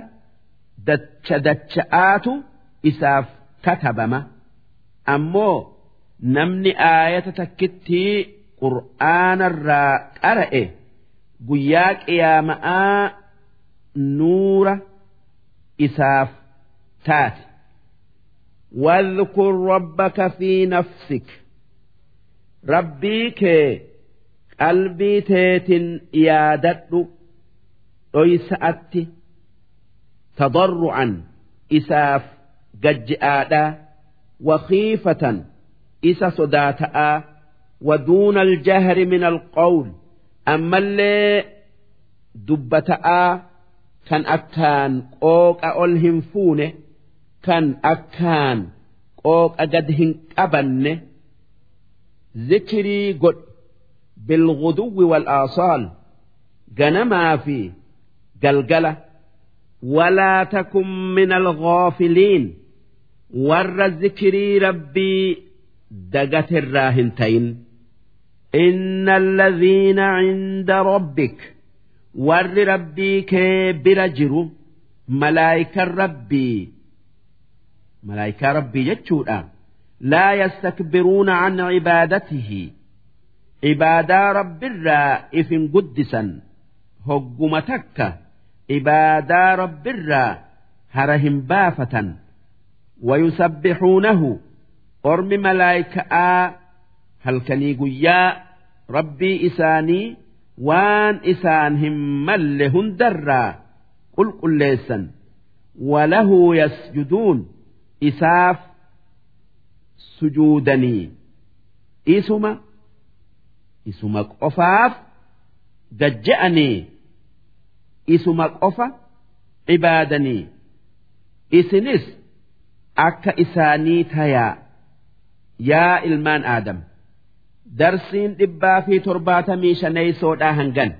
dacha dacha'aatu isaaf katabama ammoo namni aayata takkittii qur'aanarraa qara'e guyyaa qiyaama'aa nuura isaaf taate واذكر ربك في نفسك rabbii kee qalbii teetin yaadadhu dhoysa'atti tadarru'an isaaf gajji'aadhaa wakiifatan isa sodaata'aa waduuna aljahri min alqawl ammallee dubbata'aa kan akkaan qooqa ol hin fuune kan akkaan qooqa gad hin qabanne zikirii godhu bilguduwwi wal'aasaal ganamaa fi galgala. walaa takum min alghaafiliin warra zikirii rabbii dagatirraa hin ta'in inna alladhiina cinda rabbik warri rabbii kee bira jiru malaayikan rabbii malaayikaa rabbii jechuudha laa yastakbiruuna can cibaadatihi ibaadaa rabbiirraa ifin guddisan hogguma takka ibaadaa rabbirraa hara hin baafatan wayusabbihuunahu ormi malaayika'aa halkanii guyyaa rabbii isaanii waan isaan hin malle hundarraa qulqulleessan walahuu yasjuduun isaaf sujuudanii isuma isuma qofaaf gajja'anii isuma qofa cibaadanii isinis akka isaanii tayaa yaa ilmaan aadam. Darsiin dhibbaa fi torbaatamii shaneeysoodhaa hangan